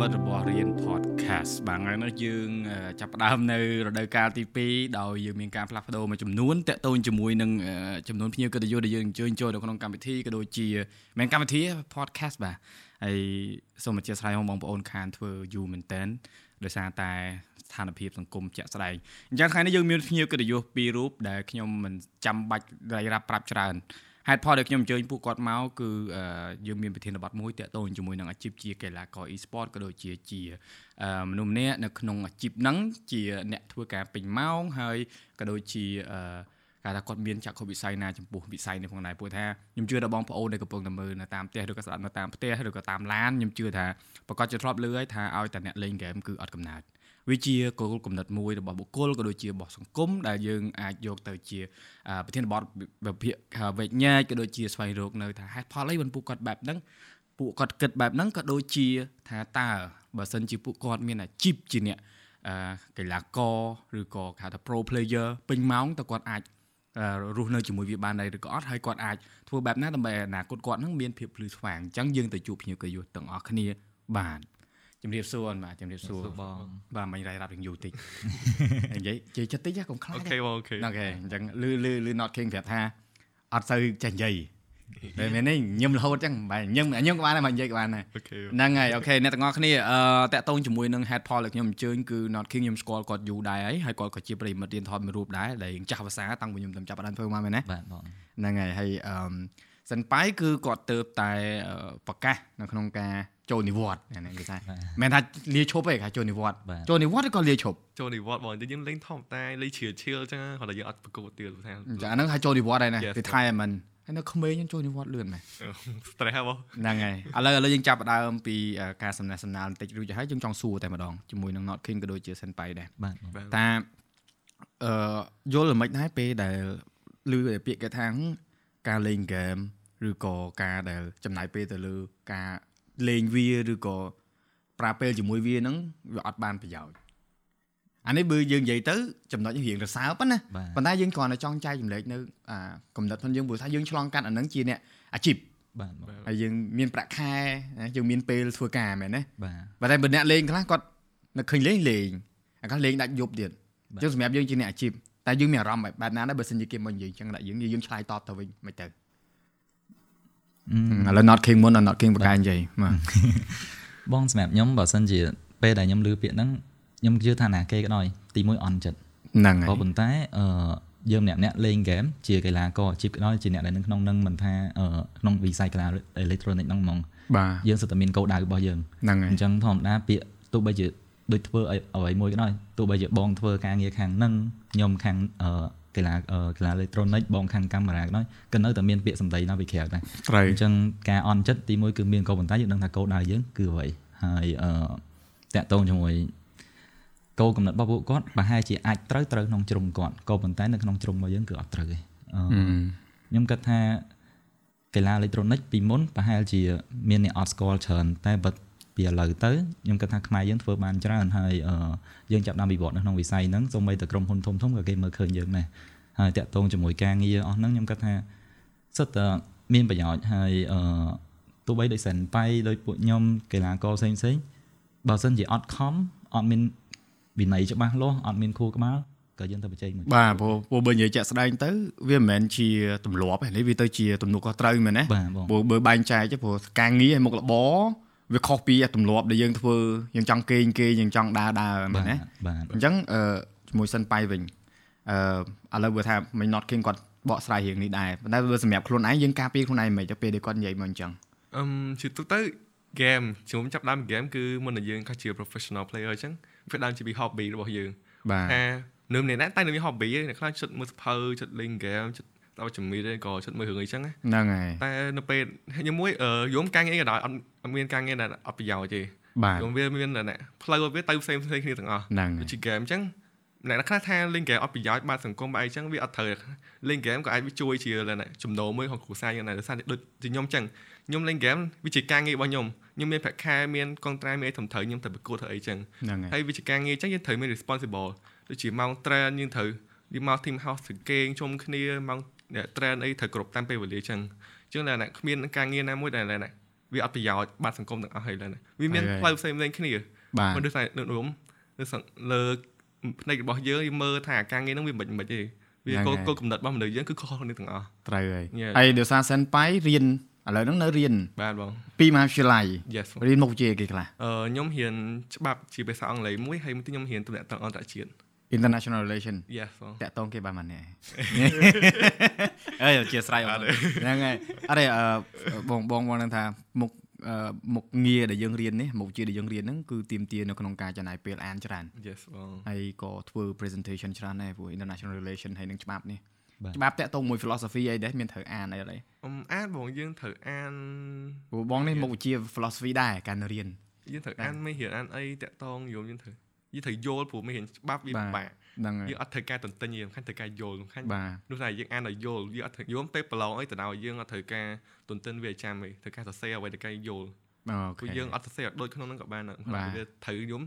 មិត្តរបស់រៀន podcast បាទថ្ងៃនេះយើង ចាប់ផ្ដើមនៅរដូវកាលទី2ដោយយើងមានការផ្លាស់ប្ដូរមួយចំនួនតាក់ទងជាមួយនឹងចំនួនភ្ញៀវកិត្តិយសដែលយើងអញ្ជើញចូលនៅក្នុងកម្មវិធីក៏ដូចជាមានកម្មវិធី podcast បាទហើយសូមអធិស្ឋានបងប្អូនខានធ្វើយូរមែនតើដោយសារតែស្ថានភាពសង្គមជាក់ស្ដែងអញ្ចឹងថ្ងៃនេះយើងមានភ្ញៀវកិត្តិយសពីររូបដែលខ្ញុំមិនចាំបាច់រាយរាប់ប្រាប់ច្រើន ហេតុផលដែលខ្ញុំអញ្ជើញពួកគាត់មកគឺយើងមានប្រធានបទមួយតាក់ទងជាមួយនឹងអាជីពជាកីឡាករ e-sport ក៏ដូចជាជាមនុស្សម្នាក់នៅក្នុងអាជីពហ្នឹងជាអ្នកធ្វើការពេញម៉ោងហើយក៏ដូចជាគេថាគាត់មានចក្ខុវិស័យណាចំពោះវិស័យនេះផងដែរព្រោះថាខ្ញុំជឿដល់បងប្អូនដែលកំពុងតែមើលនៅតាមផ្ទះឬក៏ស្ដាប់នៅតាមផ្ទះឬក៏តាមឡានខ្ញុំជឿថាប្រកាសជាធ្លាប់លឺហើយថាឲ្យតែអ្នកលេងហ្គេមគឺអត់កំណត់ វាជាគោលគំនិតមួយរបស់បុគ្គលក៏ដូចជារបស់សង្គមដែលយើងអាចយកទៅជាប្រធានបទវិភាគវេជ្ជញាក៏ដូចជាស្វែងរកនៅថាហេតុផលអីបានពួកគាត់បែបហ្នឹងពួកគាត់គិតបែបហ្នឹងក៏ដូចជាថាតើបើសិនជាពួកគាត់មានអាជីពជាអ្នកកីឡាករឬក៏គេថា pro player ពេញម៉ោងតើគាត់អាចរស់នៅជាមួយវាបានដែរឬក៏អត់ហើយគាត់អាចធ្វើបែបណាដើម្បីអនាគតគាត់នឹងមានភាពភ្លឺស្វាងអញ្ចឹងយើងទៅជួបភ្ញៀវកិត្តិយសទាំងអស់គ្នាបាន ជំរាបសួរបាទជំរាបសួរបងបាទមិញរៃរាប់នឹងយូរតិចនិយាយជិះចិត្តតិចកុំខ្លាចអូខេបងអូខេអូខេអញ្ចឹងលឺលឺលឺ not king ប្រាប់ថាអត់សូវចេះនិយាយតែមែននេះញឹមរហូតចឹងបែរញឹមញឹមក៏បានដែរមកនិយាយក៏បានដែរហ្នឹងហើយអូខេអ្នកទាំងអស់គ្នាអឺតាក់ទងជាមួយនឹង head poll ដែលខ្ញុំអញ្ជើញគឺ not king ខ្ញុំស្គាល់គាត់យូរដែរហើយហើយគាត់ក៏ជាប្រិមិត្តរៀនថតមួយរូបដែរដែលចាស់ភាសាតាំងពីខ្ញុំទៅចាប់បានធ្វើមកមែនណាបាទបងហ្នឹងហើយហើយអឺសិនប៉ៃគឺគាត់ទៅតែប្រកាសនៅក្នុងការ ចូលនិវត្តន៍ហ្នឹងគេថាមិនថាលាឈប់ទេគេចូលនិវត្តន៍ចូលនិវត្តន៍ក៏លាឈប់ចូលនិវត្តន៍បងយើងលេងធម្មតាលេងជ្រៀលឈៀលអញ្ចឹងគាត់តែយើងអត់ប្រកួតទៀតថាចាអាហ្នឹងហៅចូលនិវត្តន៍ហើយណា retirement ហើយនៅក្មេងយើងចូលនិវត្តន៍លឿនមែន stress ហ៎បងហ្នឹងហើយឥឡូវឥឡូវយើងចាប់ដើមពីការសំណេះសំណាលបន្តិចរួចហើយយើងចង់សួរតែម្ដងជាមួយនឹង Not King ក៏ដូចជា Senpai ដែរបាទតាអឺយល់ល្មិចដែរពេលដែលឮពាក្យគេថាការលេងហ្គេមឬក៏ការដែលចំណាយពេលទៅលើការ លេងវាឬក៏ប្រើពេលជាមួយវាហ្នឹងវាអត់បានប្រយោជន៍អានេះបើយើងនិយាយទៅចំណុចរៀងរសើបណាប៉ុន្តែយើងគ្រាន់តែចង់ចែកចម្លែកនៅអាកំណត់ផងយើងព្រោះថាយើងឆ្លងកាត់អាហ្នឹងជាអ្នកអាជីពបាទហើយយើងមានប្រាក់ខែយើងមានពេលធ្វើការមែនទេបាទតែបើអ្នកលេងខ្លះគាត់នៅឃើញលេងលេងអាខ្លះលេងដាច់យប់ទៀតអញ្ចឹងសម្រាប់យើងជាអ្នកអាជីពតែយើងមានអារម្មណ៍បែបណាដែរបើសិនជាគេមកនិយាយអញ្ចឹងដាក់យើងយើងឆ្លើយតបទៅវិញមិនទៅ ឥឡូវ not king មុន not king បកកាយនិយាយបាទបងសម្រាប់ខ្ញុំបើសិនជាពេលដែលខ្ញុំឮពាក្យហ្នឹងខ្ញុំជឿថាណាគេក៏ដោយទីមួយអន់ចិត្តហ្នឹងហើយក៏ប៉ុន្តែអឺយើងម្នាក់ម្នាក់លេងហ្គេមជាកីឡាករអាជីពក៏ដោយជាអ្នកដែលនៅក្នុងនឹងមិនថាក្នុងវិស័យកីឡាអេឡិចត្រូនិកហ្នឹងហ្មងបាទយើងសិតតែមានគោលដៅរបស់យើងហ្នឹងហើយអញ្ចឹងធម្មតាពាក្យទោះបីជាដូចធ្វើអ្វីមួយក៏ដោយទោះបីជាបងធ្វើការងារខាងហ្នឹងខ្ញុំខាងអឺ កីឡាកីឡាអេឡិចត្រូនិកបងខាងកាមេរ៉ាក៏ដោយក៏នៅតែមានពាក្យសម្ដីនៅពីក្រៅដែរអញ្ចឹងការអន់ចិត្តទីមួយគឺមានកោប៉ុន្តែយើងដឹងថាគោលដៅយើងគឺអ្វីហើយអឺតាក់ទងជាមួយគោលកំណត់របស់ពួកគាត់ប្រហែលជាអាចត្រូវត្រូវក្នុងជ្រុងគាត់ក៏ប៉ុន្តែនៅក្នុងជ្រុងរបស់យើងគឺអត់ត្រូវទេខ្ញុំគិតថាកីឡាអេឡិចត្រូនិកពីមុនប្រហែលជាមានអ្នកអត់ស្គាល់ច្រើនតែបើ ពីឥឡូវទៅខ្ញុំគិតថាខ្មែរយើងធ្វើបានច្រើនហើយយើងចាប់ដើមវិវត្តនៅក្នុងវិស័យហ្នឹងសូម្បីតែក្រុមហ៊ុនធំធំក៏គេមើលឃើញយើងដែរហើយតាក់ទងជាមួយការងារអស់ហ្នឹងខ្ញុំគិតថាសិតតែមានប្រយោជន៍ហើយអឺទោះបីដោយសិនបៃដោយពួកខ្ញុំកីឡាករផ្សេងផ្សេងបើសិនជាអត់ខំអត់មានវិន័យច្បាស់លាស់អត់មានខួរក្បាលក៏យើងទៅបច្ចេកមួយបាទព្រោះព្រោះបើនិយាយជាក់ស្ដែងទៅវាមិនមែនជាទម្លាប់ទេនេះវាទៅជាទំនួលខុសត្រូវមែនទេព្រោះបើបែងចែកព្រោះការងារឲ្យមុខរបរ វាខុសពីទម្លាប់ដែលយើងធ្វើយើងចង់គេងគេងយើងចង់ដើរដើរមែនទេអញ្ចឹងអឺជាមួយសិនប៉ៃវិញអឺឥឡូវបើថាមិន not king គាត់បកស្រាយរឿងនេះដែរប៉ុន្តែបើសម្រាប់ខ្លួនឯងយើងការពារខ្លួនឯងមិនទៅពេលដែលគាត់និយាយមកអញ្ចឹងអឹមជឿទៅទៅ game ជុំចាប់ដើម game គឺមុននឹងយើងខុសជា professional player អញ្ចឹងវាដើមជាពី hobby របស់យើងបាទថានៅម្នាក់ណាតែនៅមាន hobby អ្នកខ្លះចិត្តមើលសភៅចិត្តលេង game ចិត្ត ដល់ជំនាញទេក៏ឈុតមើលរឿងអីចឹងហ្នឹងហើយតែនៅពេលខ្ញុំមួយយំកាំងអីក៏ដោយអត់មានកាំងអីដែលអត់ប្រយោជន៍ទេខ្ញុំវាមានតែផ្លូវវាទៅផ្សេងផ្សេងគ្នាទាំងអស់ដូចជាហ្គេមអញ្ចឹងអ្នកខ្លះថាលេងហ្គេមអត់ប្រយោជន៍បាត់សង្គមបែបអីចឹងវាអត់ត្រូវលេងហ្គេមក៏អាចវាជួយជាចំណូលមួយរបស់គ្រួសារយ៉ាងណាដោយសារដូចខ្ញុំចឹងខ្ញុំលេងហ្គេមវាជាការងាររបស់ខ្ញុំខ្ញុំមានប្រាក់ខែមានកងត្រាមានអីធំត្រូវខ្ញុំទៅប្រកួតធ្វើអីចឹងហើយវាជាការងារចឹងយើងត្រូវមាន responsible ដូចជាម៉ោងត្រាយើងត្រូវយើងមក team house ទៅគេងជុំគ្នាម៉ោង train អីត្រូវគ្រប់តាមពេលវេលាចឹងចឹងតែគ្មានការងារណាមួយដែលវាអត់ប្រយោជន៍បាត់សង្គមទាំងអស់ហើយឡើយវាមានហើយផ្លូវផ្សេងៗគ្នាបាទមិនដូចតែនៅរួមនៅសង្លើផ្នែករបស់យើងយើងមើលថាការងារហ្នឹងវាមិនមិនទេវាហ្នឹងគោលហើយគោលកំណត់របស់មនុស្សយើងគឺខុសគ្នាទាំងអស់ត្រូវហើយ Yeah. ហើយដោយសារសិនប៉ៃរៀនឥឡូវហ្នឹងនៅរៀនបាទបងពីមហាវិទ្យាល័យ yes បងរៀនមុខវិជ្ជាគេខ្លះអឺខ្ញុំរៀនច្បាប់ជាភាសាអង់គ្លេសមួយហើយមួយទៀតខ្ញុំរៀនទំនាក់ទំនងអន្តរជាតិ international relation yes បងតាក់តងគេបានម៉ានេះអើយអធិស្ឋានអត់ហ្នឹងហើយអរេអឺបងបងបងនឹងថាមុខអឺមុខងារដែលយើងរៀននេះមុខវិជ្ជាដែលយើងរៀនហ្នឹងគឺទៀមទានៅក្នុងការចំណាយពេលអានច្រើន yes បងហើយក៏ធ្វើ presentation ច្រើនដែរព្រោះ international relation ហើយនឹងច្បាប់នេះបាទច្បាប់តាក់ទងមួយ philosophy អីដែរមានត្រូវអានអីអត់ទេអមអានបងយើងត្រូវអានព្រោះបងនេះមុខវិជ្ជា philosophy ដែរការនៅរៀនយើងត្រូវអានមិនរៀនអានអីតាក់តងយល់យើងត្រូវ យើងត្រូវយល់ព្រោះមិនរៀនច្បាប់វាបាទពិបាកហ្នឹងហើយយើងអត់ត្រូវការទន្ទិញទេសំខាន់ត្រូវការយល់សំខាន់បាទនោះថាយើងអានឲ្យយល់យើងអត់ត្រូវយល់ពេលប្រឡងអីទៅដល់យើងអត់ត្រូវការទន្ទិញវាឲ្យចាំទេត្រូវការសរសេរអ្វីត្រូវការយល់អូព្រោះខេយើងអត់សរសេរឲ្យដូចក្នុងហ្នឹងក៏បានដែរបាទវាត្រូវយំ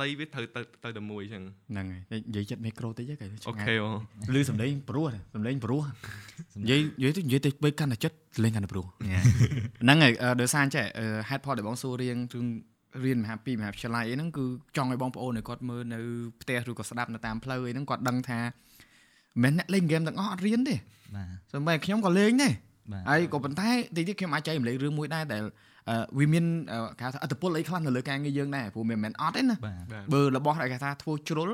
នៃវាត្រូវទៅទៅតែមួយអញ្ចឹងហ្នឹងហើយនិយាយចិត្តមីក្រូតិចគេអូខេបងឮសំឡេងព្រោះសំឡេងព្រោះនិយាយនិយាយទៅនិយាយទៅបីកាន់តែចិត្តលេងកាន់តែព្រោះហ្នឹងហើយអឺដោយសារអញ្ចេះអឺ head pod ដែលបងសួររៀងជឹង រៀនមហាពីមហាវិទ្យាល័យអីហ្នឹងគឺចង់ឲ្យបងប្អូនឲ្យគាត់មើលនៅផ្ទះឬក៏ស្ដាប់នៅតាមផ្លូវអីហ្នឹងគាត់ដឹងថាមិនមែនអ្នកលេងហ្គេមទាំងអស់អត់រៀនទេបាទសូម្បីខ្ញុំក៏លេងដែរបាទហើយក៏ប៉ុន្តែតិចទៀតខ្ញុំអាចចែករំលែករឿងមួយដែរដែលអឺវាមានអឺគេហៅថាអត្តពលអីខ្លះនៅលើការងារយើងដែរព្រោះមិនមែនអត់ទេណាបាទបាទបើរបស់ដែលគេថាធ្វើជ្រុល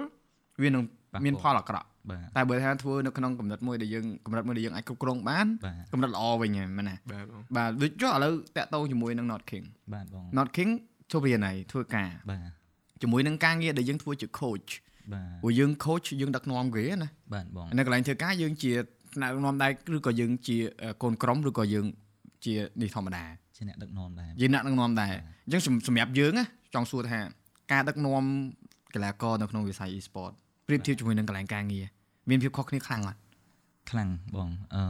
វានឹងប៉ះពាល់មានផលអាក្រក់បាទតែបើថាធ្វើនៅក្នុងកម្រិតមួយដែលយើងកម្រិតមួយដែលយើងអាចគ្រប់គ្រងបានបាទកម្រិតល្អវិញហ្នឹងមែនណាបាទបងបាទដូចចុះឥឡូវតាក់ទងជាមួយនឹង Not King បាទបង Not King ចូលរៀនហើយធ្វើការបាទជាមួយនឹងការងារដែលយើងធ្វើជា coach បាទព្រោះយើង coach យើងដឹកនាំគេណាបាទបងនៅកន្លែងធ្វើការយើងជាថ្នាក់ដឹកនាំដែរឬក៏យើងជាអឺកូនក្រុមឬក៏យើងជានេះធម្មតាជាអ្នកដឹកនាំដែរយើងអ្នកដឹកនាំដែរអញ្ចឹងសម្សម្រាប់យើងណាចង់សួរថាការដឹកនាំកីឡាករនៅក្នុងវិស័យ e-sport ប្រៀបធៀបជាមួយនឹងកន្លែងការងារមានភាពខុសគ្នាខ្លាំងអត់ខ្លាំងបងអឺ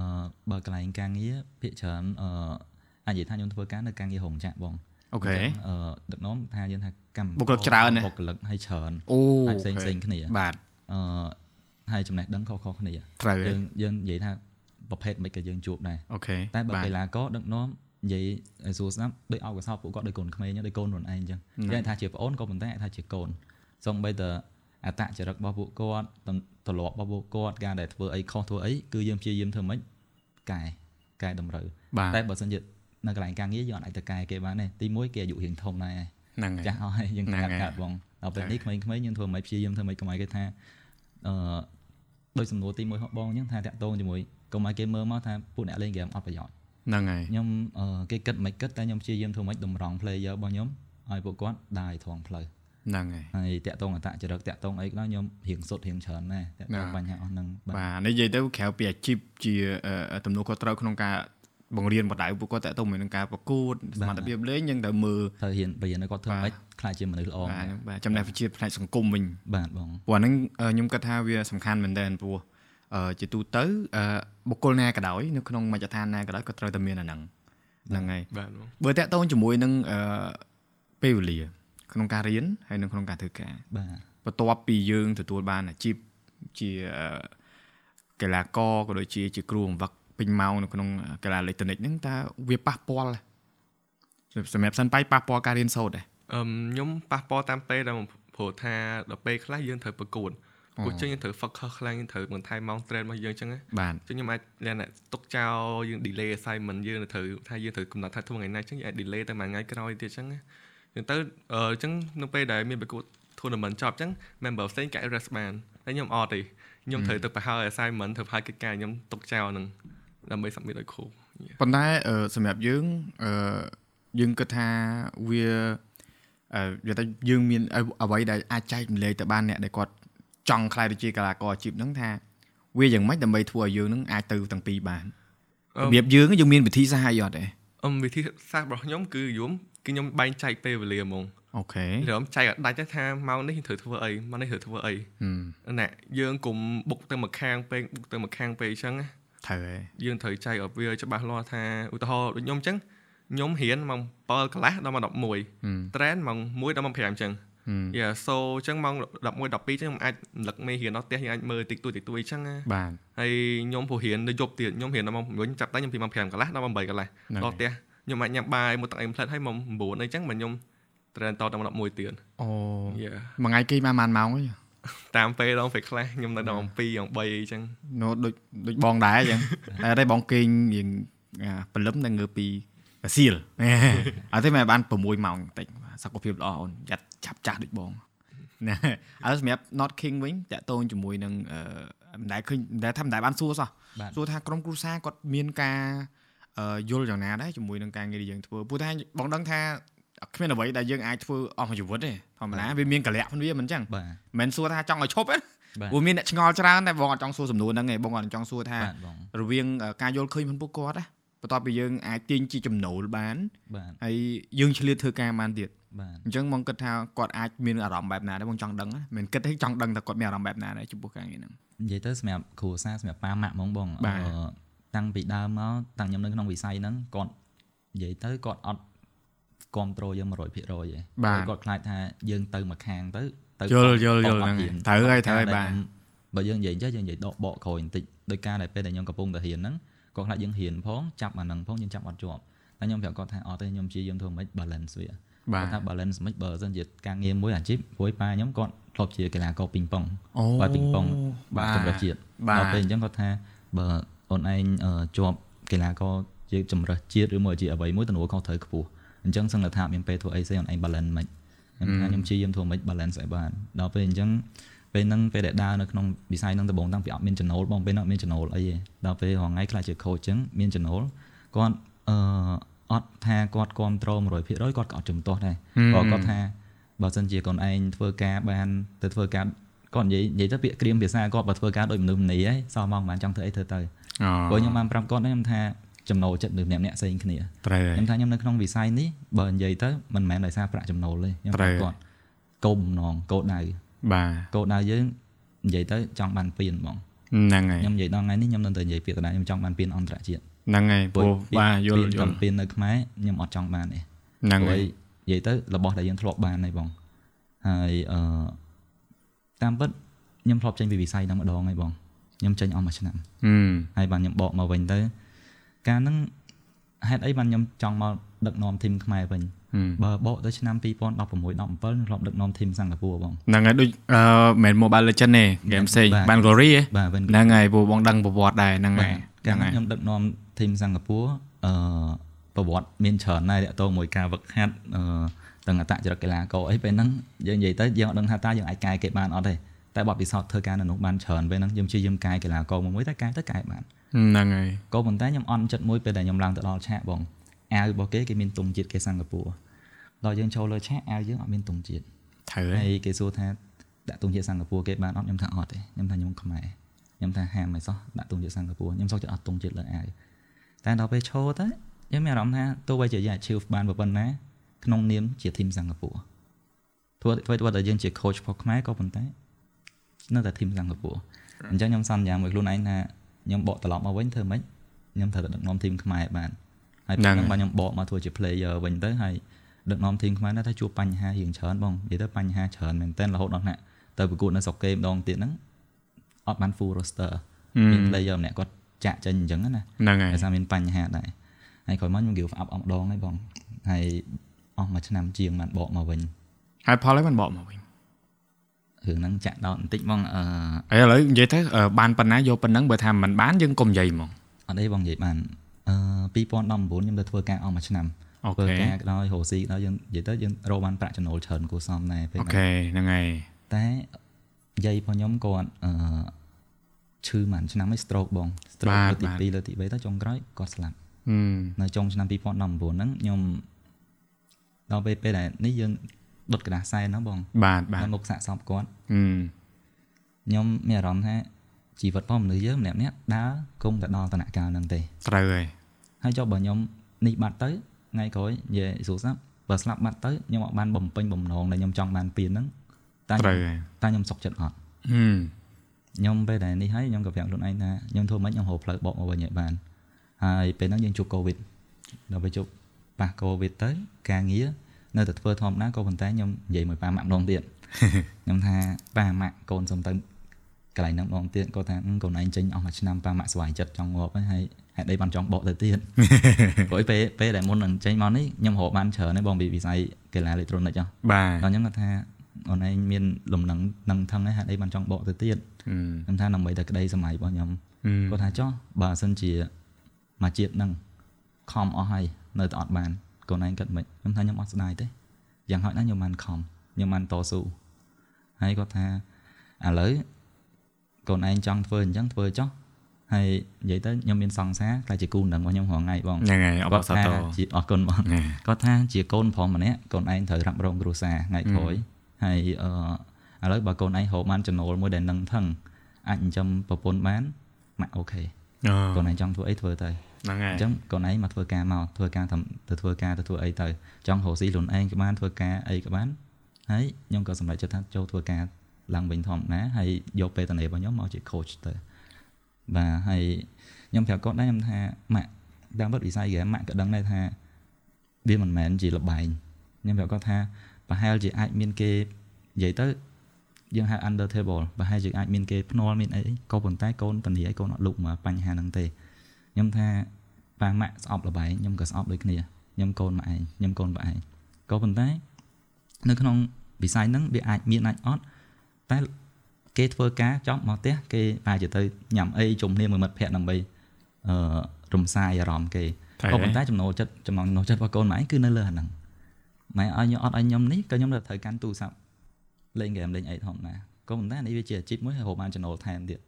បើកន្លែងការងារភាគច្រើនអឺអាចនិយាយថាខ្ញុំធ្វើការនៅការងាររោងចក្របង អូខេអញ្ចឹងអឺដឹកនាំថាយើងថាកម្មបុគ្គលិកច្រើនណាបុគ្គលិកឲ្យច្រើនអូហើយផ្សេងផ្សេងគ្នាបាទអឺហើយចំណេះដឹងខុសៗគ្នាត្រូវហើយើយងយើងនិយាយថាប្រភេទមិនក៏យើងជួបដែរអូខេតែបើបាទកីឡាករដឹកនាំនិយាយឲ្យសួរស្ដាប់ដោយអោយកសោតពួកគាត់ដោយកូនក្មេងដោយកូនខ្លួនឯងអញ្ចឹងហ្នឹងយើងអាចថាជាប្អូនក៏ប៉ុន្តែអាចថាជាកូនសូម្បីតែអត្តចរិតរបស់ពួកគាត់ទំទម្លាប់របស់ពួកគាត់ការដែលធ្វើអីខុសធ្វើអីគឺយើងព្យាយាមធ្វើម៉េចកែកែតម្រូវបាទតែបើសិនជា នៅកន្លែងការងារយើងអត់អាចទៅកែគេបានទេទីមួយគេអាយុរៀងធំដែរហ្នឹងហើយចាស់អស់ហើយយើងហ្នឹងកាត់ហើយកាត់បងដល់ពេលនេះក្មេងៗយើងធ្វើមិនព្យាយាមធ្វើមិនកុំឲ្យគេថាអឺដោយសំណួរទី1របស់បងអញ្ចឹងថាតាក់ទងជាមួយកុំឲ្យគេមើលមកថាពួកអ្នកលេងហ្គេមអត់ប្រយោជន៍ហ្នឹងហើយខ្ញុំអឺគេគិតមិនគិតតែខ្ញុំព្យាយាមធ្វើមិនតម្រង់ player របស់ខ្ញុំឲ្យពួកគាត់ដើរឲ្យត្រង់ផ្លូវហ្នឹងហើយហើយតាក់ទងអតចរិតតាក់ទងអីក៏ដោយខ្ញុំរៀងសុទ្ធរៀងច្រើនដែរតាក់ទងណាបញ្ហាអស់ហ្នឹងបាទបាទនិយាយទៅក្រៅពីអាជីពជាអឺទំនួលខុសត្រូវក្នុងការ បង្រៀនបដៅពួកគាត់តើតទៅមួយនឹងការប្រកួតសមត្ថភាពលេងយើងត្រូវមើលត្រូវរៀនបរៀនឲ្យគាត់ធ្វើបាទមិនខ្លាចជាមនុស្សល្អបាទបាទចំណេះវិជ្ជាផ្នែកសង្គមវិញបាទបងព្រោះអាហ្នឹងអឺខ្ញុំគិតថាវាសំខាន់មែនទែនព្រោះអឺជាទូទៅអឺបុគ្គលណាក៏ដោយនៅក្នុងមជ្ឈដ្ឋានណាក៏ដោយក៏ត្រូវតែមានអាហ្នឹងហ្នឹងហើយបាទបងបើតាក់ទងជាមួយនឹងអឺពេលវេលាក្នុងការរៀនហើយនៅក្នុងការធ្វើការបាទបន្ទាប់ពីយើងទទួលបានអាជីពជាអឺកីឡាករក៏ដូចជាជាគ្រូបង្វឹក ពេញម៉ោងនៅក្នុងកីឡាអេឡិចត្រូនិកហ្នឹងតើវាប៉ះពាល់សម្រាប់សិនបៃប៉ះពាល់ការរៀនសូត្រដែរអឹមខ្ញុំប៉ះពាល់តាមពេលដែលព្រោះថាដល់ពេលខ្លះយើងត្រូវប្រកួតព្រោះចឹងយើងត្រូវ focus ខ្លាំងយើងត្រូវបន្ថែមម៉ោង train របស់យើងចឹងណាបាទចឹងខ្ញុំអាចលក្ខណៈទុកចោលយើង delay assignment យើងត្រូវថាយើងត្រូវកំណត់ថាធ្វើថ្ងៃណាចឹងយើងអាច delay ទៅមួយថ្ងៃក្រោយទៀតចឹងណាចឹងទៅអឺចឹងនៅពេលដែលមានប្រកួត tournament ចប់ចឹង member ផ្សេងកាច់ rest បានតែខ្ញុំអត់ទេខ្ញុំត្រូវទៅប្រហើ assignment ធ្វើហើយកិច្ចការខ្ញុំទុកចោលហ្នឹង ដើម្បី submit ឲ្យគ្រូប៉ុន្តែអឺសម្រាប់យើងអឺយើងគិតថាវាអឺនិយាយទៅយើងមានអ្វីដែលអាចចែកម្លែកទៅបានអ្នកដែលគាត់ចង់ខ្លាយទៅជាកីឡាករអាជីពហ្នឹងថាវាយ៉ាងម៉េចដើម្បីធ្វើឲ្យយើងហ្នឹងអាចទៅទាំងពីរបានអឺរបៀបយើងយើងមានវិធីសាស្ត្រអីអត់ទេអឹមវិធីសាស្ត្ររបស់ខ្ញុំគឺយំគឺខ្ញុំបែងចែកពេលវេលាហ្មងអូខេខ្ញុំចែកឲ្យដាច់ទៅថាម៉ោងនេះខ្ញុំត្រូវធ្វើអីម៉ោងនេះត្រូវធ្វើអីហឹមណាយើងកុំបុកទៅមួយខាងពេកបុកទៅមួយខាងពេកអញ្ចឹងណា ត្រូវហើយយើងត្រូវចែកឲ្យវាច្បាស់លាស់ថាឧទាហរណ៍ដូចខ្ញុំអញ្ចឹងខ្ញុំរៀនម៉ោង7កន្លះដល់ម៉ោង11ហឹម train ម៉ោង1ដល់ម៉ោង5អញ្ចឹងហឹមយ៉ា so អញ្ចឹងម៉ោង11 12អញ្ចឹងខ្ញុំអាចរំលឹកមេរៀនដល់ផ្ទះយើងអាចមើលតិចតួចតិចតួចអញ្ចឹងណាបាទហើយខ្ញុំព្រោះរៀននៅយប់ទៀតខ្ញុំរៀនដល់ម៉ោង9ចាប់តែខ្ញុំពីម៉ោង5កន្លះដល់ម៉ោង8កន្លះហ្នឹងដល់ផ្ទះខ្ញុំអាចញ៉ាំបាយមកទឹកអីផ្លែតហើយមក9អីចឹងមកខ្ញុំត្រូវតដល់11ទៀតអូយ៉ាមួយថ្ងៃគេបានប៉ុន្មានម៉ោងហី តាមពេលដងពេលខ្លះខ្ញុំនៅដល់7 3អីចឹងនោះដូចដូចបងដែរអញ្ចឹងតែតែបងគេងរៀងអាព្រលឹមតែងើពីអាសៀលអត់ទេមែនបាន6ម៉ោងតិចសុខភាពល្អអូនយ៉ាត់ចាប់ចាស់ដូចបងណាឥឡូវសម្រាប់ not king វិញតាក់ទងជាមួយនឹងអឺមិនដែលឃើញមិនដែលថាមិនដែលបានសួរសោះបាទសួរថាក្រុមគ្រួសារគាត់មានការអឺយល់យ៉ាងណាដែរជាមួយនឹងការងារដែលយើងធ្វើព្រោះថាបងដឹងថា គ្មានអ្វីដែលយើងអាចធ្វើអស់មួយជីវិតទេធម្មតាវាមានកលៈផងវាមិនអញ្ចឹងបាទមិនមែនសួរថាចង់ឲ្យឈប់ទេបាទព្រោះមានអ្នកឆ្ងល់ច្រើនតែបងអត់ចង់សួរសំណួរហ្នឹងឯងបងអត់ចង់សួរថាបាទបងរវាងអឺការយល់ឃើញរបស់ពួកគាត់ណាបន្ទាប់ពីយើងអាចទាញជាចំណូលបានបាទហើយយើងឆ្លៀតធ្វើការបានទៀតបាទអញ្ចឹងបងគិតថាគាត់អាចមានអារម្មណ៍បែបណាដែរបងចង់ដឹងណាមិនគិតទេចង់ដឹងថាគាត់មានអារម្មណ៍បែបណាដែរចំពោះការងារហ្នឹងនិយាយទៅសម្រាប់គ្រួសារសម្រាប់ប៉ាម៉ាក់ហ្មងបងបាទអឺតាំងពីដើមមកតាំងខ្ញុំនៅក្នុងវិស័យហ្នឹងគាត់និយាយទៅគាត់អត់ គ្រប់ត្រូលយើង100%ទេបាទគាត់ខ្លាចថាយើងទៅមកខាងទៅទៅយល់យល់យល់អត់ហ្នឹងហ៊ានត្រូវហើយត្រូវហើយការដែលបាទខ្ញុំបើយើងនិយាយចេះយើងនិយាយដកបកក្រោយបន្តិចដោយការដែលពេលដែលខ្ញុំកំពុងតែរៀនហ្នឹងគាត់ខ្លាចយើងរៀនផងចាប់អាហ្នឹងផងយើងចាប់អត់ជាប់តែខ្ញុំប្រាប់គាត់ថាអត់ទេខ្ញុំព្យាយាមធ្វើមិន balance វាបាទគាត់ថា balance មិនបើសិនជាការងារមួយអាជីពព្រោះប៉ាខ្ញុំគាត់ធ្លាប់ជាកីឡាករពីងប៉ុងអូបាទពីងប៉ុងបាបាទទកម្រិតជាតិបាទដល់ពេលអញ្ចឹងគាត់ថាបើអូនឯងអឺជាប់កីឡាករជាចម្រើសជាតិឬមួយជាអ្វីមួយទំនួលខុសត្រូវខ្ពស់ អញ្ចឹងសឹងតែថាមានពេលធ្វើអីផ្សេងអូនឯង balance មិនខ្ញុំថាខ្ញុំព្យាយាមធ្វើមិន balance ឲ្យបានដល់ពេលអញ្ចឹងពេលហ្នឹងពេលដែលដើរនៅក្នុងវិស័យហ្នឹងដំបូងតាំងពីអត់មានចំណូលបងពេលហ្នឹងអត់មានចំណូលអីទេដល់ពេលរហងៃខ្លះជា coach អញ្ចឹងមានចំណូលគាត់អឺអត់ថាគាត់គ្រប់ត្រូល100%គាត់ក៏អត់ជំទាស់ដែរព្រោះគាត់ថាបើសិនជាកូនឯងធ្វើការបានទៅធ្វើការគាត់និយាយនិយាយទៅពាក្យក្រៀមភាសាគាត់បើធ្វើការដូចមនុស្សម្នីហ៎សោះមកមិនបានចង់ធ្វើអីធ្វើទៅអូព្រោះខ្ញុំបានប្រាប់គាត់ដែរខ្ញុំថា ចំណូលចិត្តមនុស្សម្នាក់ៗផ្សេងគ្នាត្រូវហើយខ្ញុំថាខ្ញុំនៅក្នុងវិស័យនេះបើនិយាយទៅមិនមែនដោយសារប្រាក់ចំណូលទេខ្ញុំប្រាប់គាត់គោលបំណងគោលដៅបាទគោលដៅយើងនិយាយទៅចង់បានពៀនហ្មងហ្នឹងហើយខ្ញុំនិយាយដល់ថ្ងៃនេះខ្ញុំនៅតែនិយាយពាក្យដដែលខ្ញុំចង់បានពៀនអន្តរជាតិហ្នឹងហើយព្រោះបាទយល់យចង់ល់ពៀននៅខ្មែរខ្ញុំអត់ចង់បានទេហ្នឹងព្រោះហើយនិយាយទៅរបស់ដែលយើងធ្លាប់បានហើយបងហើយអឺតាមពិតខ្ញុំធ្លាប់ចេញពីវិស័យហ្នឹងម្ដងហើយបងខ្ញុំចេញអស់មួយឆ្នាំហឹមហើយបានខ្ញុំបកមកវិញទៅ ការហ្នឹងហេតុអីបានខ្ញុំចង់មកដឹកនាំធីមខ្មែរវិញហឹមបើបកទៅឆ្នាំ2016 17ខ្ញុំធ្លាប់ដឹកនាំធីមសិង្ហបុរីបងហ្នឹងហើយដូចអឺមិន Mobile Legend ទេ game ផ្សេងបាទបាន Glory ហ៎បាទវិញហ្នឹងហើយព្រោះបងដឹងប្រវត្តិដែរហ្នឹងហើយកាហ្នឹងហើយលខ្ញុំដឹកនាំធីមសិង្ហបុរីអឺប្រវត្តិមានច្រើនដែរតាក់ទងមួយការវឹកហាត់អឺទាំងអត្តចរិតកីឡាករអីពេលហ្នឹងយើងនិយាយទៅយើងអត់ដឹងថាតើយើងអាចកែគេបានអត់ទេតែបទពិសោធន៍ធ្វើការនៅនោះបានច្រើនពេលហ្នឹងយើងព្យាយាមកែកីឡាករមួយមួយតែកែទៅកែបាន ហ្នឹងហើយក៏ប៉ុន្តែខ្ញុំអន់ចិត្តមួយពេលដែលខ្ញុំឡើងទៅដល់ឆាកបងអាវរបស់គេគេមានទង់ជាតិគេសិង្ហបុរីដល់យើងចូលលើឆាកអាវយើងអត់មានទង់ជាតិត្រូវហើហើយយគេសួរថាដាក់ទង់ជាតិសិង្ហបុរីគេបានអត់ខ្ញុំថាអត់ទេខ្ញុំថាខ្ញុំខ្មែរខ្ញុំថាហាមមិនសោះដាក់ទង់ជាតិសិង្ហបុរីខ្ញុំសុខចិត្តអត់ទង់ជាតិលើអាវតែដល់ពេលឈរទៅខ្ញុំមានអារម្មណ៍ថាទោះបីជាយើង achieve បានប៉ុណ្ណាក្នុងនាមជាធីមសិង្ហបុរីធ្វើធ្វើធ្វើតែយើងជា coach របស់ខ្មែរក៏ប៉ុន្តែនៅតែធីមសិង្ហបុរីអញ្ចឹងខ្ញុំសន្យាមួយខ្លួនឯងថា ខ្ញុំបកត្រឡប់មកវិញធ្វើម៉េចខ្ញុំត្រូវតែដឹកនាំធីមខ្មែរឲ្យបានហើយពេលហ្នឹងបាទខ្ញុំបកមកធ្វើជា player វិញទៅហើយដឹកនាំធីមខ្មែរនៅតែជួបបញ្ហារៀងច្រើនបងនិយាយទៅបញ្ហាច្រើនមែនតើរហូតដល់ថ្នាក់ទៅប្រកួតនៅស្រុកគេម្ដងទៀតហ្នឹងអត់បាន full roster មាន player ម្នាក់គាត់ចាក់ចេញអញ្ចឹងណាហ្នឹងហើយដោយសារមានបញ្ហាដែរហើយក្រោយមកខ្ញុំ give up អស់ម្ដងហើយបងហើយអស់មួយឆ្នាំជាងបានបកមកវិញហើយផលហើយបានបកមកវិញ រឿងហ្នឹងចាក់ដោតបន្តិចបងអឺហើយឥឡូវនិយាយទៅអឺបានប៉ុណ្ណាយកប៉ុណ្ណឹងបើថាមិនបានយើងកុំនិយាយហ្មងអត់អីបងនិយាយបានអឺ2019ខ្ញុំទៅធ្វើការអស់មួយឆ្នាំអូធ្វើខេការក៏ដោយរកស៊ីក៏ដោយយើងនិយាយទៅយើងរកបានប្រាក់ចំណូលច្រើនគួរសមដែរពេលអូហ្នឹងខេហ្នឹងហើយតែយាយរបស់ខ្ញុំគាត់អឺឈឺមួយឆ្នាំឯង stroke បង stroke លើកទី2លើកទី3ទៅចុងក្រោយគាត់ស្លាប់ហឹមនៅចុងឆ្នាំ2019ហ្នឹងខ្ញុំដល់ពេលពេលដែលនេះយើង ដុតกระดาษសែនណាបង បាទបាទ នៅមុខសាកសពគាត់ ហឹម ខ្ញុំមានអារម្មណ៍ថាជីវិតរបស់មនុស្សយើងម្នាក់ម្នាក់ៗដើរគង់តែដល់ដំណាក់កាលហ្នឹងទេ ត្រូវហើយ ហើយចុះបើខ្ញុំនេះបាត់ទៅថ្ងៃក្រោយនិយាយស្រួលស្រាប់បើស្លាប់បាត់ទៅខ្ញុំអត់បានបំពេញបំណងដែលខ្ញុំចង់បានពៀនហ្នឹងតែ ត្រូវហើយ តែខ្ញុំសុខចិត្តអត់ ហឹម ខ្ញុំពេលដែលនេះហើយខ្ញុំក៏ប្រាប់ខ្លួនឯងថាខ្ញុំធ្វើមិនខ្ញុំរកផ្លូវបកមកវិញឲ្យបានហើយពេលហ្នឹងយើងជួបកូវីដដល់ពេលជួបប៉ះកូវីដទៅការងារ នៅតែធ្វើធម្មតាក៏ប៉ុន្តែខ្ញុំនិយាយមួយប៉ាម៉ាក់ម្ដងទៀតខ្ញុំថាប៉ាម៉ាក់កូនសុំទៅកន្លែងហ្នឹងម្ដងទៀតគាត់ថាអឺកូនឯងចេញអស់មួយឆ្នាំប៉ាម៉ាក់ស្វ័យចិត្តចង់ងាប់ហើយហើយហេតុអីបានចង់បកទៅទៀតព្រោះពេលពេលដែលមុននឹងចេញមកនេះខ្ញុំរកបានច្រើនហើយបងពីវិស័យកីឡាអេឡិចត្រូនិកចុះបាទដល់អញ្ចឹងគាត់ថាអូនឯងមានលំនឹងនឹងថឹងហើយហេតុអីបានចង់បកទៅទៀតខ្ញុំថាដើម្បីតែក្តីសម័យរបស់ខ្ញុំគាត់ថាចុះបើសិនជាមកជាតិនឹងខំអស់ហើយនៅតែអត់បាន កូនឯងគិតមិនខ្ញុំថាខ្ញុំអត់ស្ដាយទេយ៉ាងហោចណាស់ខ្ញុំបានខំខ្ញុំបានតស៊ូហើយគាត់ថាឥឡូវកូនឯងចង់ធ្វើអញ្ចឹងធ្វើចុះហើយនិយាយទៅខ្ញុំមានសង្សារខ្លាចជាគូនឹងរបស់ខ្ញុំរងថ្ងៃបងហ្នឹងហើយអបអរសាទរជាអរគុណបងគាត់ថាជាកូនប្រុសម្នាក់កូនឯងត្រូវរ៉ាប់រងគ្រួសារថ្ងៃក្រោយហើយអឺឥឡូវបើកូនឯងរកបានចំណូលមួយដែលនឹងថឹងអាចចិញ្ចឹមប្រពន្ធបានម៉ាក់អូខេកូនឯងចង់ធ្វើអីធ្វើទៅ ហ្នឹងហើយអញ្ចឹងកូនឯងមកធ្វើការមកធ្វើការធ្វើទៅធ្វើការទៅធ្វើអីទៅចង់រកស៊ីខ្លួនឯងក៏បានធ្វើការអីក៏បានហើយខ្ញុំក៏សម្រេចចិត្តថាចូលធ្វើការឡើងវិញធម្មតាហើយយកពេលតនេរបស់ខ្ញុំមកជា coach ទៅបាទហើយខ្ញុំប្រាប់គាត់ដែរខ្ញុំថាម៉ាក់តាមពិតវិស័យហ្គេមម៉ាក់ក៏ដឹងដែរថាវាមិនមែនជាលបែងខ្ញុំប្រាប់គាត់ថាប្រហែលជាអាចមានគេនិយាយទៅយើងហៅ under table ប្រហែលជាអាចមានគេភ្នាល់មានអីក៏ប៉ុន្តែកូនតនីឲ្យកូនអត់លុកមកបញ្ហាហ្នឹងទេខ្ញុំថា ប៉ាម៉ាក់ស្អប់លបែងខ្ញុំក៏ស្អប់ដូចគ្នាខ្ញុំកូនមកឯងខ្ញុំកូនមកឯងក៏ប៉ុន្តែ នៅក្នុងវិស័យហ្នឹងវាអាចមានអាចអត់តែគេធ្វើការចប់មកផ្ទះគេប្រហែលជាទៅញ៉ាំអីជុំគ្នាមួយមិត្តភ័ក្តិដើម្បីអឺរំសាយអារម្មណ៍គេក៏ប៉ុន្តែចំណូលចិត្តចំណងចំណូលចិត្តរបស់កូនម៉ែឯងគឺនៅលើអាហ្នឹងម៉ែឲ្យខ្ញុំអត់ឲ្យខ្ញុំនេះក៏ខ្ញុំនៅត្រូវកាន់ទូរស័ព្ទលេងហ្គេមលេងអីធម្មតាក៏ប៉ុន្តែនេះវាជាអាជីពមួយហើយរកបានចំណូលថែមទៀត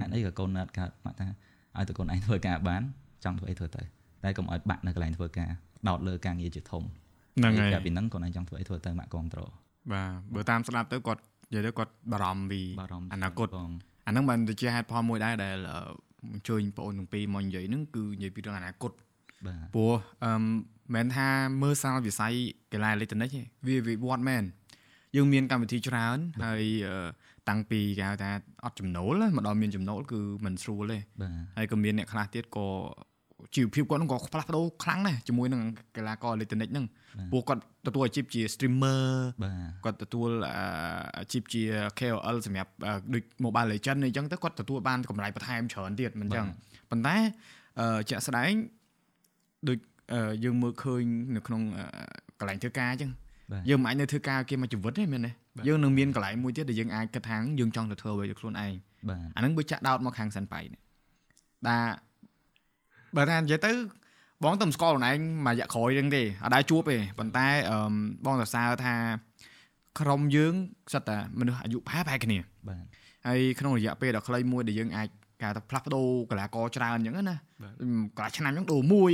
ហេតុអីក៏កូនណាត់កើតមកថាឲ្យតែកូនឯងធ្វើការបាន ចង់ធ្វើអីធ្វើទៅតែកុំឲ្យបាក់នៅកន្លែងធ្វើការដោតលើការងារជាធំហ្នឹងហើយពីហ្នឹងកូនឯងចង់ធ្វើអីធ្វើទៅម៉ាក់គ្រប់ត្រូលបាទបើតាមស្ដាប់ទៅគាត់និយាយទៅគាត់បារម្ភពីបារម្ភអនាគតបងអាហ្នឹងបានទៅជាហេតុផលមួយដែរដែលអឺអញ្ជើញបងអូនទាំងពីរមកនិយាយហ្នឹងគឺនិយាយពីរឿងអនាគតបាទព្រោះអឺមិនថាមើលសាលវិស័យកីឡាអេឡិចត្រូនិកទេវាវិវត្តមែនយើងមានកម្មវិធីច្រើនហើយអឺតាំងពីគេហៅថាអត់ចំណូលណាមកដល់មានចំណូលគឺមិនស្រួលទេបាទហើយក៏មានអ្នកខ្លះទៀតក៏ ជីវភាពគាត់ហ្នឹងក៏ផ្លាស់ប្ដូរខ្លាំងណាស់ជាមួយនឹងកីឡាករអេឡិចត្រូនិកហ្នឹងព្រោះគាត់ទទួលអាជីពជា streamer បាទគាត់ទទួលអឺអាជីពជា KOL សម្រាប់អឺដូច Mobile Legend អីចឹងទៅគាត់ទទួលបានកម្រៃបន្ថែមច្រើនទៀតមិនចឹងប៉ុន្តែអឺជាក់ស្ដែងដូចអឺយើងមើលឃើញនៅក្នុងអឺកន្លែងធ្វើការអញ្ចឹងបាទយើងមិនអាចនៅធ្វើការគេមកជីវិតទេមែនទេយើងនឹងមានកន្លែងមួយទៀតដែលយើងអាចគិតថាយើងចង់ទៅធ្វើអ្វីដោយខ្លួនឯងបាទអាហ្នឹងបើចាក់ដោតមកខាងសិនបៃនេះដា បើថានិយាយទៅបងទៅស្គាល់ខ្លួនឯងមួយរយៈក្រោយហ្នឹងទេអត់ដែរជួបទេប៉ុន្តែអឺបងសរសើរថាក្រុមយើងសិតតែមនុស្សអាយុប្រហែលប្រហែលគ្នាបាទហើយក្នុងរយៈពេលដ៏ខ្លីមួយដែលយើងអាចការទៅផ្លាស់ប្ដូរកីឡាករច្រើនអញ្ចឹងណាកន្លះឆ្នាំអញ្ចឹងដូរមួយ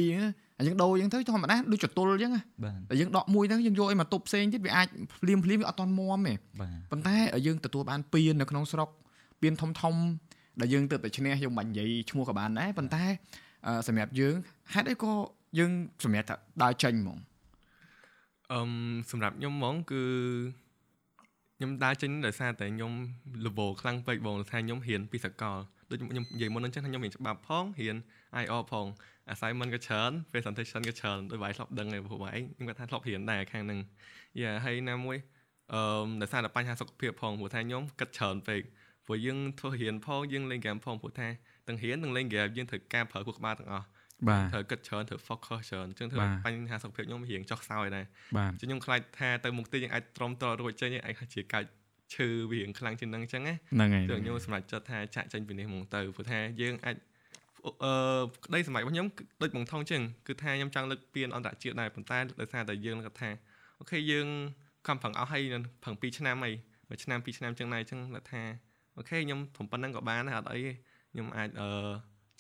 អញ្ចឹងដូរអញ្ចឹងទៅធម្មតាដូចចតុលអញ្ចឹងបាទតែយើងដកមួយទៅយើងយកអីមកទប់ផ្សេងទៀតវាអាចភ្លាមភ្លាមវាអត់តន់មមទេបាទប៉ុន្តែយើងទទួលបានពៀននៅក្នុងស្រុកពៀនធំធំដែលយើងទៅតែឈ្នះយើងមិននិយាយឈ្មោះក៏បានដែរប៉ុន្តែអឺ សម្រាប់យើងហេតុអីក៏យើងសម្រាប់ថាដើរចេញហ្មងអឹមសម្រាប់ខ្ញុំហ្មងគឺខ្ញុំដើរចេញដោយសារតែខ្ញុំ level ខ្លាំងពេកបងថាខ្ញុំរៀនពីសកលដូចខ្ញុំនិយាយមុនហ្នឹងចឹងថាខ្ញុំរៀនច្បាប់ផងរៀន IO ផង assignment ក៏ច្រើន presentation ក៏ច្រើនដោយបាយធ្លាប់ដឹងហើយព្រោះបាយខ្ញុំគាត់ថាធ្លាប់រៀនដែរខាងហ្នឹងយ៉ាហើយណាមួយអឺមដោយសារតែបញ្ហាសុខភាពផងព្រោះថាខ្ញុំគិតច្រើនពេកព្រោះយើងធ្វើរៀនផងយើងលេងហ្គេមផងព្រោះថា ទាំងរៀនទាំងលេងហ្គេមយើងត្រូវការប្រើខួរក្បាលទាំងអស់បាទត្រូវគិតច្រើនត្រូវ focus ច្រើនអញ្ចឹងធ្វើបាទឲ្យបញ្ហាសុខភាពខ្ញុំរៀងចុះខ្សោយដែរបាទចឹងខ្ញុំខ្លាចថាទៅមុខទៀតយើងអាចទ្រាំទ្ររួចចេញឯងជាកាច់ឈឺវារៀងខ្លាំងជាងហ្នឹងអញ្ចឹងណាហ្នឹងហើយចឹងខ្ញុំសម្រេចចិត្តថាចាក់ចេញពីនេះហ្មងទៅព្រោះថាយើងអាចអឺក្តីសម័យរបស់ខ្ញុំគឺដូចបងថងចឹងគឺថាខ្ញុំចង់លើកពានអន្តរជាតិដែរប៉ុន្តែដោយសារតែយើងគាត់ថាអូខេយើងខំប្រឹងអស់ហើយប្រឹង2ឆ្នាំហើយមួយឆ្នាំ2ឆ្នាំចឹងដែរអញ្ចឹងគាត់ថាអូខេខ្ញុំព្រមប៉ុណ្ណឹងក៏បានដែរអត់អីទេ ខ្ញុំអាចអឺ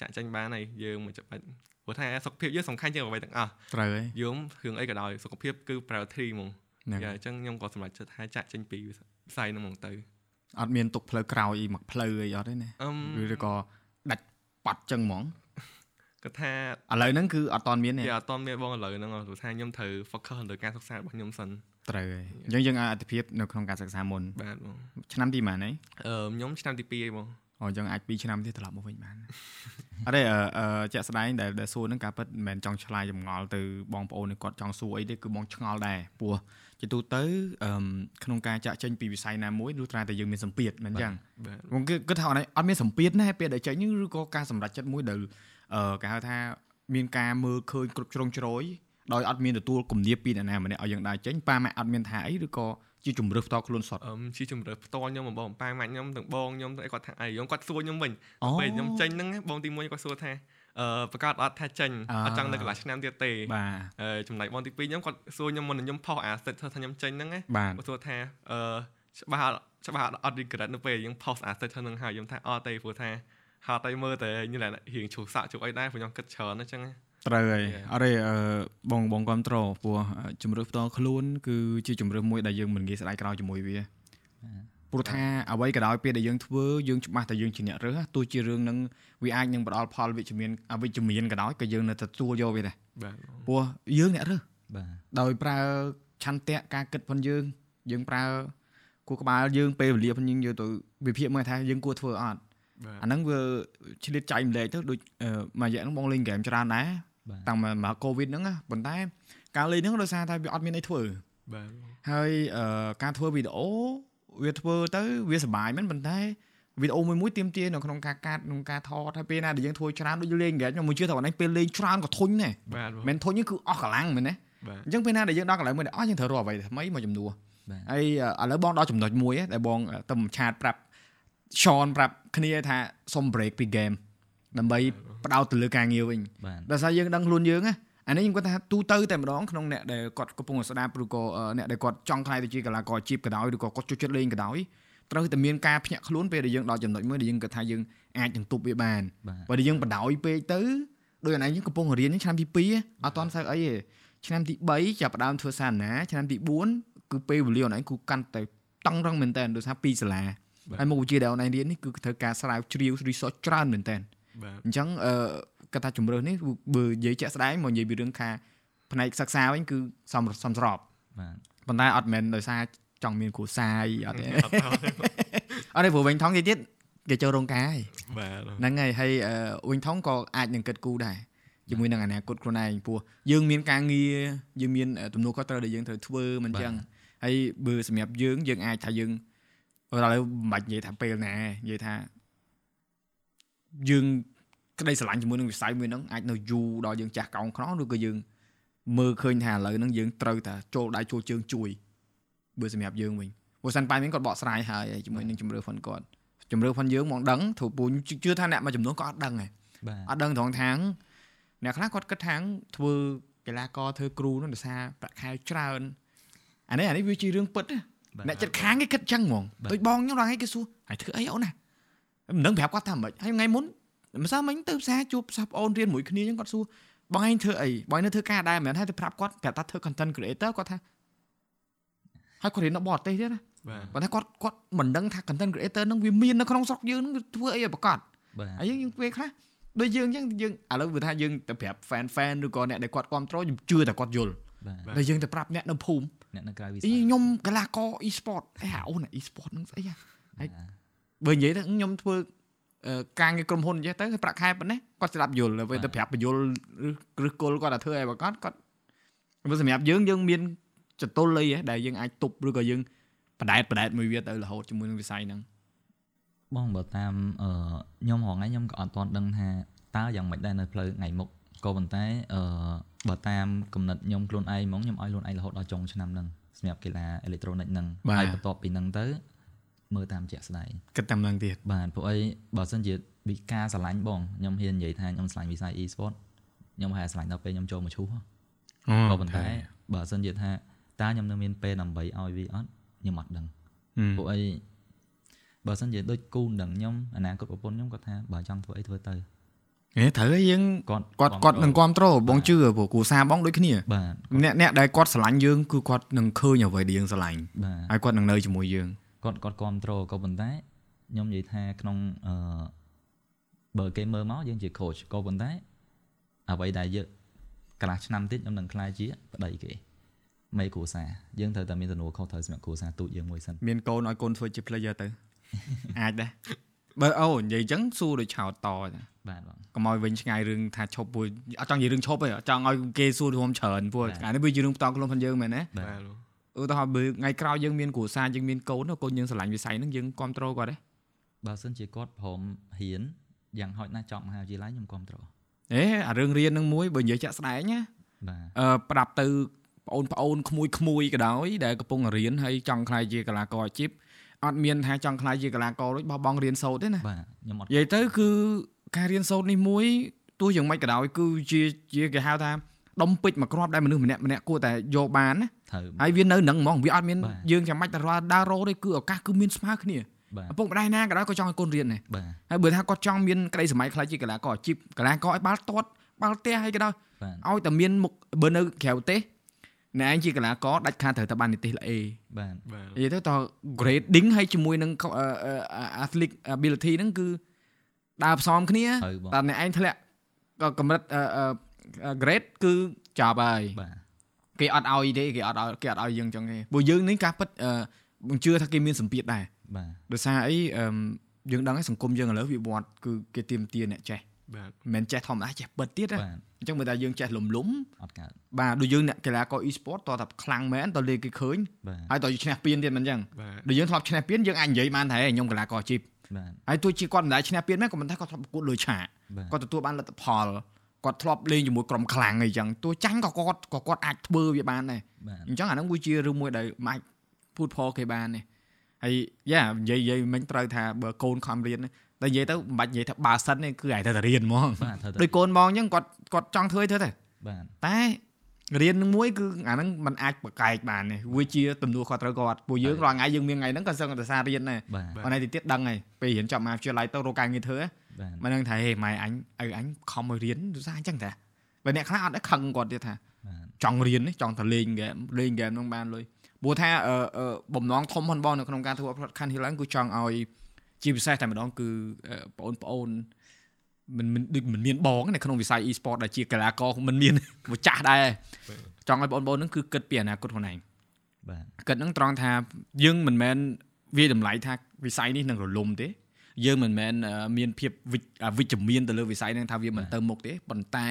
ចាក់ចេញបានហើយយើងមិនចាំបាច់ព្រោះថាសុខភាពយើងសំខាន់ជាងអ្វីទាំងអស់ត្រូវហើយយើងរឿងអីក៏ដោយសុខភាពគឺ priority ហ្មងហ្នឹងយ៉ាអញ្ចឹងខ្ញុំក៏សម្រេចចិត្តថាចាក់ចេញពីវិស័យហ្នឹងហ្មងទៅអត់មានទុកផ្លូវក្រោយអីមកផ្លូវអីអត់ទេណាអឹមឬក៏ដាច់ប៉ាត់ចឹងហ្មងគាត់ថាឥឡូវហ្នឹងគឺអត់តន់មានទេយ៉ាអត់តមានបងឥឡូវហ្នឹងព្រោះថាខ្ញុំត្រូវ focus លើការសិក្សារបស់ខ្ញុំសិនត្រូវហើយអញ្ចឹងយើងអាចអតិភិបនៅក្នុងការសិក្សាមុនបាទបងឆ្នាំទីប៉ុន្មានហីអឺខ្ញុំឆ្នាំទី2ឯងបង អញ្ចឹងអាច2ឆ្នាំទៀតត្រឡប់មកវិញបានអត់ទេអឺអឺជាក់ស្ដែងដែលដែលសួរហ្នឹងការពិតមិនមែនចង់ឆ្លើយចម្ងល់ទៅបងប្អូននេះគាត់ចង់សួរអីទេគឺបងឆ្ងល់ដែរព្រោះជាទូទៅអឺក្នុងការចាក់ចេញពីវិស័យណាមួយលុះត្រាតែយើងមានសម្ពាធមិនអញ្ចឹងបាទខ្ញុំគិតគិតថាអត់អត់មានសម្ពាធណាពេលដែលចេញហ្នឹងឬក៏ការសម្រេចចិត្តមួយដែលអឺគេហៅថាមានការមើលឃើញគ្រប់ជ្រុងជ្រោយដោយអត់មានទទួលគំនាបពីអ្នកណាម្នាក់ឲ្យយើងដើរចេញប៉ាម៉ាក់អត់មានថាអីឬក៏ ជាជំរឿផ្ទាល់ខ្លួនសតអឹមជាជំរឿផ្ទាល់ខ្ញុំបងប៉ាម៉ាក់ខ្ញុំទាំងបងខ្ញុំទាំងអីគាត់ថាអីខ្ញុំគាត់សួរខ្ញុំវិញពេលខ្ញុំចេញហ្នឹងបងទី1គាត់សួរថាអឺប្រកាសអត់ថាចេញអត់ចង់នៅកន្លះឆ្នាំទៀតទេបាទចំណែកបងទី2ខ្ញុំគាត់សួរខ្ញុំមុនខ្ញុំផុសអាសិតថាខ្ញុំចេញហ្នឹងគាត់សួរថាអឺច្បាស់ច្បាស់អត់ regret នៅពេលយើង post asset ហ្នឹងហើយខ្ញុំថាអត់ទេព្រោះថាហត់តែមើលតែញ៉ឹងរៀងឈូសសាក់ជុកអីដែរព្រោះខ្ញុំគិតច្រើនអញ្ចឹង ត្រូវហើយ Yeah. អត់ទេអឺបងបងគ្រប់ត្រព្រោះអឺជំរឿផ្ទាល់ខ្លួន គឺជាជំរឿមួយដែលយើងមិនងាយស្ដាយក្រោយជាមួយវាព្រោះថាអ្វីក៏ដោយពេលដែលយើងធ្វើយើងច្បាស់តែយើងជាអ្នករើសទោះជារឿងនឹងវាអាចនឹងផ្ដល់ផលវិជ្ជមានអវិជ្ជមានក៏ដោយក៏យើងនៅតែទទួលយកវាដែរបាទព្រោះយើងអ្នករើសបាទដោយប្រើឆន្ទៈការគិតផងយើង យើងប្រើគូក្បាលយើងពេលវេលាផងយើងយកទៅវិភាគមើលថាយើងគួរធ្វើអត់បាទអាហ្នឹងវាឆ្លៀតចែកម្លែកទៅដូចអឺមួយរយៈហ្នឹងបងលេងហ្គេមច្រើនដែរបាទ តាំងមកមកកូវីដហ្នឹងណាប៉ុន្តែការលេងហ្នឹងដោយសារតែវាអត់មានអីធ្វើបាទហើយអឺការធ្វើវីដេអូវាធ្វើទៅវាសប្បាយមែនប៉ុន្តែវីដេអូមួយមួយទៀមទានៅក្នុងការកាត់ក្នុងការថតហើយពេលណាដែលយើងធ្វើច្រើនដូចលេងហ្គេមខ្ញុំមួយជឿថាបងឯងពេលលេងច្រើនក៏ធុញដែរបាទបងមិនធុញទេគឺអស់កម្លាំងមែនទេបាទអញ្ចឹងពេលណាដែលយើងដល់កន្លែងមួយដែលអស់យើងត្រូវរកអ្វីថ្មីមកជំនួសបាទហើយឥឡូវបងដល់ចំណុចមួយដែលបងទៅឆាតប្រាប់ Sean ប្រាប់គ្នាថាសុំ break ពី game ដើម្បីផ្ដោតទៅលើការងារវិញបាទដោយសារយើងដឹងខ្លួនយើងណាអានេះខ្ញុំគាត់ថាទូទៅតែម្ដងក្នុងអ្នកដែលគាត់កំពុងតែស្ដាប់ឬក៏អឺអ្នកដែលគាត់ចង់ខ្លាយទៅជាកីឡាករជីបក៏ដោយឬក៏គាត់ជួយចិត្តលេងក៏ដោយត្រូវតែមានការភ្ញាក់ខ្លួនពេលដែលយើងដល់ចំណុចមួយដែលយើងគិតថាយើងអាចនឹងទប់វាបានបាទបើដែលយើងបដ ாய் ពេកទៅដោយអានេះយើងកំពុងរៀននេះឆ្នាំទី2អត់ទាន់សូវអីទេឆ្នាំទី3ចាប់ផ្ដើមធ្វើសាសនាឆ្នាំទី4គឺពេលវេលាអូនឯងគឺកាន់តែតឹងរឹងមែនតើដោយសារពីសាលាហើយមុខវិជ្ជាដែលអូនឯងរៀននេះគឺត្រូវការស្រាវជ្រាវ research ច្រើនមែនតើបាទ អញ្ចឹងអឺគាត់ថាជំរឿននេះបើនិយាយជាក់ស្ដែងមកនិយាយពីរឿងខាផ្នែកសិក្សាវិញគឺសំសំស្របបាទប៉ុន្តែអត់មែនដោយសារចង់មានគ្រូសាយអត់ទេអត់ថតទេអត់ទេព្រោះវិញថងទៀតទៀតគេចូលរោងការហើយបាទហ្នឹងហើយហើយអឺវិញថងក៏អាចនឹងគិតគូរដែរជាមួយនឹងអនាគតខ្លួនឯងព្រោះយើងមានការងារយើងមានទំនួលខុសត្រូវដែលយើងត្រូវធ្វើមិនអញ្ចឹងហើយបើសម្រាប់យើងយើងអាចថាយើងឥឡូវមិនបាច់និយាយថាពេលណានិយាយថា យើងក្តីស្រឡាញ់ជាមួយនឹងវិស័យមួយហ្នឹងអាចនៅយូរដល់យើងចាស់កោងខ្នងឬក៏យើងមើលឃើញថាឥឡូវហ្នឹងយើងត្រូវតែចូលដៃចូលជើងជួយបើសម្រាប់យើងវិញព្រោះសិនប៉ៃវិញគាត់បកស្រាយហើយជាមួយនឹងជំរឿហ្វុនគាត់ជំរឿហ្វុនយើងមកដឹងព្រោះពូជឿថាអ្នកមួយចំនួនក៏អត់ដឹងដែរបាទអត់ដឹងត្រង់ថាងអ្នកខ្លះគាត់គិតថាងធ្វើកីឡាករធ្វើគ្រូនោះដោយសារប្រាក់ខែច្រើនអានេះអានេះវាជារឿងពិតណាបាទអ្នកចិត្តខាងគេគិតចឹងហ្មងបាទដូចបងខ្ញុំដល់ថ្ងៃគេសួរហើយធ្វើអីអូនណា មិនដឹងប្រាប់គាត់ថាម៉េចហើយថ្ងៃមុនម្សិលមិញទៅផ្សារជួបសាប់អូនរៀនមួយគ្នាចឹងគាត់សួរបងឯងធ្វើអីបងឯងនៅធ្វើការដែរមិនមែនហើយទៅប្រាប់គាត់ប្រាប់ថាធ្វើ content creator គាត់ថាហើយគាត់រៀននៅបរទេសទៀតណាបាទគាត់ថាគាត់គាត់មិនដឹងថា content creator ហ្នឹងវាមាននៅក្នុងស្រុកយើងហ្នឹងវាធ្វើអីឲ្យប្រកាសបាទហើយយើងយើងពេលខ្លះដូចយើងអញ្ចឹងយើងឥឡូវវាថាយើងទៅប្រាប់ fan fan ឬក៏អ្នកដែលគាត់គ្រប់គ្រងយើងជឿតែគាត់យល់បាទបាទតែយើងទៅប្រាប់អ្នកនៅភូមិអ្នកនៅក្រៅវិស័អីយខ្ញុំកីឡាករ e-sport អីហៅអូន e-sport ហ្នឹងស្អីហ៎ហើយ បាទបើនិយាយទៅខ្ញុំធ្វើអឺការងារក្រុមហ៊ុនអញ្ចឹងទៅប្រាក់ខែប៉ុណ្ណេះគាត់ស្ដាប់យល់ទៅពេលទៅប្រាប់បញ្យល់ឬឬគល់គាត់ថាធ្វើអីបើគាត់គាត់បើសម្រាប់យើងយើងមានចតុលអីហ៎ដែលយើងអាចទប់ឬក៏យើងបដែតបដែតមួយវាទៅរហូតជាមួយនឹងវិស័យហ្នឹងបងបើតាមអឺខ្ញុំហងៃខ្ញុំក៏អត់ទាន់ដឹងថាតើយ៉ាងម៉េចដែរនៅផ្លូវថ្ងៃមុខក៏ប៉ុន្តែអឺបើតាមគំនិតខ្ញុំខ្លួនឯងហ្មងខ្ញុំឲ្យខ្លួនឯងរហូតដល់ចុងឆ្នាំហ្នឹងសម្រាប់កីឡាអេឡិចត្រូនិកហ្នឹងហើយបន្ទាប់ពីហ្នឹងទៅ មើលតាមជាក់ស្ដែងគិតតាមហ្នឹងទៀតបាទព្រោះអីបើសិនជាវិការឆ្លាញ់បងខ្ញុំហ៊ាននិយាយថាខ្ញុំឆ្លាញ់វិស័យ e-sport ខ្ញុំហែឆ្លាញ់ដល់ពេលខ្ញុំចូលមកឈូសក៏ប៉ុន្តែបើសិនជាថាតើខ្ញុំនៅមានពេលដើម្បីឲ្យវាអត់ខ្ញុំអត់ដឹងព្រោះអីបើសិនជាដូចគូនដឹងខ្ញុំអនាគតប្រពន្ធខ្ញុំគាត់ថាបើចង់ធ្វើអីធ្វើទៅហេត្រូវឲ្យយើងគាត់គាត់គាត់នឹងគ្រប់គ្រងបងជឿព្រោះគ្រូសាបងដូចគ្នាបាទអ្នកអ្នកដែលគាត់ស្រឡាញ់យើងគឺគាត់នឹងឃើញអ្វីដែលយើងស្រឡាញ់បាទហើយគាត់នឹងនៅជាមួយយើង គាត់គាត់គ្រប់គ្រងក៏ប៉ុន្តែខ្ញុំនិយាយថាក្នុងអឺបើគេមើលមកយើងជា coach ក៏ប៉ុន្តែអ្វីដែលយើងកន្លះឆ្នាំទៀតខ្ញុំនឹងខ្លាចជាប្តីគេមេគ្រួសារយើងត្រូវតែមានទំនួលខុសត្រូវសម្រាប់គ្រួសារទូចយើងមួយសិនមានកូនឲ្យកូនធ្វើជា player ទៅអាចដែរបើអូនិយាយអញ្ចឹងសួរដូចឆោតតចាបាទបងកុំឲ្យវិញឆ្ងាយរឿងថាឈប់ពួកអត់ចង់និយាយរឿងឈប់ទេអត់ចង់ឲ្យគេសួររួមច្រើនពួកបាទអានេះវាជារឿងបន្តខ្លួនផងយើងមែនណាបាទបាទលោក ឧទាហរណ៍បើថ្ងៃក្រោយយើងមានគ្រួសារយើងមានកូនកូនយើងស្រឡាញ់វិស័យហ្នឹងយើងគ្រប់គ្រងគាត់ទេបើសិនជាគាត់ព្រមហ៊ានយ៉ាងហោចណាស់ចប់មហាវិទ្យាល័យខ្ញុំគ្រប់គ្រងអេអារឿងរៀនហ្នឹងមួយបើនិយាយចាក់ស្ដែងណាបាទអឺប្រាប់ទៅបងប្អូនក្មួយក្មួយក៏ដោយដែលកំពុងរៀនហើយចង់ខ្លាយជាកីឡាករអាជីពអត់មានថាចង់ខ្លាយជាកីឡាករដូចបោះបង់រៀនសូត្រទេណាបាទខ្ញុំអត់និយាយទៅគឺការរៀនសូត្រនេះមួយទោះយ៉ាងម៉េចក៏ដោយគឺជាជាគេហៅថា ដុំពេជ្រមួយគ្រាប់ដែលមនុស្សម្នាក់ម្នាក់គួរតែយកបានណាត្រូវហើយវានៅនឹងហ្មងវាអត់មានបាទយើងចាំបាច់តែរត់ដើររោទេគឺឱកាសគឺមានស្មើគ្នាបាទឪពុកម្ដាយណាក៏ដោយក៏ចង់ឲ្យកូនរៀនដែរបាទហើយបើថាគាត់ចង់មានក្តីសម័យខ្លាចជាកីឡាករអាជីពកីឡាករឲ្យបាល់ទាត់បាល់ទះឲ្យក៏ដោយបាទឲ្យតែមានមុខបើនៅក្រៅប្រទេសអ្នកឯងជាកីឡាករដាច់ខាតត្រូវតែបាននិទេសល្អេបាទបាទនិយាយទៅត grading ហើយជាមួយនឹងអឺអឺ athletic ability ហ្នឹងគឺដើរផ្សំគ្នាត្រូវបងតែអ្នកឯងធ្លាក់ក៏កម្រិតអឺអឺ grade គឺចប់ហើយបាទគេអត់ឲ្យទេគេអត់ឲ្យគេអត់ឲ្យយើងចឹងទេព្រោះយើងនេះការពិតអឺខ្ញុំជឿថាគេមានសម្ពាធដែរបាទដោយសារអីអឺយើងដឹងហើយសង្គមយើងឥឡូវវាវត្តគឺគេទៀមទាអ្នកចេះបាទមិនមែនចេះធម្មតាចេះពិតទៀតណាបាទអញ្ចឹងបើតែយើងចេះលំលំអត់កើតបាទដូចយើងអ្នកកីឡាករ e-sport តើតែខ្លាំងមែនតើលេគេឃើញបាទហើយតើឈ្នះពានទៀតមិនអញ្ចឹងបាទដូចយើងធ្លាប់ឈ្នះពានយើងអាចនិយាយបានថាហេខ្ញុំកីឡាករអាជីពបាទហើយទោះជាគាត់មិនដែលឈ្នះពានមែនក៏មិនថាគាត់ធ្លាប់ប្រកួតលើឆាកបាទគាត់ទទួលបានលទ្ធផល គាត់ធ្លាប់លេងជាមួយក្រុមខ្លាំងអីចឹងទោះចាញ់ក៏គាត់ក៏គាត់អាចធ្វើវាបានដែរអញ្ចឹងអាហ្នឹងវាជារឿងមួយដែលមិនអាចពូតផលគេបានទេហើយយ៉ានិយាយនិយាយមិញត្រូវថាបើកូនខំរៀនតែនិយាយទៅមិនបាច់និយាយថាបើសិនទេគឺឯងត្រូវតែរៀនហ្មងដូចកូនបងអញ្ចឹងគាត់គាត់ចង់ធ្វើធ្វើទៅបាទតែរៀននឹងមួយគឺអាហ្នឹងมันអាចបកែកបានទេវាជាទំនួលខុសត្រូវគាត់ពួកយើងរាល់ថ្ងៃយើងមានថ្ងៃហ្នឹងក៏សឹងតែសាររៀនដែរប៉ុន្តែទីទៀតដឹងហើយពេលរៀនចប់មហាវិទ្យាល័យទៅរកការងារធ្វើហ្នឹង មិនដឹងថាហេម៉ែអញឲ្យអញខំឲ្យរៀនទស្សអញ្ចឹងតាបើអ្នកខ្លះអត់ដែរខឹងគាត់ទៀតថាបាទចង់រៀននេះចង់ទៅលេងហ្គេមលេងហ្គេមហ្នឹងបានលុយព្រោះថាអឺអឺបំណងធំផងបងនៅក្នុងការធ្វើ podcast នេះឡើងគឺចង់ឲ្យជាពិសេសតែម្ដងគឺអឺបងប្អូនមិនមិនដូចមិនមានបងនៅក្នុងវិស័យ e-sport ដែលជាកីឡាករមិនមានម្ចាស់ដែរចង់ឲ្យបងប្អូនហ្នឹងគឺគិតពីអនាគតខ្លួនឯងបាទគិតហ្នឹងត្រង់ថាយើងមិនមែនវាតម្លៃថាវិស័យនេះនឹងរលំទេ យើងមិនមែនអឺមានភាពវិជ្ជអវិជ្ជមានទៅលើវិស័យហ្នឹងថាវាមិនទៅមុខទេប៉ុន្តែ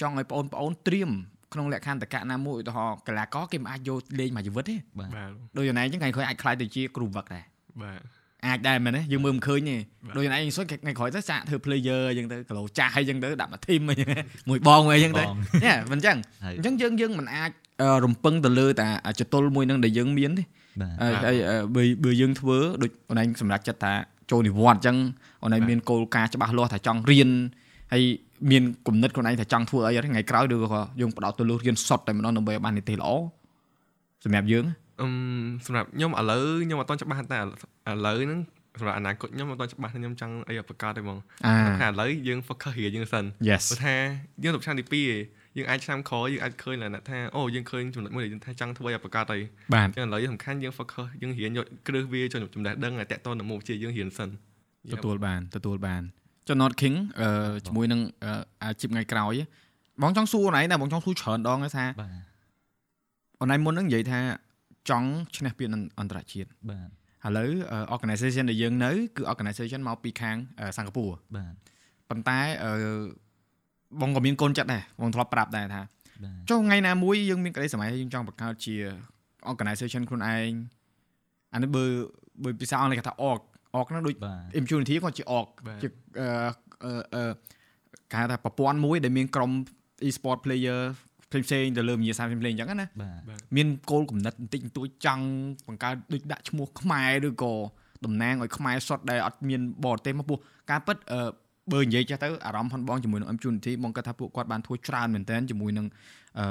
ចង់ឲ្យបងប្អូនត្រៀមក្នុងលក្ខន្តិកៈណាមួយឧទាហរណ៍កីឡាករគេមិនអាចយកលេងមួយជីវិតទេបាទបាទដូចយ៉ាងណាអញ្ចឹងថ្ងៃក្រោយអាចខ្លាយទៅជាគ្រូវឹកដែរបាទអាចដែរមែនទេយើងមើលមិនឃើញទេបាទដូចយ៉ាងណាអញ្ចឹងថ្ងៃក្រោយទៅសាកធ្វើ player អញ្ចឹងទៅគីឡូចាស់អញ្ចឹងទៅដាក់មក team អញ្ចឹងមួយបងមួយអញ្ចឹងទៅបងញ៉ែមិនអញ្ចឹងហើយអញ្ចឹងយើងយើងមិនអាចអឺរំពឹងទៅលើតែចតុលមួយហ្នឹងដែលយើងមានទេបាទហើយហើយអឺបើបើយើងធ្វើដូចអូនឯងសម្រាប់ចិត្តថា ចូលនិវត្តន៍អញ្ចឹងអូនឯងមានគោលការណ៍ច្បាស់លាស់ថាចង់រៀនហើយមានគំនិតខ្លួនឯងថាចង់ធ្វើអីហ្នឹងថ្ងៃក្រោយឬក៏យើងបដោតទៅលើរៀនសុទ្ធតែម្ដងដើម្បីឲ្យបាននីតិល្អសម្រាប់យើងអឹមសម្រាប់ខ្ញុំឥឡូវខ្ញុំអត់ទាន់ច្បាស់តែឥឡូវហ្នឹងសម្រាប់អនាគតខ្ញុំអត់ទាន់ច្បាស់ថាខ្ញុំចង់អីឲ្យប្រកាសទេហ្មងអាថាឥឡូវយើង focus រៀនយើងសិន yes ព្រោះថាយើងទៅឆ្នាំទី2ឯង យើងអាចឆ្នាំក្រោយយើងអាចឃើញឡើងថាអូយើងឃើញចំណុចមួយដែលយើងថាចង់ធ្វើឲ្យប្រកាសអីបាទចឹងឥឡូវសំខាន់យើង focus យើងរៀនយកគ្រឹះវាចំណេះដឹងឲ្យតាក់ទងនឹងមុខវិជ្ជាយើងរៀនសិនទទួលបានទទួលបានចុះ Not King អឺជាមួយនឹងអឺអាជីពថ្ងៃក្រោយបងចង់សួរអូនឯងតែបងចង់សួរច្រើនដងហើយថាបាទអូនឯងមុនហ្នឹងនិយាយថាចង់ឈ្នះពានអន្តរជាតិបាទឥឡូវអឺ organization ដែលយើងនៅគឺ organization មកពីខាងអឺសិង្ហបុរីបាទប៉ុន្តែអឺ បងក៏មានកូនចិត្តដែរបងធ្លាប់ប្រាប់ដែរថាបាទចុះថ្ងៃណាមួយយើងមានក្តីសម័យយើងចង់បង្កើតជា organization ខ្លួនឯងអានេះបើបើភាសាអង់គ្លេសគេថា org org ហ្នឹងដូចបាទ impunity គាត់ជា org បាទជាអឺអឺអឺគេហៅថាប្រព័ន្ធមួយដែលមានក្រុម e-sport player ផ្សេងៗទៅលើវិញ្ញាសាផ្សេងៗអញ្ចឹងណាបាទមានគោលគំនិតបន្តិចបន្តួចចង់បង្កើតដូចដាក់ឈ្មោះខ្មែរឬក៏តំណាងឲ្យខ្មែរសុទ្ធដែលអត់មានបរទេសមកពោះការពិតអឺ បើនិយាយចេះទៅអារម្មណ៍ផងបងជាមួយនឹង impunity បងគាត់ថាពួកគាត់បានធ្វើច្រើនមែនទែនជាមួយនឹងអឺ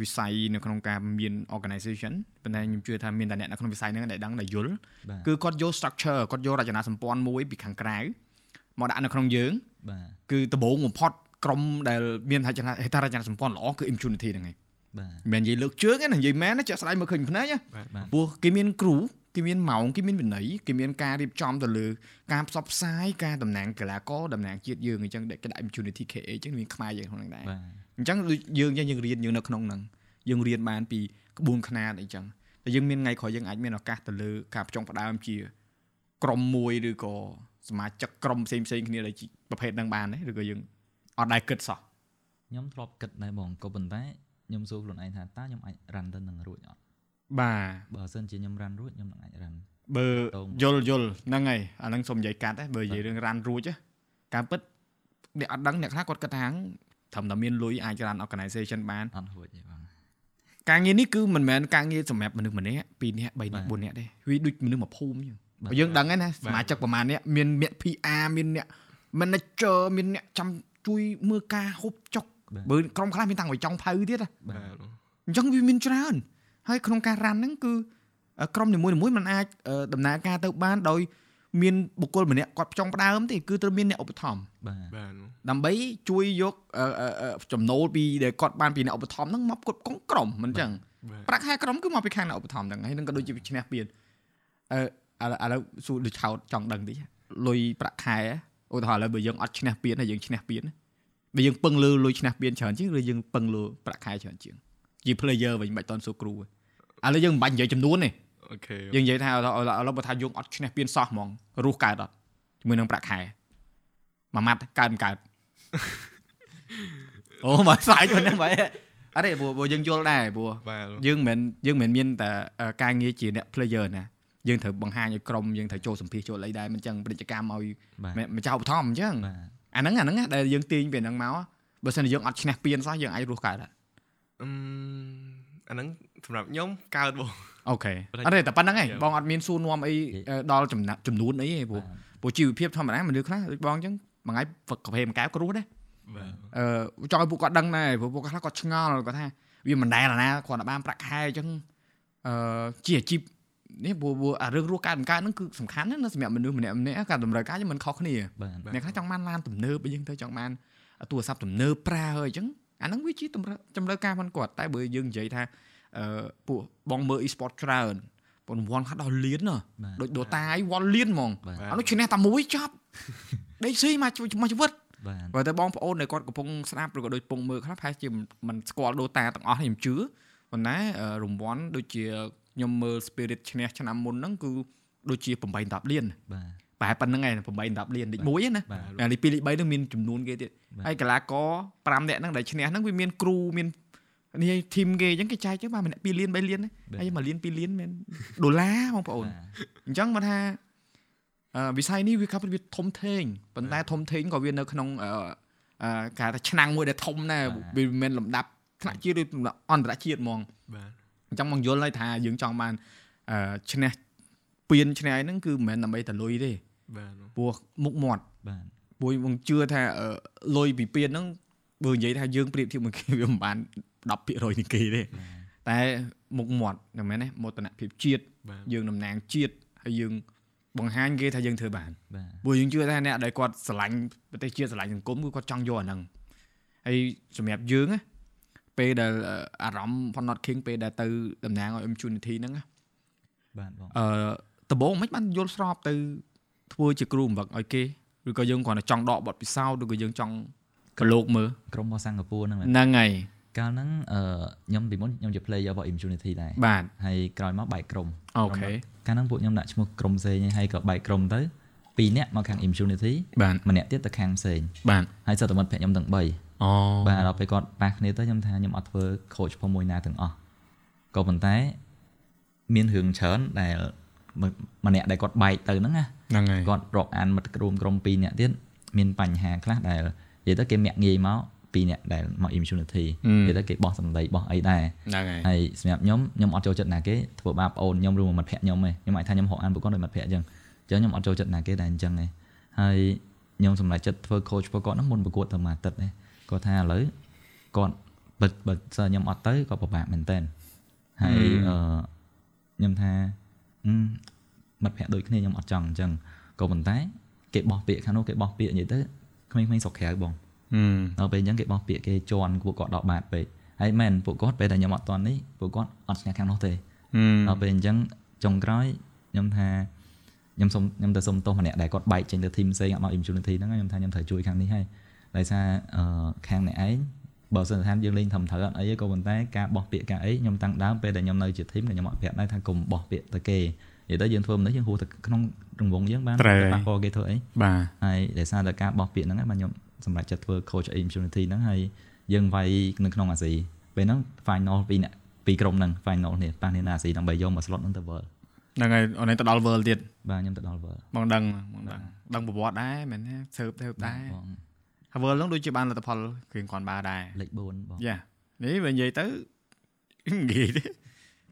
វិស័យនៅក្នុងការមាន organization ប៉ុន្តែខ្ញុំជឿថាមានតែអ្នកនៅក្នុងវិស័យហ្នឹងដែលដឹងដែលយល់បាទគឺគាត់យក structure គាត់យករចនាសម្ព័ន្ធមួយពីខាងក្រៅមកដាក់នៅក្នុងយើងបាទគឺដំបូងបំផុតក្រុមដែលមានហេតុហេដ្ឋារចនាសម្ព័ន្ធល្អគឺ impunity ហ្នឹងឯងបាទមិនមែននិយាយលើកជើងទេណានិយាយមែនណាចាក់ស្ដាយមើលឃើញភ្នែកណាបាទបាទព្រោះគេមានគ្រូ គេមានម៉ោងគេមានវិន័យគេមានការរៀបចំទៅលើការផ្សព្វផ្សាយការតំណាងកីឡាករតំណាងជាតិយើងអញ្ចឹងដែលគេដាក់ impunity KA អញ្ចឹងមានខ្មែរយើងក្នុងហ្នឹងដែរបាទអញ្ចឹងដូចយើងយើងយើងរៀនយើងនៅក្នុងហ្នឹងយើងរៀនបានពីក្បួនខ្នាតអីចឹងតែយើងមានថ្ងៃក្រោយយើងអាចមានឱកាសទៅលើការផ្ចង់ផ្ដើមជាក្រុមមួយឬក៏សមាជិកក្រុមផ្សេងផ្សេងៗគ្នាដែលជាប្រភេទហ្នឹងបានទេឬក៏យើងអត់ដែរគិតសោះខ្ញុំធ្លាប់គិតដែរបងក៏ប៉ុន្តែខ្ញុំសួរខ្លួនឯងថាតើខ្ញុំអាចរ៉ាន់ទៅនឹងរួចអត់ បាទបើសិនជាខ្ញុំរ៉ាន់រួចខ្ញុំនឹងអាចរ៉ាន់បើតោងយល់យល់ហ្នឹងហើយអាហ្នឹងសូមនិយាយកាត់ដែរបើនិយាយរឿងរ៉ាន់រួចណាការពិតអ្នកអត់ដឹងអ្នកខ្លះគាត់គិតថាត្រឹមតែមានលុយអាចរ៉ាន់ organization បានអត់រួចទេបងការងារនេះគឺមិនមែនការងារសម្រាប់មនុស្សម្នាក់ពីរនាក់បីនាក់បាទបួននាក់ទេវាដូចមនុស្សមួយភូមិអញ្ចឹងបាទបើយើងដឹងហើយណាសមាជិកប្រហែលនាក់មានអ្នក PR មានអ្នក manager មានអ្នកចាំជួយមើលការហូបចុកបាទបើក្រុមខ្លះមានតាំងពីចុងភៅទៀតណាបាទអញ្ចឹងវាមានច្រើន ហើយក្នុងការរ៉ាន់ហ្នឹងគឺអឺក្រុមនីមួយៗมันអាចអឺដំណើរការទៅបានដោយមានបុគ្គលម្នាក់គាត់ផ្ចង់ផ្ដើមទេគឺត្រូវមានអ្នកឧបត្ថម្ភបាទបាទដើម្បីជួយយកអឺអឺអឺចំណូលពីដែលគាត់បានពីអ្នកឧបត្ថម្ភហ្នឹងមកគ្រប់គ្រងក្រុមមិនអញ្ចឹងបាទប្រាក់ខែក្រុមគឺមកពីខាងអ្នកឧបត្ថម្ភហ្នឹងហើយនឹងក៏ដូចជាឈ្នះពៀនអឺឥឡូវឥឡូវសួរដូចឆោតចង់ដឹងតិចលុយប្រាក់ខែឧទាហរណ៍ឥឡូវបើយើងអត់ឈ្នះពៀនហើយយើងឈ្នះពៀនបើយើងពឹងលើលុយឈ្នះពៀនច្រើនជាងឬយើងពឹងលើប្រាក់ខែច្រើនជាងជា player វិញមិនបាច់តន់សួរគ្រូទេ ឥឡូវយើងមិនបាច់និយាយចំនួនទេអូខេយើងនិយាយថាឥឡូវឥឡូវឥឡូវបើថាយើងអត់ឈ្នះពៀនសោះហ្មងរស់កើតអត់ជាមួយនឹងប្រាក់ខែមួយម៉ាត់កើតមិនកើតអូមកស្អាយទៅហ្នឹងបែអត់ទេព្រោះព្រោះយើងយល់ដែរព្រោះបាទយើងមិនមែនយើងមិនមែនមានតែអឺការងារជាអ្នក player ណាយើងត្រូវបង្ហាញឲ្យក្រុមយើងត្រូវចូលសម្ភាសចូលអីដែរមិនចឹងពាណិជ្ជកម្មឲ្យបាទម្ម្ចាស់ឧបត្ថម្ភអញ្ចឹងបាទអាហ្នឹងអាហ្នឹងណាដែលយើងទាញពីហ្នឹងមកបើសិនជាយើងអត់ឈ្នះពៀនសោះយើងអាចរស់កើតអត់អឺអាហ្នឹង សម្រាប់ខ្ញុំកើតបងអូខេប៉ុន្តែអត់ទេតែប៉ុណ្្នឹងឯង Yeah. បងអត់មានសួរនាំអីអឺដល់ចំណាក់ចំនួនអីទេព្រោះព្រោះជីវភាពធម្មតាមនុស្សខ្លះដូចបងអញ្ចឹងមួយថ្ងៃហ្វឹកកាហ្វេមួយកែវគ្រួដែរបាទអឺចង់ឲ្យពួកគាត់ដឹងដែរព្រោះពួកគាត់ខ្លះគាត់ឆ្ងល់គាត់ថាវាមិនដែលណាគ្រាន់តែបានប្រាក់ខែអញ្ចឹងអឺជាអាជីពនេះព្រោះព្រោះអារឿងរស់កើតមិនកើតហ្នឹងគឺសំខាន់ណាស់ណាសម្រាប់មនុស្សម្នាក់ម្នាក់ការតម្រូវការយើងមិនខុសគ្នាបាទអ្នកខ្លះចង់បានឡានទំនើបអីចឹងទៅចង់បានទូរស័ព្ទទំនើបប្រើអីចឹងអាហ្នឹងវាជាតម្រូវតម្រូវការរបស់គាត់តែបើយើងនិយាយថាអឺ ពួកបងមើល e-sport ច្រើនប៉ុន្តែរង្វាន់ខ្លះដល់លានណាបាទដូច Dota ឯងវល់លានហ្មងបាទអានោះឈ្នះតែមួយចប់ដេកស៊ីមកមកជីវិតបាទបើតែបងប្អូនដែលគាត់កំពុងស្ដាប់ឬក៏ដូចកំពុងមើលខ្លះប្រហែលជាមិនស្គាល់ Dota ទាំងអស់នេះខ្ញុំជឿប៉ុន្តែអឺរង្វាន់ដូចជាខ្ញុំមើល Spirit ឈ្នះឆ្នាំមុនហ្នឹងគឺដូចជា8 10លានបាទប្រហែលប៉ុណ្្នឹងឯង8 10លានលេខ1ឯណាបាទអាលេខ2លេខ3ហ្នឹងមានចំនួនគេទៀតបាទហើយកីឡាករ5នាក់ហ្នឹងដែលឈ្នះហ្នឹងវាមានគ្រូមាន នេះធីមគេអញ្ចឹងគេចែកទៅបាទម្នាក់2លាន3លានណាហើយ1លាន2លានមានដុល្លារបងប្អូនបាទអញ្ចឹងមកថាអឺវិស័យនេះវាកាប់វាធំធេងប៉ុន្តែធំធេងក៏វានៅក្នុងអឺអឺគេហៅថាឆ្នាំងមួយដែលធំដែរវាមិនមែនលំដាប់ថ្នាក់ជាតិឬលំដាប់អន្តរជាតិហ្មងបាទអញ្ចឹងមកយល់ហើយថាយើងចង់បានអឺឈ្នះពៀនឈ្នះអីហ្នឹងគឺមិនមែនដើម្បីតែលុយទេបាទព្រោះមុខមាត់បាទព្រោះបងជឿថាអឺលុយពីពៀនហ្នឹងបើនិយាយថាយើងប្រៀបធៀបមួយគេវាមិនបាន10%នៃគេទេតែមុខមាត់មិនមែនទេមោទនភាពជាតិបាទយើងតំណាងជាតិហើយយើងបង្ហាញគេថាយើងធ្វើបានបាទព្រោះយើងជឿថាអ្នកដែលគាត់ស្រឡាញ់ប្រទេសជាតិស្រឡាញ់សង្គមគឺគាត់ចង់យកអាហ្នឹងហើយសម្រាប់យើងណាពេលដែលអឺអារម្មណ៍ Fun Not King ពេលដែលទៅតំណាងឲ្យ opportunity ហ្នឹងណាបាទបងអឺដំបូងមិនបានយល់ស្របទៅធ្វើជាគ្រូបង្វឹកឲ្យគេឬក៏យើងគ្រាន់តែចង់ដកបទពិសោធន៍ឬក៏យើងចង់ប្រឡូកមើលក្រុមរបស់សិង្ហបុរីហ្នឹងមែនហ្នឹងហើយ កាលហ្នឹងអឺខ្ញុំពីមុនខ្ញុំជា player របស់ Immunity ដែរបាទហើយក្រោយមកបែកក្រុមអូខេកាលហ្នឹងពួកខ្ញុំដាក់ឈ្មោះក្រុមផ្សេងឯងហើយក៏បែកក្រុមទៅពីរនាក់មកខាង Immunity បាទម្នាក់ទៀតទៅខាងផ្សេងបាទហើយសិតតែមិត្តភក្តិខ្ញុំទាំង3អូបាទដល់ពេលគាត់ប៉ះគ្នាទៅខ្ញុំថាខ្ញុំអត់ធ្វើ coach ផងមួយណាទាំងអស់ក៏ប៉ុន្តែមានរឿងច្រើនដែលម្នាក់ដែលគាត់បែកទៅហ្នឹងណាហ្នឹងហើយគាត់រាប់អានមិត្តក្រុមក្រុម2នាក់ទៀតមានបញ្ហាខ្លះដែលនិយាយទៅគេមាក់ងាយមក 2នាក់ដែលមក immunity និយាយទៅគេបោះសម្ដីបោះអីដែរហ្នឹងហើយហើយសម្រាប់ខ្ញុំខ្ញុំអត់ចូលចិត្តណាគេធ្វើបាបប្អូនខ្ញុំឬមិត្តភក្តិខ្ញុំទេខ្ញុំអាចថាខ្ញុំហៅអានពួកគាត់ដូចមិត្តភក្តិអញ្ចឹងអញ្ចឹងខ្ញុំអត់ចូលចិត្តណាគេដែរអញ្ចឹងទេហើយខ្ញុំសម្រេចចិត្តធ្វើ coach ពួកគាត់ហ្នឹងមុនប្រកួតតែមួយអាទិត្យទេគាត់ថាឥឡូវគាត់បើបើសិនខ្ញុំអត់ទៅគាត់ពិបាកមែនតើហើយអឺខ្ញុំថាអឺមិត្តភក្តិដូចគ្នាខ្ញុំអត់ចង់អញ្ចឹងក៏ប៉ុន្តែគេបោះពាក្យខាងនោះគេបោះពាក្យនិយាយទៅក្មេងៗស្រុកក្រៅបងហឹម ដល់ពេលអញ្ចឹងគេបោះពាក្យគេជន់ពួកគាត់ដកបាតពេកហើយមែនពួកគាត់ពេលដែលខ្ញុំអត់តន់នេះពួកគាត់អត់ឈ្នះខាងនោះទេហឹមដល់ពេលអញ្ចឹងចុងក្រោយខ្ញុំថាខ្ញុំសុំខ្ញុំទៅសុំទោសម្នាក់ដែលគាត់បែកចេញទៅធីមផ្សេងអត់មក immunity ហ្នឹងខ្ញុំថាខ្ញុំត្រូវជួយខាងនេះហើយដោយសារអឺខាងអ្នកឯងបើសិនថាយើងលេងធំត្រូវអត់អីទេក៏ប៉ុន្តែការបោះពាក្យការអីខ្ញុំតាំងដើមពេលដែលខ្ញុំនៅជាធីមខ្ញុំអត់ប្រាប់ដែរថាកុំបោះពាក្យទៅគេនិយាយទៅយើងធ្វើមិននេះយើងហួសទៅក្នុងរង្វង់យើងបានត្រូវប៉ះពាល់គេធ្វើអីបាទហើយដោយសារតែការបោះពាក្យហ្នឹងហើយបាទខ្ញុំ សម្រាប់ចិត្តធ្វើ coach immunity ហ្នឹងហើយយើងវាយនៅក្នុងអាស៊ីពេលហ្នឹង final ពីរអ្នកពីរក្រុមហ្នឹង final នេះប៉ះនេះនៅអាស៊ីដើម្បីយកមក slot ហ្នឹងទៅ world ហ្នឹងហើយអូនឯងទៅដល់ world ទៀតបាទខ្ញុំទៅដល់ world បងដឹងបងដឹងដឹងប្រវត្តិដែរមែនទេស៊ើបទៅដែរបងហើយ world ហ្នឹងដូចជាបានលទ្ធផលគ្រៀងគាត់បើដែរលេខ4បងយ៉ានេះបើនិយាយទៅនិយាយទេ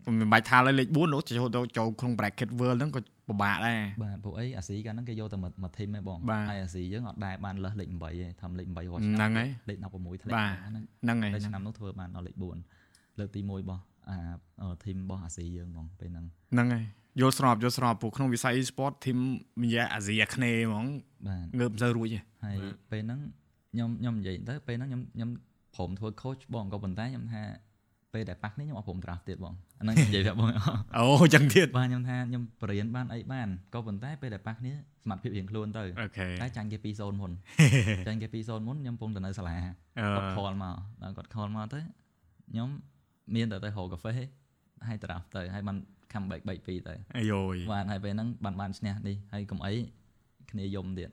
មិនបាច់ថាឡើយលេខ4នោះចូលទៅចូលក្នុង bracket world ហ្នឹងក៏ ពិបាកដែរបាទពួកអីអាស៊ីកាលហ្នឹងគេយកតែមួយមួយ team ឯងបងបាទហើយអាស៊ីយើងអត់ដែរបានលើសលេខ8ទេធ្វើលេខ8រាល់ហ្នឹឆ្នាំងហើយលេខ16ធ្លាបាទហ្នឹងហ្នឹងហើយតែឆ្នាំនោះធ្វើបានដល់លេខ4លើកទី1របស់អា team របស់អាស៊ីយើងហ្មងពេលហ្នឹងហ្នឹងហើយយល់ស្របយល់ស្របព្រោះក្នុងវិស័យ e-sport ធីមវិញ្ញាអាស៊ីអាគ្នេយ៍ហ្មងបាទងើបមិនសូវរួចទេហើយពេលហ្នឹងខ្ញុំខ្ញុំនិយាយទៅពេលហ្នឹងខ្ញុំខ្ញុំព្រមធ្វើ coach បងក៏ប៉ុន្តែខ្ញុំថា ពេលដែលប៉ះនេះខ្ញុំអត់ព្រម draft ទៀតបងអាហ្នឹងនិយាយប្រាប់បងអូចឹងទៀតបាទខ្ញុំថាខ្ញុំបរៀនបានអីបានក៏ប៉ុន្តែពេលដែលប៉ះគ្នាសមត្ថភាពរៀងខ្លួនទៅអូខេតែចាញ់គេ2-0មុនចាញ់គេ2-0មុនខ្ញុំកំពុងទៅនៅសាលាអឺគាត់ call មកដល់គាត់ call មកទៅខ្ញុំមានតែទៅហៅកាហ្វេហើយ draft ទៅហើយបាន comeback 3 2ទៅអាយយបាទហើយពេលហ្នឹងបានបានឈ្នះនេះហើយកុំអីគ្នាយំទៀត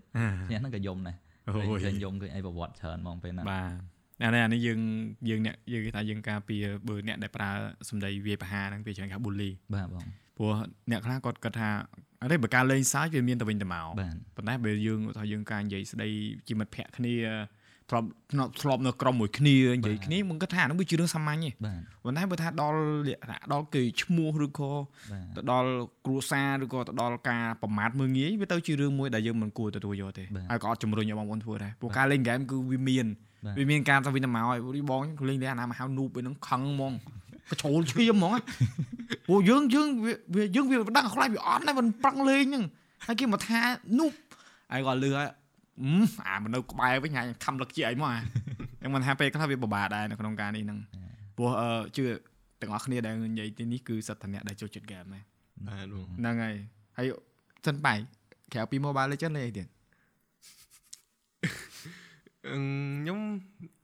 ឈ្នះហ្នឹងក៏យំដែរអូយឃើញយំឃើញអីប្រវត្តិច្រើនហ្មងពេលហ្នឹងបាទ អានេះអានេះយើងយើងអ្នកយើងគេថាយើងការពារបើអ្នកដែលប្រើសម្ដីវាយប្រហារហ្នឹងវាច្រើនគេ bully បាទបងព្រោះអ្នកខ្លះគាត់គាត់ថាអរិយបើការលេងសើចវាមានទៅវិញទៅមកបាទប៉ុន្តែបើយើងថាយើងការនិយាយស្ដីជាមិត្តភក្តិគ្នាធ្លាប់ធ្លាប់នៅក្រុមមួយគ្នានិយាយគ្នាมึงគាត់ថាហ្នឹងវាជារឿងសាមញ្ញទេបាទប៉ុន្តែបើថាដល់លក្ខណៈដល់គេឈ្មោះឬក៏បាទទៅដល់គ្រួសារឬក៏ទៅដល់ការប្រមាថមើងងាយវាទៅជារឿងមួយដែលយើងមិនគួរទទួលយកទេបាទហើយក៏អត់ជំរុញឲ្យបងប្អូនធ្វើដែរព្រោះការលេងហ្គេមគឺវាមានបាទ វាមានការទៅវិញទៅមកហើយព្រោះបងខ្ញុំលេងតែអាណាមកហៅនូបឯហ្នឹងខឹងហ្មងក៏ចូលឈាមហ្មងព្រោះយើងយើងវាវាយើងវាមិនដឹងខ្លាចវាអត់ដែរមិនប្រឹងលេងហ្នឹងហើយគេមកថានូបហើយគាត់លឺហើយអឺអាមកនៅក្បែរវិញហើយខំលឹកជាអីមកអាយ៉ាងមិនថាពេលខ្លះវាពិបាកដែរនៅក្នុងការនេះហ្នឹងព្រោះអឺជឿទាំងអស់គ្នាដែលនិយាយទីនេះគឺសិតតអ្នកដែលចូលចិត្តហ្គេមហ្នឹងបាទបងហ្នឹងហើយហើយសិនបាយក្រៅពី Mobile Legends លេងអីទៀតអឺ ខខ្ញុំ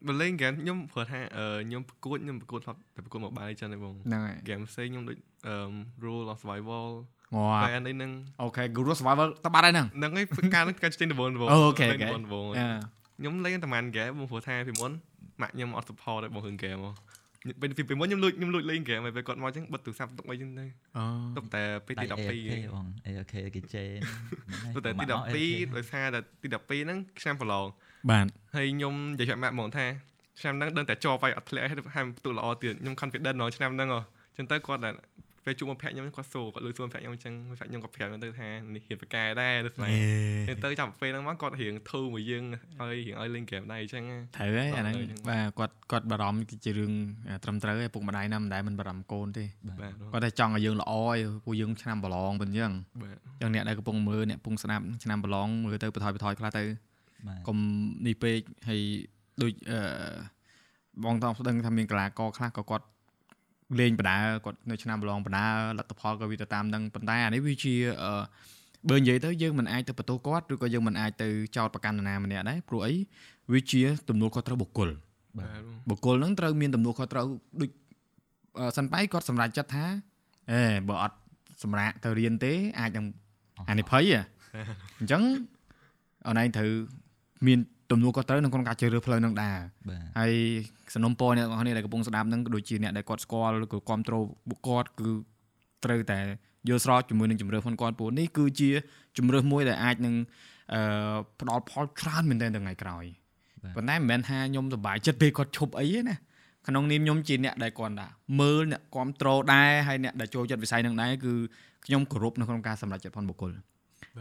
មកលេងហ្គេមខ្ញុំព្រោះថាអឺខ្ញុំប្រកួតខ្ញុំប្រកួតធ្លាប់តែប្រកួត Mobile ចឹងទេបងហ្នឹងហើយហ្គេមផ្សេងខ្ញុំដូចអឺ Rules of Survival ងាប់តែអានេះហ្នឹង OK Rules Survival តើបាត់ហើយហ្នឹងហ្នឹងហើយការហ្នឹងការចេញដំបូងដំបូងអូ OK លេង OK ដំបូងដំបូងអឺខ្ញុំលេងតែប៉ុន្មានហ្គេមបងព្រោះថាពីមុនម៉ាក់ខ្ញុំអត់ support ទេបងរឿងហ្គេមមកពេលពីពីមុនខ្ញុំលួចខ្ញុំលួចលេងហ្គេមហើយពេលគាត់មកចឹងបិទទូរស័ព្ទទុកអីចឹងទៅអូទុកតែពេលទីដៃ12 AFK បង AFK គេចេញទុកតែទី12ដោយសារតែទី12ហ្នឹងឆ្នាំប្រឡង បាទហើយខ្ញុំនិយាយប្រាប់ម៉ាក់ហ្មងថាឆ្នាំហ្នឹងដឹងតែជាប់ហើយអត់ធ្លាក់ហើយហាមផ្ទុះល្អទៀតខ្ញុំ confident ហ្មងឆ្នាំហ្នឹងហ៎ចឹងទៅគាត់តែពេលជួបមកភ័ក្រខ្ញុំគាត់សួរគាត់លឺសួរភ័ក្រខ្ញុំចឹងភ័ក្រខ្ញុំក៏ប្រាប់ទៅថានេះហៀបប្រកែដែរទៅស្លាយចឹងទៅចាំពេលហ្នឹងមកគាត់រៀងធូរមួយយើងហើយរៀងឲ្យលេងហ្គេមដែរអញ្ចឹងត្រូវហើយអាហ្នឹងអត់ទៅចឹងបាទគាត់គាត់បារម្ភគឺជារឿងត្រឹមត្រូវហើយពុកម្ដាយណាមិនដែលមិនបារម្ភកូនទេបាទគាត់តែចង់ឲ្យយើងល្អឲ្យពួកយើងឆ្នាំប្រឡងប៉ុណ្ណឹងបាទចឹងអ្នកដែលកំពុងមើលអ្នកកំពុងស្ដាប់ឆ្នាំប្រឡងមើលទៅបន្ថយបន្ថយខ្លះទៅបាទ កុំនេះពេកហើយដូចអឺបងតោះស្ដឹងថាមានកីឡាករខ្លះក៏គាត់លេងបដាគាត់នៅឆ្នាំប្រឡងបដាលទ្ធផលក៏វាទៅតាមនឹងប៉ុន្តែអានេះវាជាអឺបើនិយាយទៅយើងមិនអាចទៅបន្ទោសគាត់ឬក៏យើងមិនអាចទៅចោទប្រកាន់នរណាម្នាក់ដែរព្រោះអីវាជាទំនួលខុសត្រូវបុគ្គលបាទបុគ្គលហ្នឹងត្រូវមានទំនួលខុសត្រូវដូចអឺសិនបៃគាត់សម្រេចចិត្តថាអេបើអត់សម្រាប់ទៅរៀនទេអាចនឹងអានិភ័យហ៎អញ្ចឹងអនឯងត្រូវ មានទំនួលខុសត្រូវនៅក្នុងការជ្រើសរើសផ្លូវហ្នឹងដែរបាទហើយសំណុំពរអ្នកទាំងអស់គ្នាដែលកំពុងស្ដាប់ហ្នឹងក៏ដូចជាអ្នកដែលគាត់ស្គាល់ឬក៏គ្រប់គ្រងបុគ្គលគឺត្រូវតែយល់ស្របជាមួយនឹងជំរឿនផងគាត់ព្រោះនេះគឺជាជំរឿនមួយដែលអាចនឹងអឺផ្ដល់ផលច្រើនមែនទែនថ្ងៃក្រោយបាទប៉ុន្តែមិនមែនថាខ្ញុំសប្បាយចិត្តពេលគាត់ឈប់អីទេណាក្នុងនាមខ្ញុំជាអ្នកដែលគាត់ថាមើលអ្នកគ្រប់គ្រងដែរហើយអ្នកដែលចូលចិត្តវិស័យហ្នឹងដែរគឺខ្ញុំគោរពនៅក្នុងការសម្រេចចិត្តផងបុគ្គល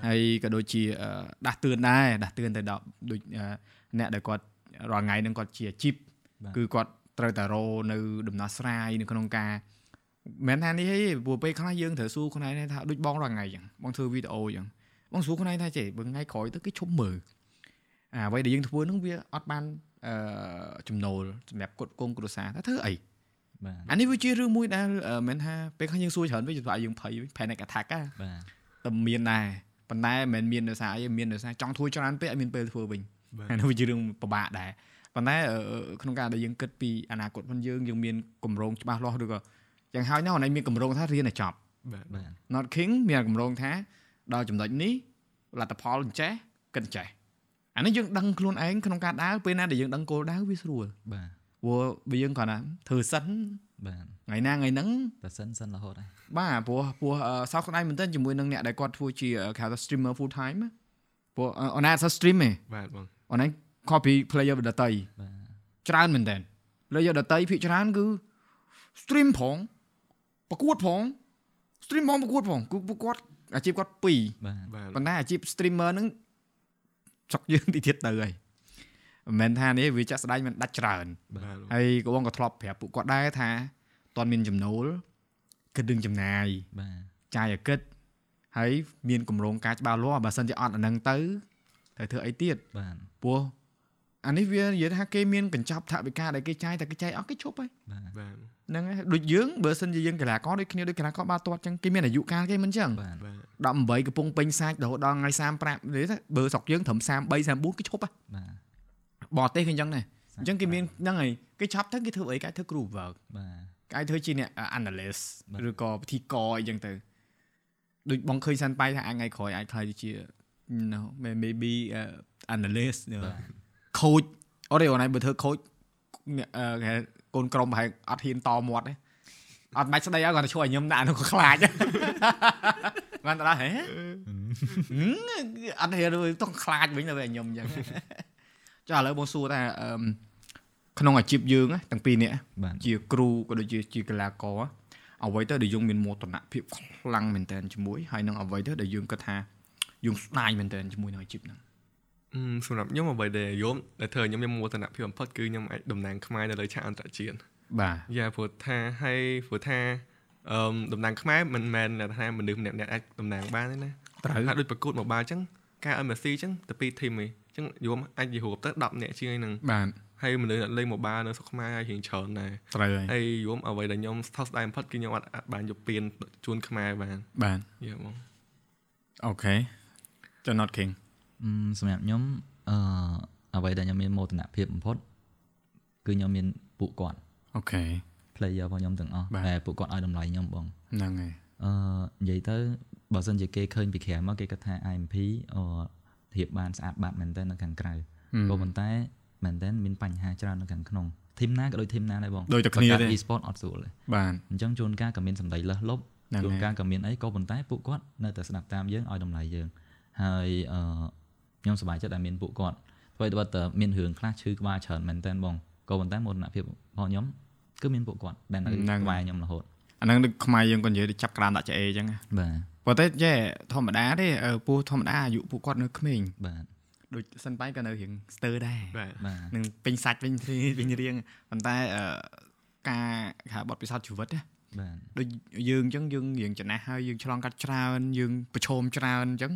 ហើយក៏ដូចជាអឺដាស់តឿនដែរដាស់តឿនទៅដល់ដូចអឺអ្នកដែលគាត់រាល់ថ្ងៃហ្នឹងគាត់ជាអាជីពបាទគឺគាត់ត្រូវតែរនៅដំណោះស្រាយនៅក្នុងការមិនមែនថានេះទេព្រោះពេលខ្លះយើងត្រូវសួរខ្លួនឯងថាដូចបងរាល់ថ្ងៃអញ្ចឹងបងធ្វើវីដេអូអញ្ចឹងបងសួរខ្លួនឯងថាចេះបើថ្ងៃក្រោយទៅគេឈប់មើលអាអ្វីដែលយើងធ្វើហ្នឹងវាអត់បានអឺចំណូលសម្រាប់គាត់គងគ្រួសារថាធ្វើអីបាទអានេះវាជារឿងមួយដែលអឺមិនមែនថាពេលខ្លះយើងសួរច្រើនវិញសម្រាប់យើងភ័យវិញ panic attack ណាបាទតែមានដែរ ប៉ុន្តែមិនមែនមានដោយសារអីមានដោយសារចង់ធ្វើច្រើនពេកអត់មានពេលធ្វើវិញបាទអានោះវាជារឿងពិបាកដែរប៉ុន្តែអឺក្នុងការដែលយើងគិតពីអនាគតរបស់យើងយើងមានកម្រងច្បាស់លាស់ឬក៏យ៉ាងហើយណាស់អូនឯងមានកម្រងថារៀនឲ្យចប់បាទបាទ Not King មានកម្រងថាដល់ចំណុចនេះលទ្ធផលអញ្ចេះកិនចេះអានេះយើងដឹងខ្លួនឯងក្នុងការដើរពេលណាដែលយើងដឹងគោលដៅវាស្រួលបាទព្រោះបើយើងគ្រាន់តែធ្វើសិន បាទថ្ងៃណាថ្ងៃហ្នឹងតែសិនសិនរហូតហើយបាទព្រោះព្រោះអឺសោកស្ដាយមែនទែនជាមួយនឹងអ្នកដែលគាត់ធ្វើជាគេហៅថា streamer full time ណាព្រោះអឺអូនណាអត់សូវ stream ទេបាទបងអូនឯង copy player ដតីបាទច្រើនមែនតើ player ដតីភាគច្រើនគឺ stream ផងប្រកួតផង stream ផងប្រកួតផងគឺពួកគាត់អាជីពគាត់ពីរបាទបាទប៉ុន្តែអាជីព streamer ហ្នឹងចុកយើងទីទៀតទៅហើយ មិនមែនថានេះវាចាក់ស្ដាយមិនដាច់ច្រើនបាទហើយក៏បងក៏ធ្លាប់ប្រាប់ពួកគាត់ដែរថាតន់មានចំណូលគិតរឿងចំណាយបាទចាយឲ្យគិតហើយមានកម្រងការច្បាស់លាស់បើសិនជាអត់អាហ្នឹងទៅត្រូវធ្វើអីទៀតបាទព្រោះអានេះវានិយាយថាគេមានកញ្ចប់ថវិកាដែលគេចាយតែគេចាយអស់គេឈប់ហើយបាទបាទហ្នឹងហើយដូចយើងបើសិនជាយើងកីឡាករដូចគ្នាដូចកីឡាករបាល់ទាត់ចឹងគេមានអាយុកាលគេមិនចឹងបាទបាទ18កំពុងពេញសាច់រហូតដល់ថ្ងៃ35និយាយថាបើស្រុកយើងត្រឹម33 34គេឈប់ហ៎បាទ បរទេសគេអញ្ចឹងដែរអញ្ចឹងគេមានហ្នឹងហើយគេឆប់ទៅគេធ្វើអីគេធ្វើគ្រូ work បាទគេធ្វើជាអ្នក analyst បាទឬក៏ពិធីករអីចឹងទៅដូចបងឃើញសាន់ប៉ៃថាអាចថ្ងៃក្រោយអាចខ្លាយទៅជា no maybe uh, analyst បាទ coach អត់ទេអូនឯងបើធ្វើ coach អ្នកអឺគេហៅកូនក្រុមប្រហែលអត់ហ៊ានតមាត់ទេអត់បាច់ស្ដីឲ្យគាត់ទៅជួយឲ្យខ្ញុំដាក់នោះក៏ខ្លាចបានទៅដល់ហេអត់ហ៊ានទៅខ្លាចវិញទៅឲ្យខ្ញុំអញ្ចឹង ចុះឥឡូវបងសួរថាអឺក្នុងអាជីពយើងណាទាំងពីរនាក់បាទជាគ្រូក៏ដូចជាជាកីឡាករអ្វីទៅដែលយើងមានមោទនភាពខ្លាំងមែនតើជាមួយហើយនឹងអ្វីទៅដែលយើងគិតថាយើងស្ដាយមែនតើជាមួយនឹងអាជីពហ្នឹងអឺសម្រាប់ខ្ញុំអ្វីដែលយមដែលធ្វើឲ្យខ្ញុំមានមោទនភាពបំផុតគឺខ្ញុំអាចតំណាងខ្មែរនៅលើឆាកអន្តរជាតិបាទយ៉ាព្រោះថាហើយព្រោះថាអឺតំណាងខ្មែរមិនមែនថាមនុស្សម្នាក់ៗអាចតំណាងបានទេណាត្រូវថាដូចប្រកួតមកបាល់អញ្ចឹងការឲ្យមេស៊ីអញ្ចឹងទៅពីរធីមឯងអញ្ចឹងយមអាចនិយាយទៅ10នាក់ជាងហ្នឹងបាទហើយមនុស្សអ្នកលេងមកបាល់នៅស្រុកខ្មែរហើយរៀងច្រើនដែរត្រូវហើយហើយយមអ្វីដែលខ្ញុំស្ថោកស្ដាយបំផុតគឺខ្ញុំអត់អាចបានយកពៀនជូនខ្មែរបានបាទយ៉ាបងអូខេចុះ not king អឺសម្រាប់ខ្ញុំអឺអ្វីដែលខ្ញុំមានមោទនភាពបំផុតគឺខ្ញុំមានពួកគាត់អូខេ player របស់ខ្ញុំទាំងអស់បាទដែលពួកគាត់ឲ្យតម្លៃខ្ញុំបងហ្នឹងហើយអឺនិយាយទៅបើសិនជាគេឃើញពីក្រៅមកគេគាត់ថា IMP អឺ ធៀបបានស្អាតបាត់មែនតើនៅខាងក្រៅក៏ប៉ុន្តែមែនតើមានបញ្ហាច្រើននៅខាងក្នុងធីមណាក៏ដូចធីមណាដែរបងដូចតែគ្នាទេបង្កើត e-sport អត់ស្រួលទេបាទអញ្ចឹងជួនកាលក៏មានសម្ដីលើសលប់ហ្នឹងជួនហើយកាលក៏មានអីក៏ប៉ុន្តែពួកគាត់នៅតែស្ដាប់តាមយើងឲ្យតម្លៃយើងហើយអឺខ្ញុំសប្បាយចិត្តដែលមានពួកគាត់ធ្វើឲ្យតែមានរឿងខ្លះឈឺក្បាលច្រើនមែនតើបងក៏ប៉ុន្តែមោទនភាពរបស់ខ្ញុំគឺមានពួកគាត់ដែលនៅក្បែរខ្ញុំរហូតអាហ្នឹងដូចខ្មែរយើងក៏និយាយទៅចាប់ក្រានដាក់ចអេអញ្ចឹងណាបាទ ប៉ុន្តែចេះធម្មតាទេអឺពូធម្មតាអាយុពួកគាត់នៅក្មេងបាទដូចសិនបាយក៏នៅរៀងស្ទើរដែរបាទបាទនឹងពេញសាច់វិញវិញរៀងប៉ុន្តែអឺការគេហៅបទពិសោធន៍ជីវិតណាបាទដូចយើងអញ្ចឹងយើងរៀងចំណាស់ហើយយើងឆ្លងកាត់ច្រើនយើងប្រឈមច្រើនអញ្ចឹង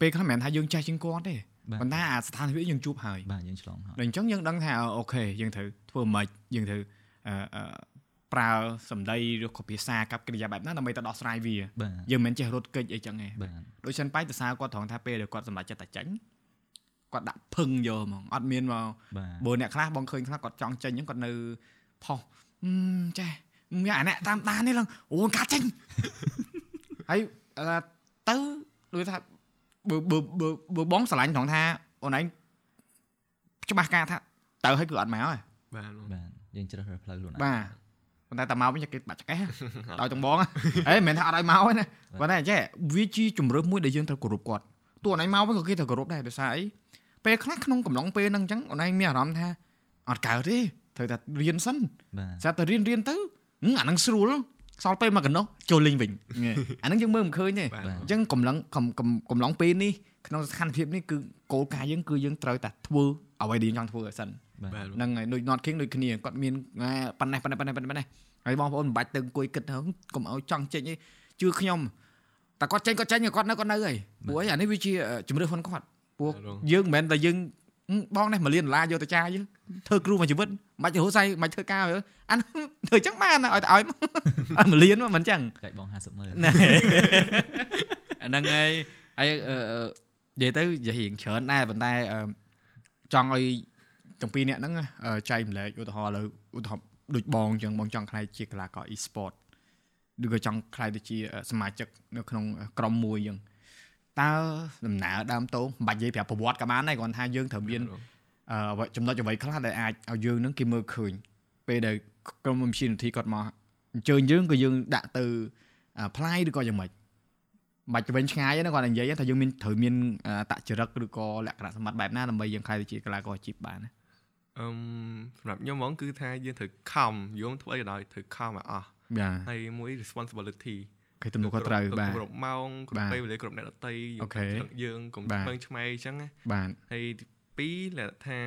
ពេលខ្លះមិនមែនថាយើងចេះជាងគាត់ទេបាទប៉ុន្តែអាស្ថានភាពយើងជួបហើយបាទយើងឆ្លងហើយដល់អញ្ចឹងយើងដឹងថាអូខេយើងត្រូវធ្វើម៉េចយើងត្រូវអឺអឺ ប្រើសម្ដីឬក៏ភាសាកັບកិរិយាបែបណាដើម្បីទៅដោះស្រាយវាបាទយើងមិនមែនចេះរត់គេចអីចឹងទេបាទដូចសិនបាយទៅសារគាត់ត្រង់ថាពេលដែលគាត់សម្រេចចិត្តតែចាញ់គាត់ដាក់ភឹងយកហ្មងអត់មានមកបាទបើអ្នកខ្លះបងឃើញខ្លះគាត់ចង់ចេញហ្នឹងគាត់នៅផុសអឺចេះមានអាអ្នកតាមដាននេះឡើងអូនកាត់ចេញហើយអឺទៅដូចថាបើបើបើបើបងស្រឡាញ់ត្រង់ថាអូនឯងច្បាស់ការថាទៅឲ្យគឺអត់មកហើយបាទបងបាទយើងជ្រើសរើសផ្លូវខ្លួនឯងបាទ ប៉ុន្តែតែមកវិញគេបាត់ចកេះដោយទាំងបងហេមិនមែនថាអត់ឲ្យមកទេណាប៉ុន្តែចេះវាជាជំរឿមួយដែលយើងត្រូវគោរពគាត់តួអូនឯងមកវិញក៏គេត្រូវគោរពដែរដោយសារអីពេលខ្លះក្នុងកំឡុងពេលហ្នឹងអញ្ចឹងអូនឯងមានអារម្មណ៍ថាអត់កើតទេត្រូវតែរៀនសិនបាទស្រាប់តែរៀនរៀនទៅហឹមអាហ្នឹងស្រួលសល់ពេលមកកណ្ដោះចូលលេងវិញអាហ្នឹងយើងមើលមិនឃើញទេបាទអញ្ចឹងកំឡុងកំកំកំឡុងពេលនេះក្នុងស្ថានភាពនេះគឺគោលការណ៍យើងគឺយើងត្រូវតែធ្វើអ្វីដែលយើងចង់ធ្វើឲ្យសិនបាទបាទ ហ្នឹងហើយដូច not king ដូចគ្នាគាត់មានអាប៉ុណ្ណេះប៉ុណ្ណេះប៉ុណ្ណេះប៉ុណ្ណេះហើយបងប្អូនមិនបាច់ទៅអង្គុយគិតទៅកុំឲ្យចង់ចេញទេជឿខ្ញុំតែគាត់ចេញគាត់ចេញគាត់នៅគាត់នៅហើយព្រោះអីអានេះវាជាជំរឿនរបស់គាត់ព្រោះយើងមិនមែនតែយើងហឹមបងនេះមួយលានដុល្លារយកទៅចាយយើងធ្វើគ្រូមួយជីវិតមិនបាច់ទៅរស់សៃមិនបាច់ធ្វើការឲ្យអានោះធ្វើអញ្ចឹងបានណាឲ្យតែឲ្យមកអត់មួយលានមកមិនអញ្ចឹងចែកបង50ម៉ឺនណែអាហ្នឹងហើយហើយអឺអឺនិយាយទៅនិយាយរៀងច្រើនដែរប៉ុន្តែអឺចង់ឲ្យ ទាំងពីរអ្នកហ្នឹងអឺចែកម្លែកឧទាហរណ៍ឥឡូវឧទាហរណ៍ដូចបងអញ្ចឹងបងចង់ខ្លាយជាកីឡាករ e-sport ឬក៏ចង់ខ្លាយទៅជាសមាជិកនៅក្នុងក្រុមមួយអញ្ចឹងតើដំណើរដើមតោមិនបាច់និយាយប្រាប់ប្រវត្តិក៏បានដែរគ្រាន់ថាយើងត្រូវមានអឺអ្វីចំណុចអ្វីខ្លះដែលអាចឲ្យយើងនឹងគេមើលឃើញពេលដែលក្រុម community គាត់មកអញ្ជើញយើងក៏យើងដាក់ទៅផ្លាយឬក៏យ៉ាងម៉េចបាច់ទៅវិញឆ្ងាយណាគាត់និយាយថាយើងមានត្រូវមានតចរិតឬក៏លក្ខណៈសម្បត្តិបែបណាដើម្បីយើងខ្លាយទៅជាកីឡាករអាជីពបានណា អឺសម្រាប់ខ្ញុំហ្មងគឺថាយើងត្រូវខំយើងធ្វើអីក៏ដោយត្រូវខំឲ្យអស់បាទហើយមួយ responsibility គេទំនួលខុសត្រូវបាទគ្រប់ម៉ោងគ្រប់ពេលវេលាគ្រប់អ្នកដតីយើងកុំពឹងឆ្មៃអញ្ចឹងណាបាទហើយទី2លក្ខថា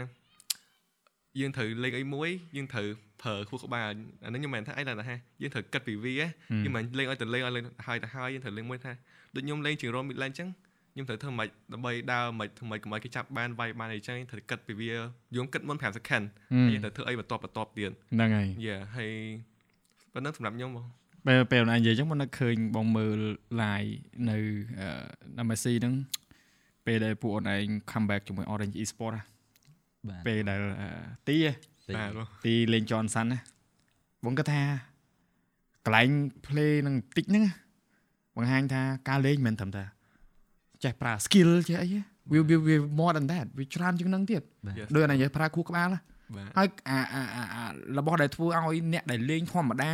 យើងត្រូវលេខអីមួយយើងត្រូវប្រើខួរក្បាលអានេះខ្ញុំមិនថាអីតែថាយើងត្រូវគិតពីវាយើងមិនលេងឲ្យទៅលេងឲ្យលេងហើយទៅហើយយើងត្រូវលេងមួយថាដូចខ្ញុំលេងជាងរមមីឡែនអញ្ចឹង ខ្ញុំត្រូវធ្វើម៉េចដើម្បីដើរម៉េចធ្វើម៉េចកុំឲ្យគេចាប់បានវាយបានអីចឹងត្រូវគិតពីវាយំគិតមុន5 second ហើយត្រូវធ្វើអីបន្ទាប់បន្ទាប់ទៀតហ្នឹងហើយយ៉ាហើយប៉ុណ្ណឹងសម្រាប់ខ្ញុំបងពេលពេលណានិយាយចឹងមកនឹកឃើញបងមើល live នៅណាមេស៊ីហ្នឹងពេលដែលពួកអូនឯង come back ជាមួយ Orange Esport បាទពេលដែលទីបាទទីលេង Johnson ណាបងគាត់ថាកន្លែង play នឹងតិចហ្នឹងបង្ហាញថាការលេងមិនត្រឹមតែ ចេះប្រើ skill ចេះអីវាវា more than that វាច្រើនជាងហ្នឹងទៀតដូចអានេះប្រើខួរក្បាលហើយអាអារបស់ដែលធ្វើឲ្យអ្នកដែលលេងធម្មតា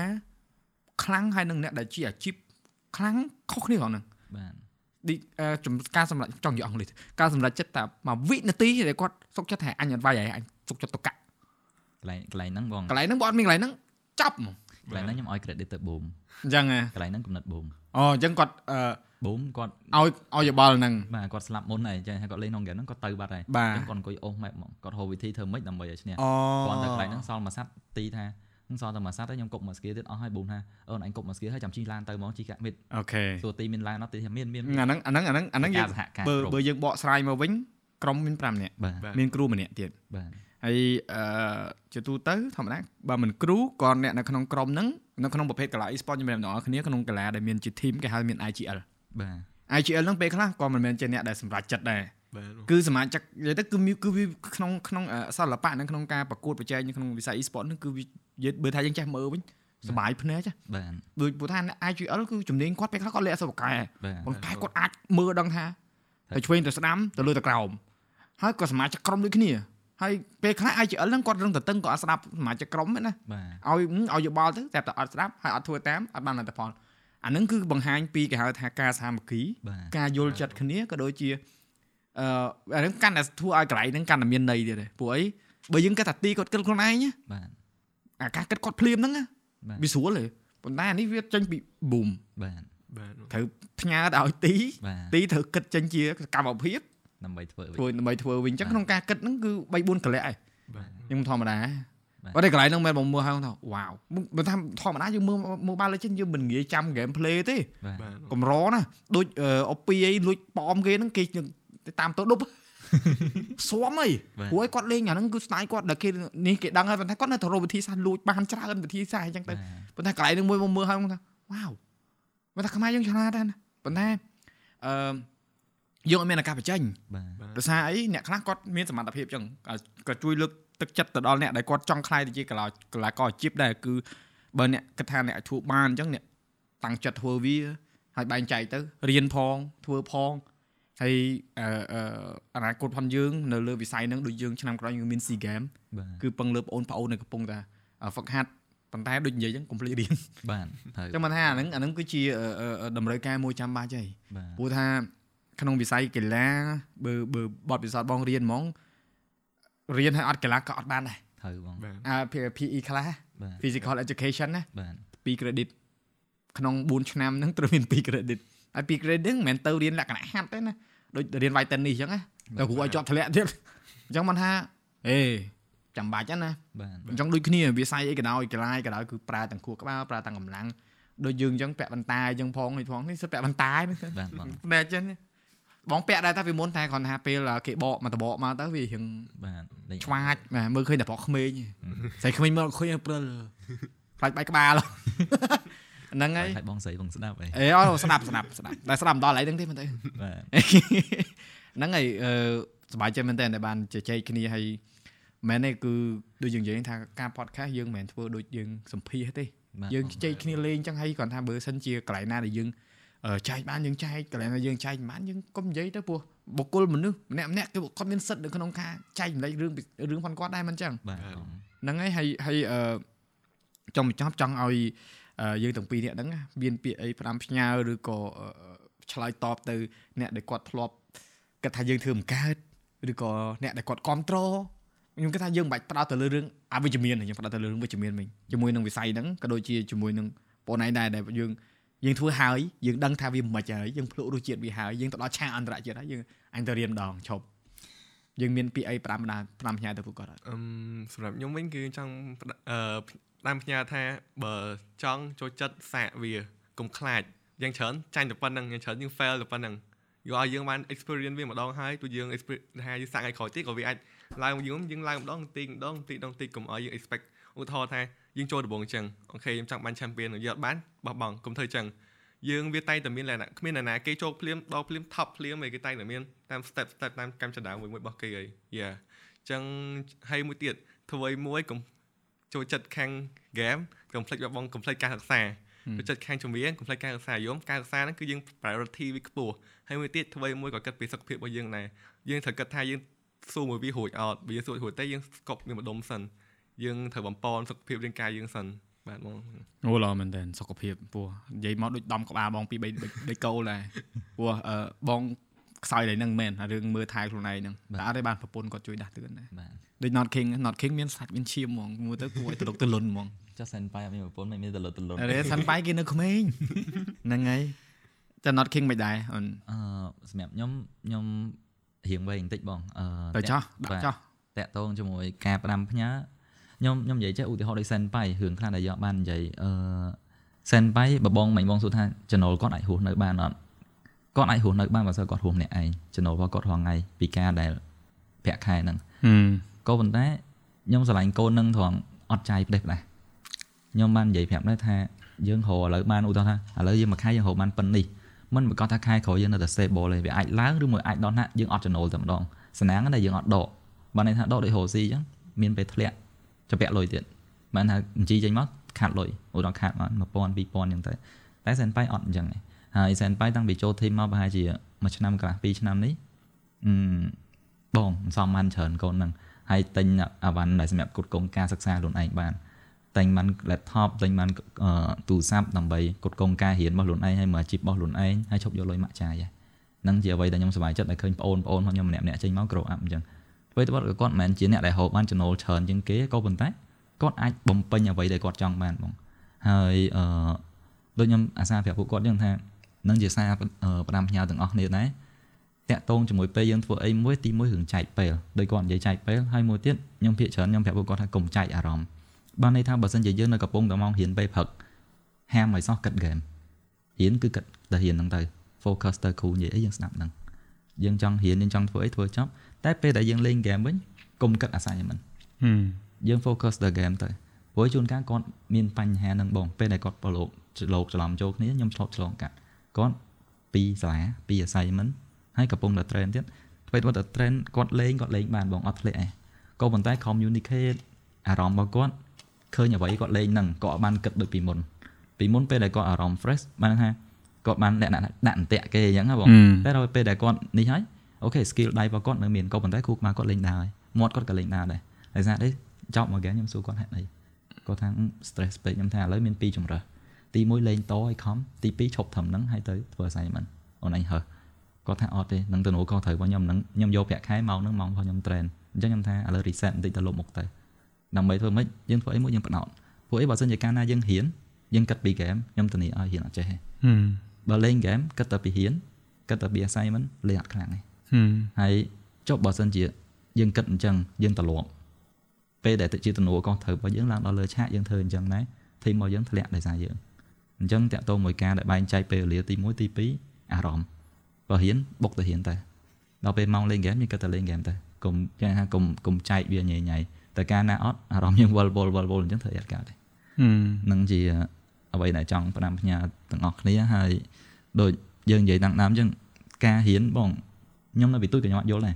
ខ្លាំងហើយនឹងអ្នកដែលជាអាជីពខ្លាំងខុសគ្នាផងហ្នឹងបាទឌីការសម្រេចចង់និយាយអង់គ្លេសការសម្រេចចិត្តតែមួយវិនាទីដែលគាត់សុកចិត្តថាអញអត់វាយហើយអញសុកចិត្តទៅកាក់កន្លែងកន្លែងហ្នឹងបងកន្លែងហ្នឹងបងអត់មានកន្លែងហ្នឹងចាប់ហ្មងកន្លែងហ្នឹងខ្ញុំឲ្យ credit ទៅ boom អញ្ចឹងកន្លែងហ្នឹងកំណត់ boom អូអញ្ចឹងគាត់អឺ boom គាត់ឲ្យឲ្យយោបល់ហ្នឹងបាទគាត់ស្លាប់មុនហើយអញ្ចឹងគាត់លេងក្នុងហ្គេមហ្នឹងគាត់ទៅបាត់ហើយអញ្ចឹងគាត់អង្គុយអូសម៉ែហ្មងគាត់ហៅវិធីធ្វើម៉េចដើម្បីឲ្យឈ្នះគាត់ទៅកន្លែងហ្នឹងសល់មួយសាត់ទីថានឹងសល់តែមួយសាត់ហើយខ្ញុំគប់មួយស្គីទៀតអស់ហើយប៊ូនថាអូនអញគប់មួយស្គីហើយចាំជីឡានទៅហ្មងជីកាក់មិតអូខេសួរទីមានឡានអត់ទីថាមានមានអាហ្នឹងអាហ្នឹងអាហ្នឹងអាហ្នឹងយើងបើបើយើងបកស្រាយមកវិញក្រុមមាន5នាក់មានគ្រូម្នាក់ទៀតបាទហើយអឺជាទូទៅធម្មតាបើមិនគ្រូក៏អ្នកនៅក្នុងក្រុមហ្នឹងនៅក្នុងប្រភេទកីឡា e-sport ជំរាបដល់អ្នកគ្នាក្នុងកីឡាដែលមានជា team គេហៅមាន IGL បាទ IGL ហ្នឹងពេលខ្លះក៏មិនមែនជាអ្នកដែលសម្រេចចិត្តដែរគឺសមាជិកនិយាយទៅគឺគឺវាក្នុងក្នុងសិល្បៈនៅក្នុងការប្រកួតប្រជែងនៅក្នុងវិស័យ e-sport ហ្នឹងគឺវានិយាយបើថាយើងចេះមើលវិញសบายភ្នែកចាបាទដូចព្រោះថា IGL គឺជំនាញគាត់ពេលខ្លះគាត់លាក់សិបកែប៉ុន្តែគាត់អាចមើលដឹងថាទៅឆ្វេងទៅស្ដាំទៅលើទៅក្រោមហើយក៏សមាជិកក្រុមដូចគ្នាហើយពេលខ្លះ IGL ហ្នឹងគាត់រឹងតតឹងក៏អត់ស្ដាប់សមាជិកក្រុមណាឲ្យឲ្យយោបល់ទៅតែតែអត់ស្ដាប់ហើយអត់ធ្វើតាមអត់បានលទ្ធផល អាហ្នឹងគឺបង្ហាញពីគេហៅថាការសាមគ្គីការយល់ចិត្តគ្នាក៏ដូចជាអឺអាហ្នឹងកាន់តែធ្វើឲ្យកន្លែងហ្នឹងកាន់តែមានន័យទៀតទេព្រោះអីបើយើងគិតថាទីគាត់គិតខ្លួនឯងបាទអាការគិតគាត់ភ្លាមហ្នឹងវាស្រួលទេប៉ុន្តែអានេះវាចេញពី boom បាទបាទត្រូវផ្ញើទៅឲ្យទីទីត្រូវគិតចេញជាកម្មភាពដើម្បីធ្វើវិញដើម្បីធ្វើវិញអញ្ចឹងក្នុងការគិតហ្នឹងគឺ3 4កលៈឯងខ្ញុំធម្មតា បើតែកន្លែងហ្នឹងមែនបងមើលហើយថាវ៉ាវបើថាធម្មតាយើងមើល Mobile Legends យើងមិនងាយចាំ gameplay ទេកម្រណាដូចអពីអីលួចប៉មគេហ្នឹងគេតាមទៅដប់ស្វំអីព្រោះគាត់លេងអាហ្នឹងគឺស្នាយគាត់ដែលគេនេះគេដឹងហើយប៉ុន្តែគាត់នៅតែរកវិធីសាស្ត្រលួចបានច្រើនវិធីសាស្ត្រអញ្ចឹងទៅប៉ុន្តែកន្លែងហ្នឹងមួយមកមើលហើយថាវ៉ាវមកថាខ្មែរយើងឆ្លាតដែរណាប៉ុន្តែអឺយើងអត់មានឱកាសបញ្ចេញបាទដោយសារអីអ្នកខ្លះគាត់មានសមត្ថភាពអញ្ចឹងក៏ជួយលើក ទឹកចិត្តទៅដល់អ្នកដែលគាត់ចង់ខ្លាយទៅជាកីឡាកីឡាករអាជីពដែរគឺបើអ្នកគិតថាអ្នកធ្វើបានអញ្ចឹងអ្នកតាំងចិត្តធ្វើវាហើយបែងចែកទៅរៀនផងធ្វើផងហើយអឺអនាគតផងយើងនៅលើវិស័យហ្នឹងដូចយើងឆ្នាំក្រោយយើងមាន SEA Game គឺពឹងលើបងប្អូននៅកំពុងតែហ្វឹកហាត់ប៉ុន្តែដូចនិយាយចឹងកុំភ្លេចរៀនបាទហើយចឹងមកថាអាហ្នឹងអាហ្នឹងគឺជាតម្រូវការមួយចាំបាច់ហីព្រោះថាក្នុងវិស័យកីឡាបើបើបទពិសោធន៍បងរៀនហ្មង រៀនឲ្យអត់កីឡាក៏អត់បានដែរត្រូវបងអា PE class physical education ណាបាទ2 credit ក្នុង4ឆ្នាំហ្នឹងត្រូវមាន2 credit ហើយ2 credit ហ្នឹងមិនមែនទៅរៀនលក្ខណៈហាត់ទេណាដូចរៀនវាយតេននេះអញ្ចឹងណាតែគ្រូឲ្យជាប់ធ្លាក់ទៀតអញ្ចឹងមិនថាអេចាំបាច់ណាបាទអញ្ចឹងដូចគ្នាវាស័យអីក៏ដោយកីឡាក៏ដោយគឺប្រើទាំងខួរក្បាលប្រើទាំងកម្លាំងដូចយើងអញ្ចឹងពាក់បន្តាយអញ្ចឹងផងនេះផងនេះសិតពាក់បន្តាយបាទបងតែអញ្ចឹង បងពាក់ដែរតែពីមុនតែគ្រាន់ថាពេលគេបកមកតបកមកទៅវារៀងបាទឆ្វាចបាទមើលឃើញតែប្រុសក្មេងស្រីក្មេងមើលឃើញព្រិលខ្លាចបែកក្បាលហ្នឹងហើយបងស្រីបងស្ដាប់អីអេអូស្ដាប់ស្ដាប់ស្ដាប់តែស្ដាប់មិនដល់អីហ្នឹងទេមែនទេបាទហ្នឹងហើយអឺសប្បាយចិត្តមែនតើដែលបានជជែកគ្នាហើយមែនទេគឺដូចយើងនិយាយថាការ podcast យើងមិនមែនធ្វើដូចយើងសម្ភាសទេបាទយើងជែកគ្នាលេងចឹងហើយគ្រាន់ថាបើសិនជាកន្លែងណាដែលយើងអឺ ចែកបានយើងចែកកន្លែងណាយើងចែកមិនបានយើងកុំនិយាយទៅព្រោះបុគ្គលមនុស្សម្នាក់ម្នាក់គឺគាត់មានសិទ្ធិនៅក្នុងការចែកម្លែករឿងពីរឿងផងគាត់ដែរមិនចឹងបាទបាទបងហ្នឹងហើយហើយហើយអឺចង់បញ្ចប់ចង់ឲ្យអឺយើងទាំងពីរនាក់ហ្នឹងណាមានពាក្យអីផ្ដាំផ្ញើឬក៏អឺឆ្លើយតបទៅអ្នកដែលគាត់ធ្លាប់គិតថាយើងធ្វើមិនកើតឬក៏អ្នកដែលគាត់គ្រប់គ្រងខ្ញុំគិតថាយើងមិនបាច់ផ្ដោតទៅលើរឿងអវិជ្ជមានទេយើងផ្ដោតទៅលើរឿងវិជ្ជមានវិញជាមួយនឹងវិស័យហ្នឹងក៏ដូចជាជាមួយនឹងបងឯងដែរដែលយើង យើងធ្វើហើយយើងដឹងថាវាមិនខ្មិចហើយយើងភ្លក់រសជាតិវាហើយយើងទៅដល់ឆាកអន្តរជាតិហើយយើងអញទៅរៀនម្ដងឈប់យើងមានពាក្យអីផ្ដាំផ្ដាំផ្ដាំផ្ញើទៅពួកគាត់អត់អឹមសម្រាប់ខ្ញុំវិញគឺចង់ផ្ដអឺតាមផ្ញើថាបើចង់ចូលចិត្តសាកវាកុំខ្លាចយ៉ាងច្រើនចាញ់តែប៉ុណ្្នឹងយ៉ាងច្រើនយើង fail តែប៉ុណ្្នឹងយកឲ្យយើងបាន experience វាម្ដងហើយទោះយើង experience ថាយើងសាកថ្ងៃក្រោយទៀតក៏វាអាចឡើងយើងយើងឡើងម្ដងបន្តិចម្ដងបន្តិចម្ដងបន្តិចកុំឲ្យយើង expect ឧទាហរណ៍ថាយើងចូលដំបូងអញ្ចឹងអូខេខ្ញុំចង់បាន champion យកអត់បានបោះបង់កុំធ្វើអញ្ចឹងយើងវាតែងតែមានលក្ខណៈគ្មាននរណាគេចូលភ្លាមដល់ភ្លាម top ភ្លាមឯគេតែងតែមានតាម step step តាមកម្មចដាមួយមួយរបស់គេហើយ yeah អញ្ចឹងហើយមួយទៀតធ្វើឲ្យមួយកុំចូលចិត្តខាង game កុំភ្លេចបបងកុំភ្លេចការសិក្សាចូលចិត្តខាងជំនាញកុំភ្លេចការសិក្សាយមការសិក្សាហ្នឹងគឺយើង priority វាខ្ពស់ហើយមួយទៀតធ្វើឲ្យមួយក៏គិតពីសុខភាពរបស់យើងដែរយើងត្រូវគិតថាយើងសួរមួយវារួចអត់បើយើងសួររួចទេយើងស្កប់វាម្ដុំសិន យើងត្រូវបំពន់សុខភាពរាងកាយយើងសិនបាទបងអូឡមែនតើសុខភាពពោះនិយាយមកដូចដំក្បាលបងពី3ដូចគោលដែរពោះអឺបងខ្សោយតែហ្នឹងមែនអារឿងមើលថែខ្លួនឯងហ្នឹងតែអត់ទេបានប្រពន្ធគាត់ជួយដាស់តឿនដែរបាទដូច not king not king មានសាច់មានឈាមហ្មងមើលទៅគួរឲ្យតលុកតលុនហ្មងចុះសិនបាយអត់មានប្រពន្ធមិនមានតលុតតលុតអរេសាន់បាយគេនៅក្មេងហ្នឹងហើយតែ not king មិនដែរអូនអឺសម្រាប់ខ្ញុំខ្ញុំរៀងវែងបន្តិចបងអឺទៅចោះដាក់ចោះតាក់ទងជាមួយការផ្ដាំផ្ញើ ខ្ញុំខ្ញុំនិយាយចេះឧទាហរណ៍ដូចសិនបាយរឿងខ្លះដែលយកបាននិយាយអឺសិនបាយបបងមិញបងសួរថាចំណូលគាត់អាចរស់នៅបានអត់គាត់អាចរស់នៅបានបើសិនគាត់រស់ម្នាក់ឯងចំណូលរបស់គាត់រាល់ថ្ងៃពីការដែលប្រាក់ខែហ្នឹងក៏ប៉ុន្តែខ្ញុំស្រឡាញ់កូននឹងត្រង់អត់ចាយផ្ដេសផ្ដាស់ខ្ញុំបាននិយាយប្រាប់ដែរថាយើងរកឥឡូវបានឧទាហរណ៍ថាឥឡូវយើងមួយខែយើងរកបានប៉ុណ្នេះមិនប្រកាសថាខែក្រោយយើងនៅតែ stable ទេវាអាចឡើងឬមួយអាចដល់ណាយើងអត់ចំណូលតែម្ដងសំណាងតែយើងអត់ដកបានន័យថាដកដូចរកស៊ីអញ្ចឹងមានពេលធ្លាក់ ចំពាក់លុយទៀតបានថាអញ្ជីចេញមកខាត់លុយឧទាហរណ៍ខាត់មក1000 2000អញ្ចឹងទៅតែសែនប៉ៃអត់អញ្ចឹងទេហើយសែនប៉ៃតាំងពីចូល team មកប្រហែលជាមួយឆ្នាំកន្លះ2ឆ្នាំនេះអឺបងមិនសមបានច្រើនកូនហ្នឹងហើយទិញអាវ៉ាន់ដែលសម្រាប់គ្រប់គ្រងការសិក្សាខ្លួនឯងបានទិញបាន laptop ទិញបានអឺទូរស័ព្ទដើម្បីគ្រប់គ្រងការរៀនរបស់ខ្លួនឯងហើយមើលអាជីពរបស់ខ្លួនឯងហើយឈប់យកលុយម៉ាក់ចាយហ្នឹងនឹងជាអ្វីដែលខ្ញុំសប្បាយចិត្តដែលឃើញបងប្អូនរបស់ខ្ញុំម្នាក់ម្នាក់ចេញមក grow up អញ្ចឹង អ្វីទៅគាត់ក៏គាត់មិនមែនជាអ្នកដែលហូបបានចំណូលច្រើនជាងគេក៏ប៉ុន្តែគាត់អាចបំពេញអ្វីដែលគាត់ចង់បានបងហើយអឺដូចខ្ញុំអាសាប្រាប់ពួកគាត់អញ្ចឹងថានឹងជាសារផ្ដាំផ្ញើទាំងអស់គ្នាដែរតាក់ទងជាមួយពេលយើងធ្វើអីមួយទីមួយរឿងចែកពេលដោយគាត់និយាយចែកពេលហើយមួយទៀតខ្ញុំភាកច្រើនខ្ញុំប្រាប់ពួកគាត់ថាកុំចែកអារម្មណ៍បានន័យថាបើសិនជាយើងនៅកំពុងតែមករៀនពេលព្រឹកហាមឲ្យសោះគិតហ្គេមរៀនគឺគិតតែរៀនហ្នឹងទៅ focus ទៅគ្រូនិយាយអីយើងស្ដាប់ហ្នឹងយើងចង់រៀនយើងចង់ធ្វើអីធ្វើចប់ តែពេលដែលយើងលេងហ្គេមវិញកុំគិត assignment យើង focus ទៅ game ទៅព្រោះជួនកាលគាត់មានបញ្ហានឹងបងពេលដែលគាត់ប្រឡូកច្រឡូកច្រឡំចូលគ្នាខ្ញុំឆ្លប់ឆ្លងកាត់គាត់ពីសាលាពី assignment ហើយកំពុងតែ train ទៀតធ្វើទៅតែ train គាត់លេងគាត់លេងបានបងអត់ធ្លាក់ឯងក៏ប៉ុន្តែ communicate អារម្មណ៍របស់គាត់ឃើញអ្វីគាត់លេងហ្នឹងក៏អត់បានគិតដូចពីមុនពីមុនពេលដែលគាត់អារម្មណ៍ fresh បានថាគាត់បានលក្ខណៈដាក់អន្ទាក់គេអញ្ចឹងណាបងតែដល់ពេលដែលគាត់នេះហើយ អូខេ skill ដៃរបស់គាត់នៅមានក៏ប៉ុន្តែគូក្បាលគាត់លេងដើរហើយមាត់គាត់ក៏លេងដើរដែរដោយសារនេះចប់មកហ្គេមខ្ញុំសួរគាត់ហេតុអីគាត់ថា stress ពេកខ្ញុំថាឥឡូវមាន2ជំរើសទី1លេងតឲ្យខំទី2ឈប់ត្រឹមហ្នឹងហើយទៅធ្វើ assignment អូនអញហើគាត់ថាអត់ទេនឹងទៅនោះក៏ត្រូវរបស់ខ្ញុំនឹងខ្ញុំយកប្រាក់ខែម៉ោងហ្នឹងម៉ោងរបស់ខ្ញុំ train អញ្ចឹងខ្ញុំថាឥឡូវ reset បន្តិចទៅលុបមុខទៅដើម្បីធ្វើម៉េចយើងធ្វើអីមួយយើងបដោតព្រោះអីបើសិនជាកាលណាយើងហ៊ានយើងគិតពីហ្គេមខ្ញុំធានាឲ្យហ៊ានអត់ចេះទេបើលេងហ្គេមគិតតែពីហ៊ានគិតតែពី assignment លេងអត់ខ្លាំងទេ ហើយចុះបើសិនជាយើងគិតអញ្ចឹងយើងត្រឡប់ពេលដែលទៅជាទំនួលក៏ត្រូវរបស់យើងឡើងដល់លើឆាកយើងធ្វើអញ្ចឹងដែរធីមរបស់យើងធ្លាក់ដោយសារយើងអញ្ចឹងតាក់ទងមួយការដែលបែងចែកពេលវេលាទី1ទី2អារម្មណ៍បើហ៊ានបុកទៅហ៊ានទៅដល់ពេលម៉ោងលេងហ្គេមយើងគិតតែលេងហ្គេមទៅកុំគេថាកុំកុំចែកវាញ៉ៃញ៉ៃតែកាលណាអត់អារម្មណ៍យើងវល់វល់វល់វល់អញ្ចឹងធ្វើអត់កើតទេនឹងជាអ្វីដែលចង់ផ្ដាំផ្ញើទាំងអស់គ្នាហើយដូចយើងនិយាយតាំងដើមអញ្ចឹងការរៀនបង ខ្ញុំនៅពីទូចក៏ខ្ញុំអត់យល់ដែរ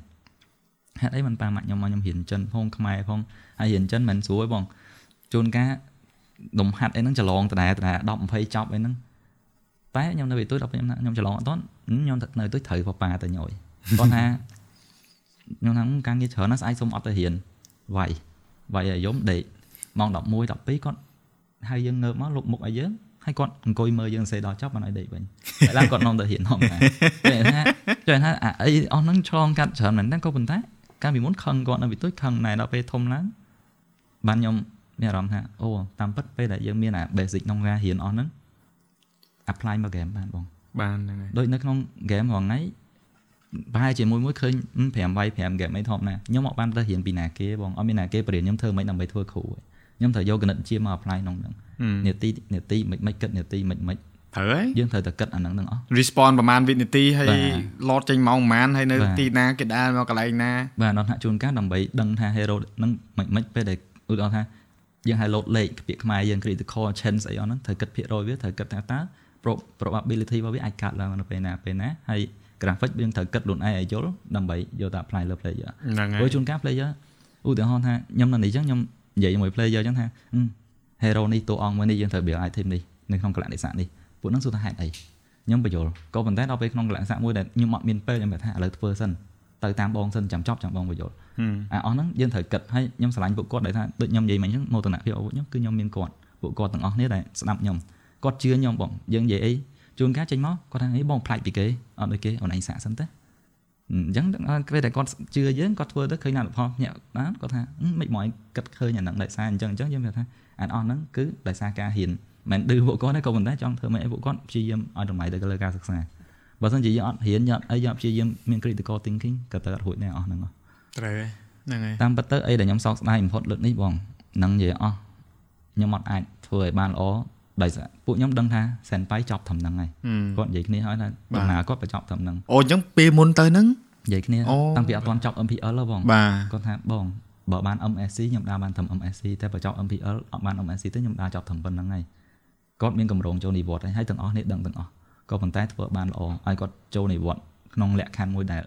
ហេតុអីមិនប៉ាម៉ាក់ខ្ញុំមកខ្ញុំរៀនចិនផងខ្មែរផងហើយរៀនចិនមិនស្រួលទេបងជួនកាលលំហាត់អីហ្នឹងច្រឡងដដែលដដែល10 20ចប់អីហ្នឹងតែខ្ញុំនៅវិទូដល់ខ្ញុំថាខ្ញុំច្រឡងអត់ទាន់ខ្ញុំនៅទៅត្រូវប៉ាទៅញយគាត់ថាខ្ញុំថាការងារច្រើនណាស់ស្អែកសុំអត់ទៅរៀនវាយវាយឲ្យយំដេកម៉ោង11 12គាត់ហៅយើងងើបមកលុបមុខឲ្យយើង ហើយគាត់អង្គុយមើលយើងសេដល់ចប់បានឲ្យដេកវិញតែឡើងគាត់នាំទៅរៀនហមថាគេថាគេថាអីអស់ហ្នឹងឆ្លងកាត់ច្រើនមែនតែក៏ប៉ុន្តែកាលពីមុនខឹងគាត់នៅវិទូចខឹងណែដល់ពេលធំឡើងបានខ្ញុំមានអារម្មណ៍ថាអូតាមពិតពេលដែលយើងមានអា basic ក្នុងការរៀនអស់ហ្នឹង apply មក game បានបងបានហ្នឹងហើយដូចនៅក្នុង game រងថ្ងៃប្រហែលជាមួយមួយឃើញ5វាយ5 game អីធម្មតាខ្ញុំអត់បានទៅរៀនពីណាគេបងអត់មានណាគេបរៀនខ្ញុំធ្វើមិនដើម្បីធ្វើគ្រូឯង ខ្ញុំត្រូវយកគណិតវិទ្យាមក apply ក្នុងហ្នឹងនាទីនាទីមិនមិនគិតនាទីមិនមិនត្រូវហើយយើងត្រូវតែគិតអាហ្នឹងទាំងអស់ respond ប្រហែលវិនាទីហើយបាទលោតចេញម៉ោងប្រហែលហើយនៅបាទទីណាគេដើរមកកន្លែងណាបាទអត់ថាជួនកាលដើម្បីដឹងថា hero ហ្នឹងមិនមិនពេលដែលឧទាហរណ៍ថាយើងឲ្យ load លេខពាក្យខ្មែរយើង critical chance អីអស់ហ្នឹងត្រូវគិតភាគរយវាត្រូវគិតថាតើ pro- probability របស់វាអាចកើតឡើងនៅពេលណាពេលណាហើយ graphic យើងត្រូវគិតខ្លួនឯងឲ្យយល់ដើម្បីយកទៅ apply លើ player ហ្នឹងហើព្រោះជួនកាល player ឧទាហរណ៍ថាខ្ញុំនៅនេះអញ្ចឹងខ្ញុំ និយាយជាមួយ player អញ្ចឹងថាហឹម hero នេះតួអង្គមួយនេះយើងត្រូវ build item នេះនៅក្នុងកលៈនិស័កនេះពួកហ្នឹងសួរថាហេតុអីខ្ញុំបញ្យល់ក៏ប៉ុន្តែដល់ពេលក្នុងកលៈនិស័កមួយដែលខ្ញុំអត់មានពេលខ្ញុំបែរថាឥឡូវធ្វើសិនទៅតាមបងសិនចាំចប់ចាំបងបញ្យល់ហឹមអាអស់ហ្នឹងយើងត្រូវគិតហើយខ្ញុំឆ្លាញ់ពួកគាត់ដែលថាដូចខ្ញុំនិយាយមិញអញ្ចឹងមោទនភាពរបស់ខ្ញុំគឺខ្ញុំមានគាត់ពួកគាត់ទាំងអស់គ្នាដែលស្ដាប់ខ្ញុំគាត់ជឿខ្ញុំបងយើងនិយាយអីជួនកាលចេញមកគាត់ថាអីបងផ្លាច់ពីគេអត់ដូចគេអូនឯងសាកសិនទៅ អញ្ចឹងពេលដែលគាត់ជឿយើងគាត់ធ្វើទៅឃើញលទ្ធផលភ្ញាក់បានគាត់ថាហឹមមិនមកឲ្យគិតឃើញអាហ្នឹងដោយសារអញ្ចឹងអញ្ចឹងយើងគាត់ថាអានអស់ហ្នឹងគឺដោយសារការហ៊ានមិនឌឺពួកគាត់ទេក៏ប៉ុន្តែចង់ធ្វើមិនអីពួកគាត់ព្យាយាមឲ្យតម្លៃទៅលើការសិក្សាបើមិនជាយើងអត់ហ៊ានយើងអត់អីយើងអត់ព្យាយាមមាន critical thinking ក៏ទៅអត់រួចដែរអស់ហ្នឹងហ៎ត្រូវហើយហ្នឹងហើយតាមពិតទៅអីដែលខ្ញុំសោកស្ដាយបំផុតលើកនេះបងនឹងនិយាយអស់ខ្ញុំអត់អាចធ្វើឲ្យបានល្អ ដោយសារពួកខ្ញុំដឹងថាសែនប៉ៃចប់ត្រឹមហ្នឹងហើយហឹមគាត់និយាយគ្នាហើយថាបាទដំណើរគាត់បញ្ចប់ត្រឹមហ្នឹងអូអញ្ចឹងពេលមុនទៅហ្នឹងនិយាយគ្នាអូតាំងពីអត់ទាន់ចប់ MPL ហ៎បងបាទគាត់ថាបងបើបាន MSC ខ្ញុំដើរបានត្រឹម MSC តែបើចប់ MPL អត់បាន MSC ទេខ្ញុំដើរចប់ត្រឹមប៉ុណ្្នឹងហើយគាត់មានកម្រងចូលនិវត្តន៍ហើយហើយទាំងអស់នេះដឹងទាំងអស់ក៏ប៉ុន្តែធ្វើបានល្អហើយគាត់ចូលនិវត្តន៍ក្នុងលក្ខខណ្ឌមួយដែល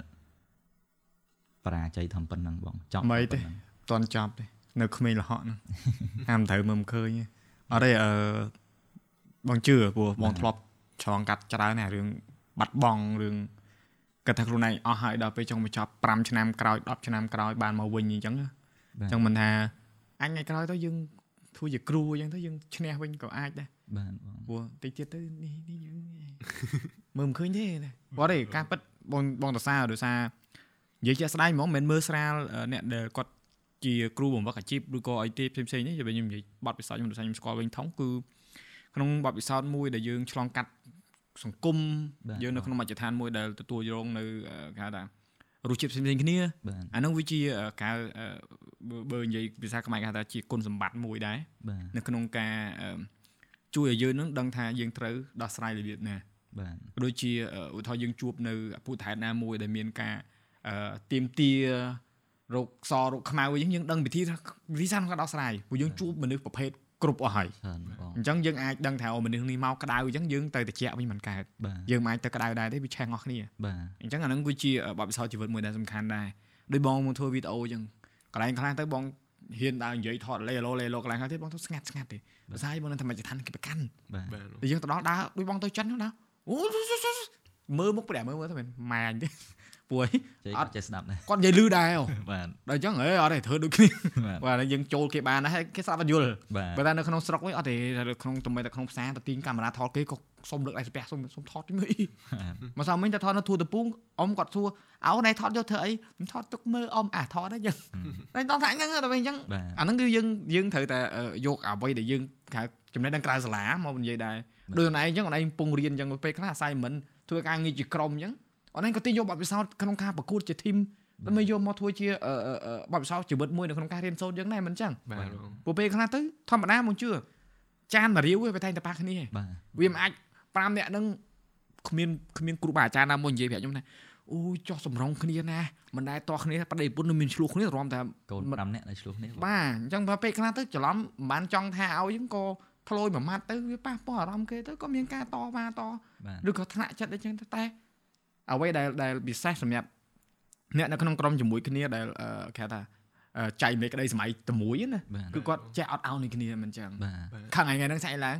បរាជ័យត្រឹមប៉ុណ្្នឹងបងចប់មិនទេត្រឹមប៉ុណ្ណឹងតន់ចប់ទេនៅក្មេងលហកហ្នឹងហាមត្រូវមើលមិនឃើញទេអត់ទេអឺ បងជឿព្រោះបងធ្លាប់ឆ្លងកាត់ច្រើនណាស់រឿងបាត់បង់រឿងគាត់ថាខ្លួនឯងអស់ហើយដល់ពេលចង់បញ្ចប់5ឆ្នាំក្រោយ10ឆ្នាំក្រោយបានមកវិញអញ្ចឹងណាបាទអញ្ចឹងមិនថាអញថ្ងៃក្រោយទៅយើងធ្វើជាគ្រូអញ្ចឹងទៅយើងឈ្នះវិញក៏អាចដែរបាទបងព្រោះតិចទៀតទៅនេះនេះយើងមើលមិនឃើញទេណាគាត់ទេការពិតបងបងតសារដោយសារនិយាយជាក់ស្ដែងហ្មងមិនមែនមើលស្រាលអឺអ្នកដែលគាត់ជាគ្រូបង្វឹកអាជីពឬក៏អីទេផ្សេងផ្សេងៗនេះខ្ញុំនិយាយបទពិសោធន៍ខ្ញុំដោយសារខ្ញុំស្គាល់វិញថងគឺ ក្នុងបទពិសោធន៍មួយដែលយើងឆ្លងកាត់សង្គមបាទយើងនៅក្នុងមជ្ឈដ្ឋានមួយដែលទទួលរងនៅអឺគេហៅថារសជាតិផ្សេងៗគ្នាបាទអាហ្នឹងវាជាអឺការអឺបើបើនិយាយភាសាខ្មែរគេហៅថាជាគុណសម្បត្តិមួយដែរបាទនៅក្នុងការអឺជួយឲ្យយើងនឹងដឹងថាយើងត្រូវដោះស្រាយរបៀបណាបាទក៏ដូចជាអឺឧទាហរណ៍យើងជួបនៅពុទ្ធហេតុណាមួយដែលមានការអឺទៀមទារោគសរោគខ្មៅអីចឹងយើងដឹងវិធីថាវិធីសាស្ត្រក្នុងការដោះស្រាយព្រោះយើងជួបមនុស្សប្រភេទ គ្រប់អស់ហើយច្រើនបងអញ្ចឹងយើងអាចដឹងថាអូមនុស្សនេះមកក្តៅអញ្ចឹងយើងទៅតិចវិញមិនកើតបាទយើងមិនអាចទៅក្តៅដែរទេវាឆេះអស់គ្នាបាទអញ្ចឹងអាហ្នឹងគឺជាបទពិសោធន៍ជីវិតមួយដែលសំខាន់ដែរដោយបងមកធ្វើវីដេអូអញ្ចឹងកន្លែងខ្លះទៅបងហ៊ានដើរនិយាយថតលេឡូលេឡូកន្លែងខ្លះទៀតបងទៅស្ងាត់ស្ងាត់ទេភាសាបងនៅធម្មជាតិគេប្រកាន់បាទបាទតែយើងទៅដល់ដើរដូចបងទៅចិនហ្នឹងណាអូមើលមុខប្រែមើលមើលទៅមិនម៉ែអញទេ ពួកឯងចេះអត់ចេះស្ដាប់ដែរគាត់និយាយលឺដែរអូបាទដល់អញ្ចឹងហេអត់ទេធ្វើដូចគ្នាបាទបាទហើយយើងចូលគេបានដែរហើយគេស្ដាប់បញ្យល់បាទបើតែនៅក្នុងស្រុកវិញអត់ទេតែក្នុងទំតែក្នុងផ្សារទៅទីងកាមេរ៉ាថតគេក៏សុំលើកដៃស្ពះសុំសុំថតមើលអីមកសាមិញតែថតនៅទូតពូងអ៊ំគាត់សួរអោណែថតយកធ្វើអីខ្ញុំថតទុកមើលអ៊ំអាថតហ្នឹងតែដល់ថាអញ្ចឹងតែវិញអញ្ចឹងបាទអាហ្នឹងគឺយើងយើងត្រូវតែអឺយកអ្វីដែលយើងហៅចំណេះដឹងក្រៅសាលាមកនិយាយដែរដូចខ្លួនឯងអញ្ចឹងខ្លួនឯងពងរៀនអញ្ចឹងពេលខ្លះ assignment ធ្វើការងារជាក្រុមអញ្ចឹង អូនឯងក៏ទីយកបទពិសោធន៍ក្នុងការប្រកួតជា team ដើម្បីយកមកធ្វើជាអឺអឺអឺបទពិសោធន៍ជីវិតមួយនៅក្នុងការរៀនសូត្រយើងដែរមិនអញ្ចឹងបាទបងព្រោះពេលខ្លះទៅធម្មតាមកជឿចានមួយរាវវាតែងតែប៉ះគ្នាបាទវាមិនអាច5នាក់ហ្នឹងគ្មានគ្មានគ្រូបាអាចារ្យណាមកនិយាយប្រាប់ខ្ញុំថាអូយចោះសម្រងគ្នាណាមិនដែរតោះគ្នាប្តីប្រពន្ធនឹងមានឆ្លោះគ្នារំតែកូន5នាក់ដែលឆ្លោះនេះបាទអញ្ចឹងបើពេលខ្លះទៅច្រឡំមិនបានចង់ថាឲ្យហ្នឹងក៏ធ្លោយមួយម៉ាត់ទៅវាប៉ះពាល់អារម្មណ៍គេទៅក៏មានការតវ៉ាតបាទឬក៏ថ្នាក់ចិត្តអីចឹងទៅតែ អ្វីដែលដែលពិសេសសម្រាប់អ្នកនៅក្នុងក្រុមជាមួយគ្នាដែលអឺគេហៅថាអអឺចែកមេក្តីសម័យតែមួយណាបាទគឺគាត់ចេះអត់អោននឹងគ្នាមិនចឹងបាទខាងថ្ងៃហ្នឹងស្អែកឡើង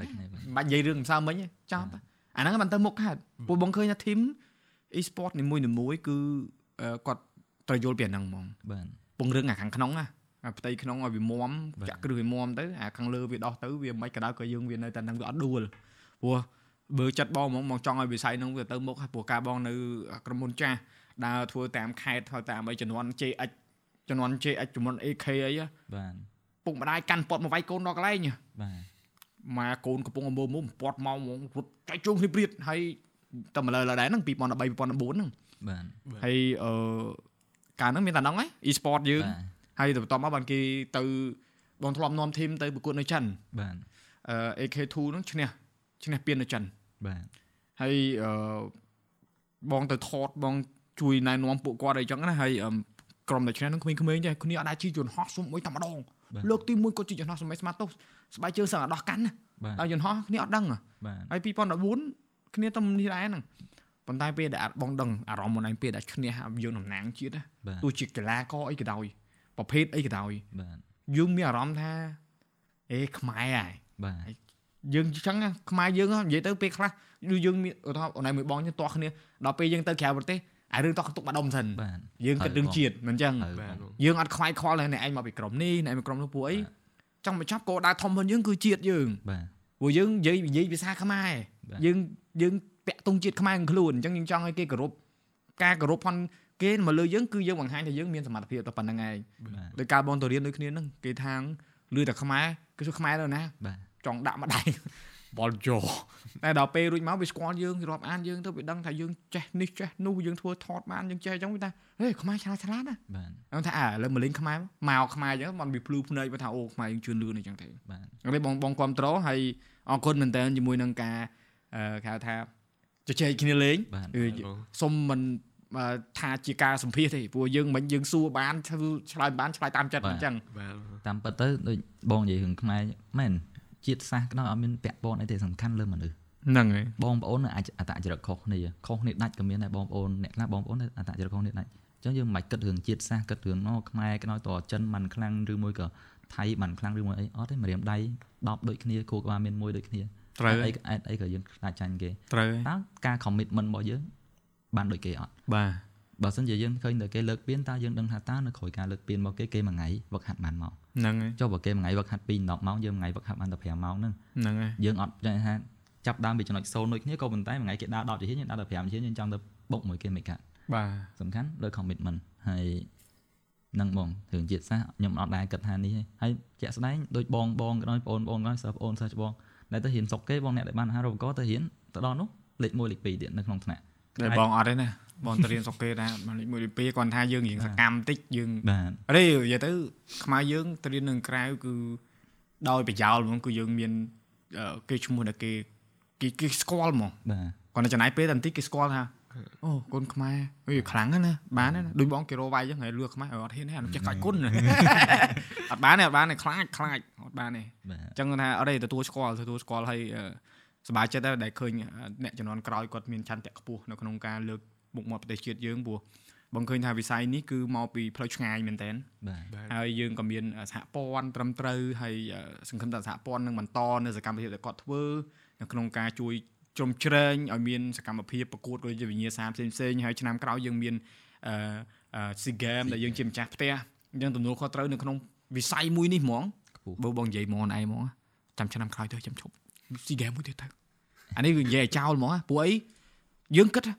តែគ្នាបាទមិនបាច់និយាយរឿងម្សិលមិញទេចប់អាហ្នឹងមិនទៅមុខហេតុពួកបងឃើញថា team e-sport នីមួយៗគឺអឺគាត់ត្រូវយល់ពីអាហ្នឹងហ្មងបាទពង្រឹងអាខាងក្នុងណាអាផ្ទៃក្នុងឲ្យវាមមបាទចាក់គ្រឹះវាមមទៅអាខាងលើវាដោះទៅវាមិនក្តៅក៏យើងវានៅតែហ្នឹងវាអត់ដួលព្រោះ បើចិត្តបងហ្មងបងចង់ឲ្យវិស័យហ្នឹងវាទៅមុខហើយព្រោះការបងនៅក្រុមហ៊ុនចាស់ដើរធ្វើតាមខេត្តហើយតាមអីជំនាន់ JX ជំនាន់ JX ជំនាន់ AK អីហ៎បាទពុកម្ដាយកាន់ពត់មកវាយកូនដល់កន្លែងហ៎បាទមកកូនកំពុងអមើមុំពាត់មកហ្មងរត់ចែកជើងគ្នាព្រៀតហើយតែមកលើលើដែរហ្នឹង2013 2014ហ្នឹងបាទហើយអឺកាលហ្នឹងមានតែហ្នឹងហ៎ e-sport យើងបាទហើយទៅបន្ទាប់មកបានគេទៅបងធ្លាប់នាំធីមទៅប្រកួតនៅចិនបាទអឺ AK2 ហ្នឹងឈ្នះឈ្នះពាននៅចិនបាទ ហើយអឺបងទៅថតបងជួយណែនាំពួកគាត់អីចឹងណាហើយអឺក្រុមតែឈ្នះហ្នឹងក្មេងៗចេះគ្នាអត់ដែរជិះយន្តហោះសុំមួយតែម្ដងលើកទី1គាត់ជិះយន្តហោះសម័យស្មាតទោសស្បែកជើងសឹងអាដោះកាន់ណាបាទដល់យន្តហោះគ្នាអត់ដឹងហ៎បាទហើយ2014គ្នាទៅនេះដែរហ្នឹងប៉ុន្តែពេលដែលអត់បងដឹងអារម្មណ៍មុនឯងពេលដែលឈ្នះយើងតំណាងជាតិណាបាទទោះជាកីឡាករអីក៏ដោយប្រភេទអីក៏ដោយបាទយើងមានអារម្មណ៍ថាអេខ្មែរហើយបាទ យើងអញ្ចឹងណាខ្មែរយើងហ៎និយាយទៅពេលខ្លះដូចយើងមានឧទាហរណ៍អូនឯងមួយបងយើងតោះគ្នាដល់ពេលយើងទៅក្រៅប្រទេសអារឿងតោះទុកបាត់ដុំសិនបាទយើងគិតរឿងជាតិមិនអញ្ចឹងហើយបាទបងយើងអត់ខ្វាយខ្វល់ហើយអ្នកឯងមកពីក្រុមនេះអ្នកឯងមកក្រុមនោះពួកអីបាទចង់មកចាប់គោលដៅធំ hơn យើងគឺជាតិយើងបាទព្រោះយើងនិយាយនិយាយភាសាខ្មែរបាទយើងយើងពាក់ទង់ជាតិខ្មែរនឹងខ្លួនអញ្ចឹងយើងចង់ឲ្យគេគោរពការគោរពផងគេមកលើយើងគឺយើងបង្ហាញថាយើងមានសមត្ថភាពតែប៉ុណ្្នឹងឯងបាទដោយការបងទៅរៀនដូចគ្នាហ្នឹងគេថាងលឺតែខ្មែរគេសួរខ្មែរទៅណាបាទ ចង់ដាក់ម្ដាយបលយោតែដល់ពេលរួចមកវាស្គាល់យើងរាប់អានយើងទៅវាដឹងថាយើងចេះនេះចេះនោះយើងធ្វើថតបានយើងចេះអញ្ចឹងវាថាហេខ្មែរឆ្លាតឆ្លាតណាបាទខ្ញុំថាអើឥឡូវមកលេងខ្មែរមកខ្មែរអញ្ចឹងมันវាភ្លឺភ្នែកវាថាអូខ្មែរយើងជឿនលឿនអញ្ចឹងទេបាទហើយបងបងគ្រប់ត្រូលហើយអរគុណមែនតើជាមួយនឹងការអឺគេហៅថាជជែកគ្នាលេងបាទគឺសុំមិនអឺថាជាការសម្ភាសទេព្រោះយើងមិនយើងសួរបានធ្វើឆ្លើយបានឆ្លើយតាមចិត្តអញ្ចឹងបាទតាមពិតទៅដូចបងនិយាយរឿងខ្មែរមែន ជាតិសាសន៍ក៏ដោយអត់មានពាក់ព័ន្ធអីទេសំខាន់លើមនុស្សហ្នឹងហើយបងប្អូនអាចអតចរិតខុសគ្នាខុសគ្នាដាច់ក៏មានដែរបងប្អូនអ្នកខ្លះបងប្អូនអតចរិតខុសគ្នាដាច់អញ្ចឹងយើងមិនបាច់គិតរឿងជាតិសាសន៍គិតរឿងអូខ្មែរក៏ដោយតចិនមិនខ្លាំងឬមួយក៏ថៃមិនខ្លាំងឬមួយអីអត់ទេម្រាមដៃ10ដូចគ្នាគោក្បាលមានមួយដូចគ្នាត្រូវអីអីអីក៏យើងខ្លាចចាញ់គេត្រូវតើការ commitment របស់យើងបានដូចគេអត់បាទ បើសិនជាយើងឃើញតែគេលើកពៀនតើយើងដឹងថាតើនៅក្រោយការលើកពៀនរបស់គេគេមួយថ្ងៃវឹកហាត់បានមកហ្នឹងហើយចុះបើគេមួយថ្ងៃវឹកហាត់2 10ម៉ោងយើងមួយថ្ងៃវឹកហាត់បានតែ5ម៉ោងហ្នឹងហ្នឹងហើយយើងអត់ចាថាចាប់ដើមពីចំណុច0ដូចគ្នាក៏ប៉ុន្តែមួយថ្ងៃគេដើរ10ជាយើងដើរតែ5ជាយើងចង់ទៅបុកមួយគេមិនកាត់បាទសំខាន់លើ commitment ហើយនឹងបងរឿងជាតិសាសន៍ខ្ញុំអត់ដែរគិតថានេះទេហើយជាក់ស្ដែងដូចបងបងក៏ដោយបងបងក៏ដោយសិស្សបងសិស្សច្បងដែលទៅរៀនសុកគេបងអ្នកដែលបានអាហារូបករណ៍ទៅរៀនទៅដល់នោះលេខ1លេខ2ទៀតនៅក្នុងថ្នាក់តែបងអត់ទេណា បងទៅរៀនសុកគេដែរមកលេខ1លេខ2គាត់ថាយើងរៀងសកម្មតិចយើងបាទអីនិយាយទៅខ្មែរយើងទៅរៀននៅក្រៅគឺដោយប្រយោលហ្មងគឺយើងមានអឺគេឈ្មោះដែលគេគេគេស្គាល់ហ្មងបាទគាត់ទៅចំណាយពេលតែបន្តិចគេស្គាល់ថាអូកូនខ្មែរអីខ្លាំងណាស់ណាបានណាដូចបងគេរកវាយអញ្ចឹងហើយលឿខ្មែរអត់ហ៊ានទេអត់ចេះកាច់គុណអត់បានទេអត់បានទេខ្លាចខ្លាចអត់បានទេបាទអញ្ចឹងគាត់ថាអត់ទេទទួលស្គាល់ទទួលស្គាល់ហើយអឺសប្បាយចិត្តដែរដែលឃើញអឺអ្នកជំនាន់ក្រោយគាត់មានឆន្ទៈខ្ពស់នៅក្នុងការលើក មុខមាត់ប្រទេសជាតិយើងព្រោះបងឃើញថាវិស័យនេះគឺមកពីផ្លូវឆ្ងាយមែនតើបាទបាទហើយយើងក៏មានសហព័ន្ធត្រឹមត្រូវហើយអឺសង្ឃឹមថាសហព័ន្ធនឹងបន្តនៅសកម្មភាពដែលគាត់ធ្វើនៅក្នុងការជួយជ្រោមជ្រែងឲ្យមានសកម្មភាពប្រកួតក៏ជាវិញ្ញាសាផ្សេងផ្សេងៗហើយឆ្នាំក្រោយយើងមានអឺអឺ SEA Games ដែលយើងជាម្ចាស់ផ្ទះអញ្ចឹងទំនួលខុសត្រូវនៅក្នុងវិស័យមួយនេះហ្មងខ្ពស់បើបងនិយាយហ្មងឯងហ្មងចាំឆ្នាំក្រោយទៅចាំឈប់ SEA Games មួយទៀតទៅអានេះគឺនិយាយឲ្យចោលហ្មងព្រោះអីយើងគិតថា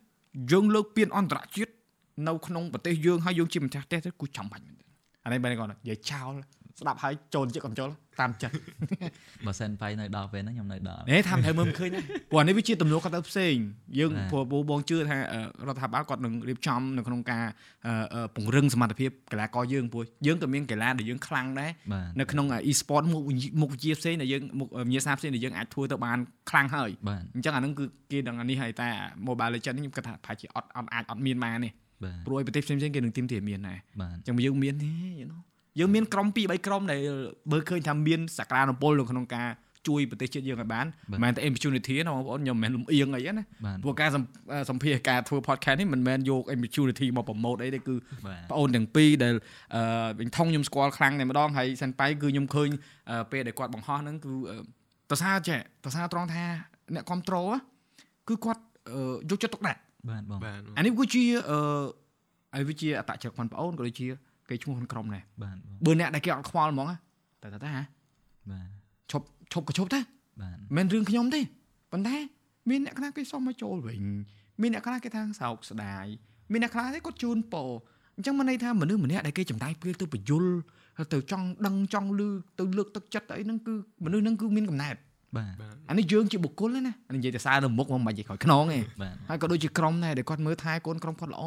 យើងលើកពានអន្តរជាតិនៅក្នុងប្រទេសយើងហើយយើងជាម្ចាស់ផ្ទះទៅគឺចាំបាច់មែនទេអានេះបែរគាត់និយាយចោល ស្ដាប់ហើយចូលចិត្តកំចូលតាមចិត្តបើសិនបៃនៅដល់ពេលហ្នឹងខ្ញុំនៅដល់ហេថាមិនត្រូវមើលមិនឃើញណាព្រោះអានេះវាជាទំនួលខុសត្រូវផ្សេងយើងបាទព្រោះពូបងជឿថាអឺរដ្ឋាភិបាលគាត់នឹងរៀបចំនៅក្នុងការអឺអឺពង្រឹងសមត្ថភាពកីឡាករយើងព្រោះយើងក៏មានកីឡាដែលយើងខ្លាំងដែរបាទនៅក្នុង e-sport មុខវិជ្ជាមុខវិជ្ជាផ្សេងដែលយើងមុខវិញ្ញាសាផ្សេងដែលយើងអាចធ្វើទៅបានខ្លាំងហើយបាទអញ្ចឹងអាហ្នឹងគឺគេដឹងអានេះហើយតែ Mobile Legends នេះខ្ញុំគិតថាប្រហែលជាអត់អត់អាចអត់មានបានទេបាទព្រោះឯប្រទេសផ្សេងៗគេនឹងទីមទីមានដែរបាទអញ្ចឹងយើងមានទេ you know យើងមានក្រុម2 3ក្រុមដែលបើឃើញថាមានសក្តានុពលនៅក្នុងការជួយប្រទេសជាតិយើងឲ្យបានបាទមិនមែនតែ opportunity ទេណាបងប្អូនខ្ញុំមិនមែនលំអៀងអីណាបាទព្រោះការសំសម្ភាសការធ្វើ podcast នេះមិនមែនយក opportunity មក promote អីទេគឺបាទបងអូនទាំងពីរដែលអឺវិញថងខ្ញុំស្គាល់ខ្លាំងតែម្ដងហើយសិនប៉ៃគឺខ្ញុំឃើញអឺពេលដែលគាត់បង្ហោះហ្នឹងគឺអឺតសារចេះតសារត្រង់ថាអ្នកគ្រប់ត្រូលគឺគាត់អឺយកចិត្តទុកដាក់បាទបងបាទអានេះគឺជាអឺហើយវាជាអតចរិតបងប្អូនក៏ដូចជា គេឈ្មោះក្នុងក្រុមដែរបាទបងបើអ្នកដែលគេអត់ខ្វល់ហ្មងតែតែហ៎បាទឈប់ឈប់ក៏ឈប់ទៅបាទមិនរឿងខ្ញុំទេប៉ុន្តែមានអ្នកខ្លះគេសុំមកចូលវិញមានអ្នកខ្លះគេថាសោកស្ដាយមានអ្នកខ្លះទេគាត់ជូនពរអញ្ចឹងមិនន័យថាមនុស្សម្នាក់ដែលគេចំណាយពេលទៅបញ្យលទៅចង់ដឹងចង់លឺទៅលើកទឹកចិត្តទៅអីហ្នឹងគឺមនុស្សហ្នឹងគឺមានកំណត់បាទបាទអានេះយើងជាបុគ្គលទេណាអានេះនិយាយតែសារនៅមុខមកមិនបាច់និយាយក្រោយខ្នងទេបាទហើយក៏ដូចជាក្រុមដែរដែលគាត់មើលថែកូនក្រុមគាត់ល្អ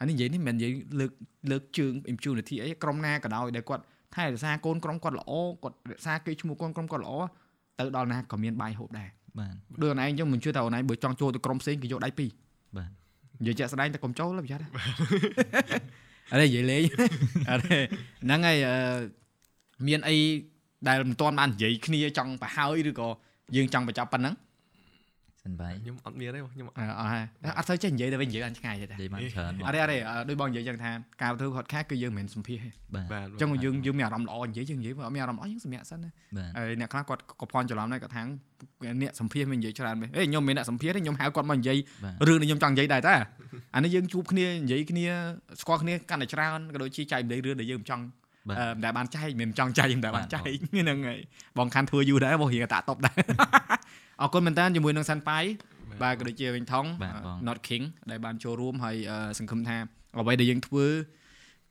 អានេះនិយាយនេះមិនមែននិយាយលើកលើកជើង impunity អីក្រុមណាក៏ដោយដែលគាត់ថែរក្សាកូនក្រុមគាត់ល្អគាត់រក្សាគេឈ្មោះកូនក្រុមគាត់ល្អទៅដល់ណាក៏មានបាយហូបដែរបាទដូចអូនឯងចឹងមិនជឿថាអូនឯងបើចង់ចូលទៅក្រុមផ្សេងគេយកដៃពីរបាទនិយាយជាក់ស្ដែងតែកុំចូលឡើយប្រយ័ត្នអរេនិយាយលេងអរេហ្នឹងហើយអឺមានអីដែលមិនទាន់បាននិយាយគ្នាចង់ប្រហើយឬក៏យើងចង់បញ្ចប់ប៉ុណ្ណឹង សិនបាយខ្ញុំអត់មានទេខ្ញុំអឺអត់ហើយអត់ទៅចេះនិយាយទៅវិញនិយាយអត់ឆ្ងាយទេនិយាយបានច្រើនបងអរេអរេអឺដូចបងនិយាយចឹងថាការធ្វើ podcast គឺយើងមិនមែនសម្ភាសទេបាទបាទអញ្ចឹងយើងយើងមានអារម្មណ៍ល្អនិយាយយើងនិយាយបើអត់មានអារម្មណ៍ល្អយើងសម្រាប់សិនណាបាទហើយអ្នកខ្លះគាត់ក៏ផន់ច្រឡំដែរគាត់ថាអ្នកសម្ភាសមិននិយាយច្រើនមែនអេខ្ញុំមិនមែនអ្នកសម្ភាសទេខ្ញុំហៅគាត់មកនិយាយបាទរឿងដែលខ្ញុំចង់និយាយដែរតាអានេះយើងជួបគ្នានិយាយគ្នាស្គាល់គ្នាកាន់តែច្រើនក៏ដូចជាចែកម្លែករឿងដែលយើងមិនចង់បាទអឺមិនដែលបានចែកមិនមែនចង់ចែកមិនដែលបានបាទចែកហ្នឹងហើយបងខាន់ធ្វើយូរដែរបងរៀងតាតប់ដែរ អរគុណមែនតើជាមួយនឹងសាន់ប៉ៃបាទក៏ដូចជាវិញថងបាទបង Not King ដែលបានចូលរួមហើយអឺសង្ឃឹមថាអ្វីដែលយើងធ្វើ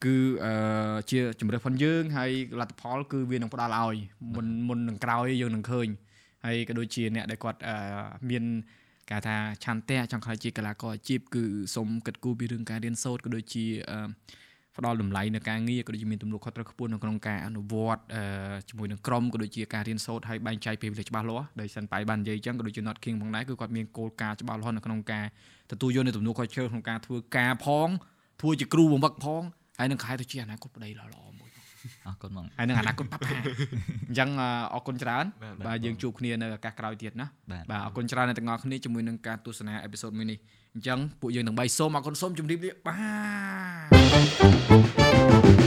គឺអឺជាជំរឿនផងយើងហើយលទ្ធផល គឺវានឹងផ្ដល់ឲ្យមុនមុននឹងក្រោយយើងនឹងឃើញហើយក៏ដូចជាអ្នកដែលគាត់អឺមានគេថាឆន្ទៈចង់ខ្លាចជាកីឡាករអាជីពគឺសូមគិតគូរពីរឿងការរៀនសូត្រក៏ដូចជាអឺ ផ្ដល់តម្លៃនៅការងារក៏ដូចជាមានទំនួលខុសត្រូវខ្ពស់នៅក្នុងការអនុវត្តអឺជាមួយនឹងក្រុមក៏ដូចជាការរៀនសូត្រហើយបែងចែកពេលវេលាច្បាស់លាស់ដោយសិនប៉ៃបាននិយាយអញ្ចឹងក៏ដូចជា Not King ផងដែរគឺគាត់មានគោលការណ៍ច្បាស់លាស់នៅក្នុងការទទួលយកនៅទំនួលខុសត្រូវក្នុងការធ្វើការផងធ្វើជាគ្រូបង្វឹកផងហើយនឹងខែទៅជាអនាគតប្តីល្អៗមួយអរគុណបងហើយនឹងអនាគតប៉ាប៉ាអញ្ចឹងអអរគុណច្រើនបាទបាទយើងជួបគ្នានៅឱកាសក្រោយទៀតណាបាទបាទអរគុណច្រើនអ្នកទាំងអស់គ្នាជាមួយនឹងការទស្សនាអេពីសូតមួយនេះ អញ្ចឹងពួកយើងទាំងបីសូមអរគុណសូមជម្រាបលាបាទ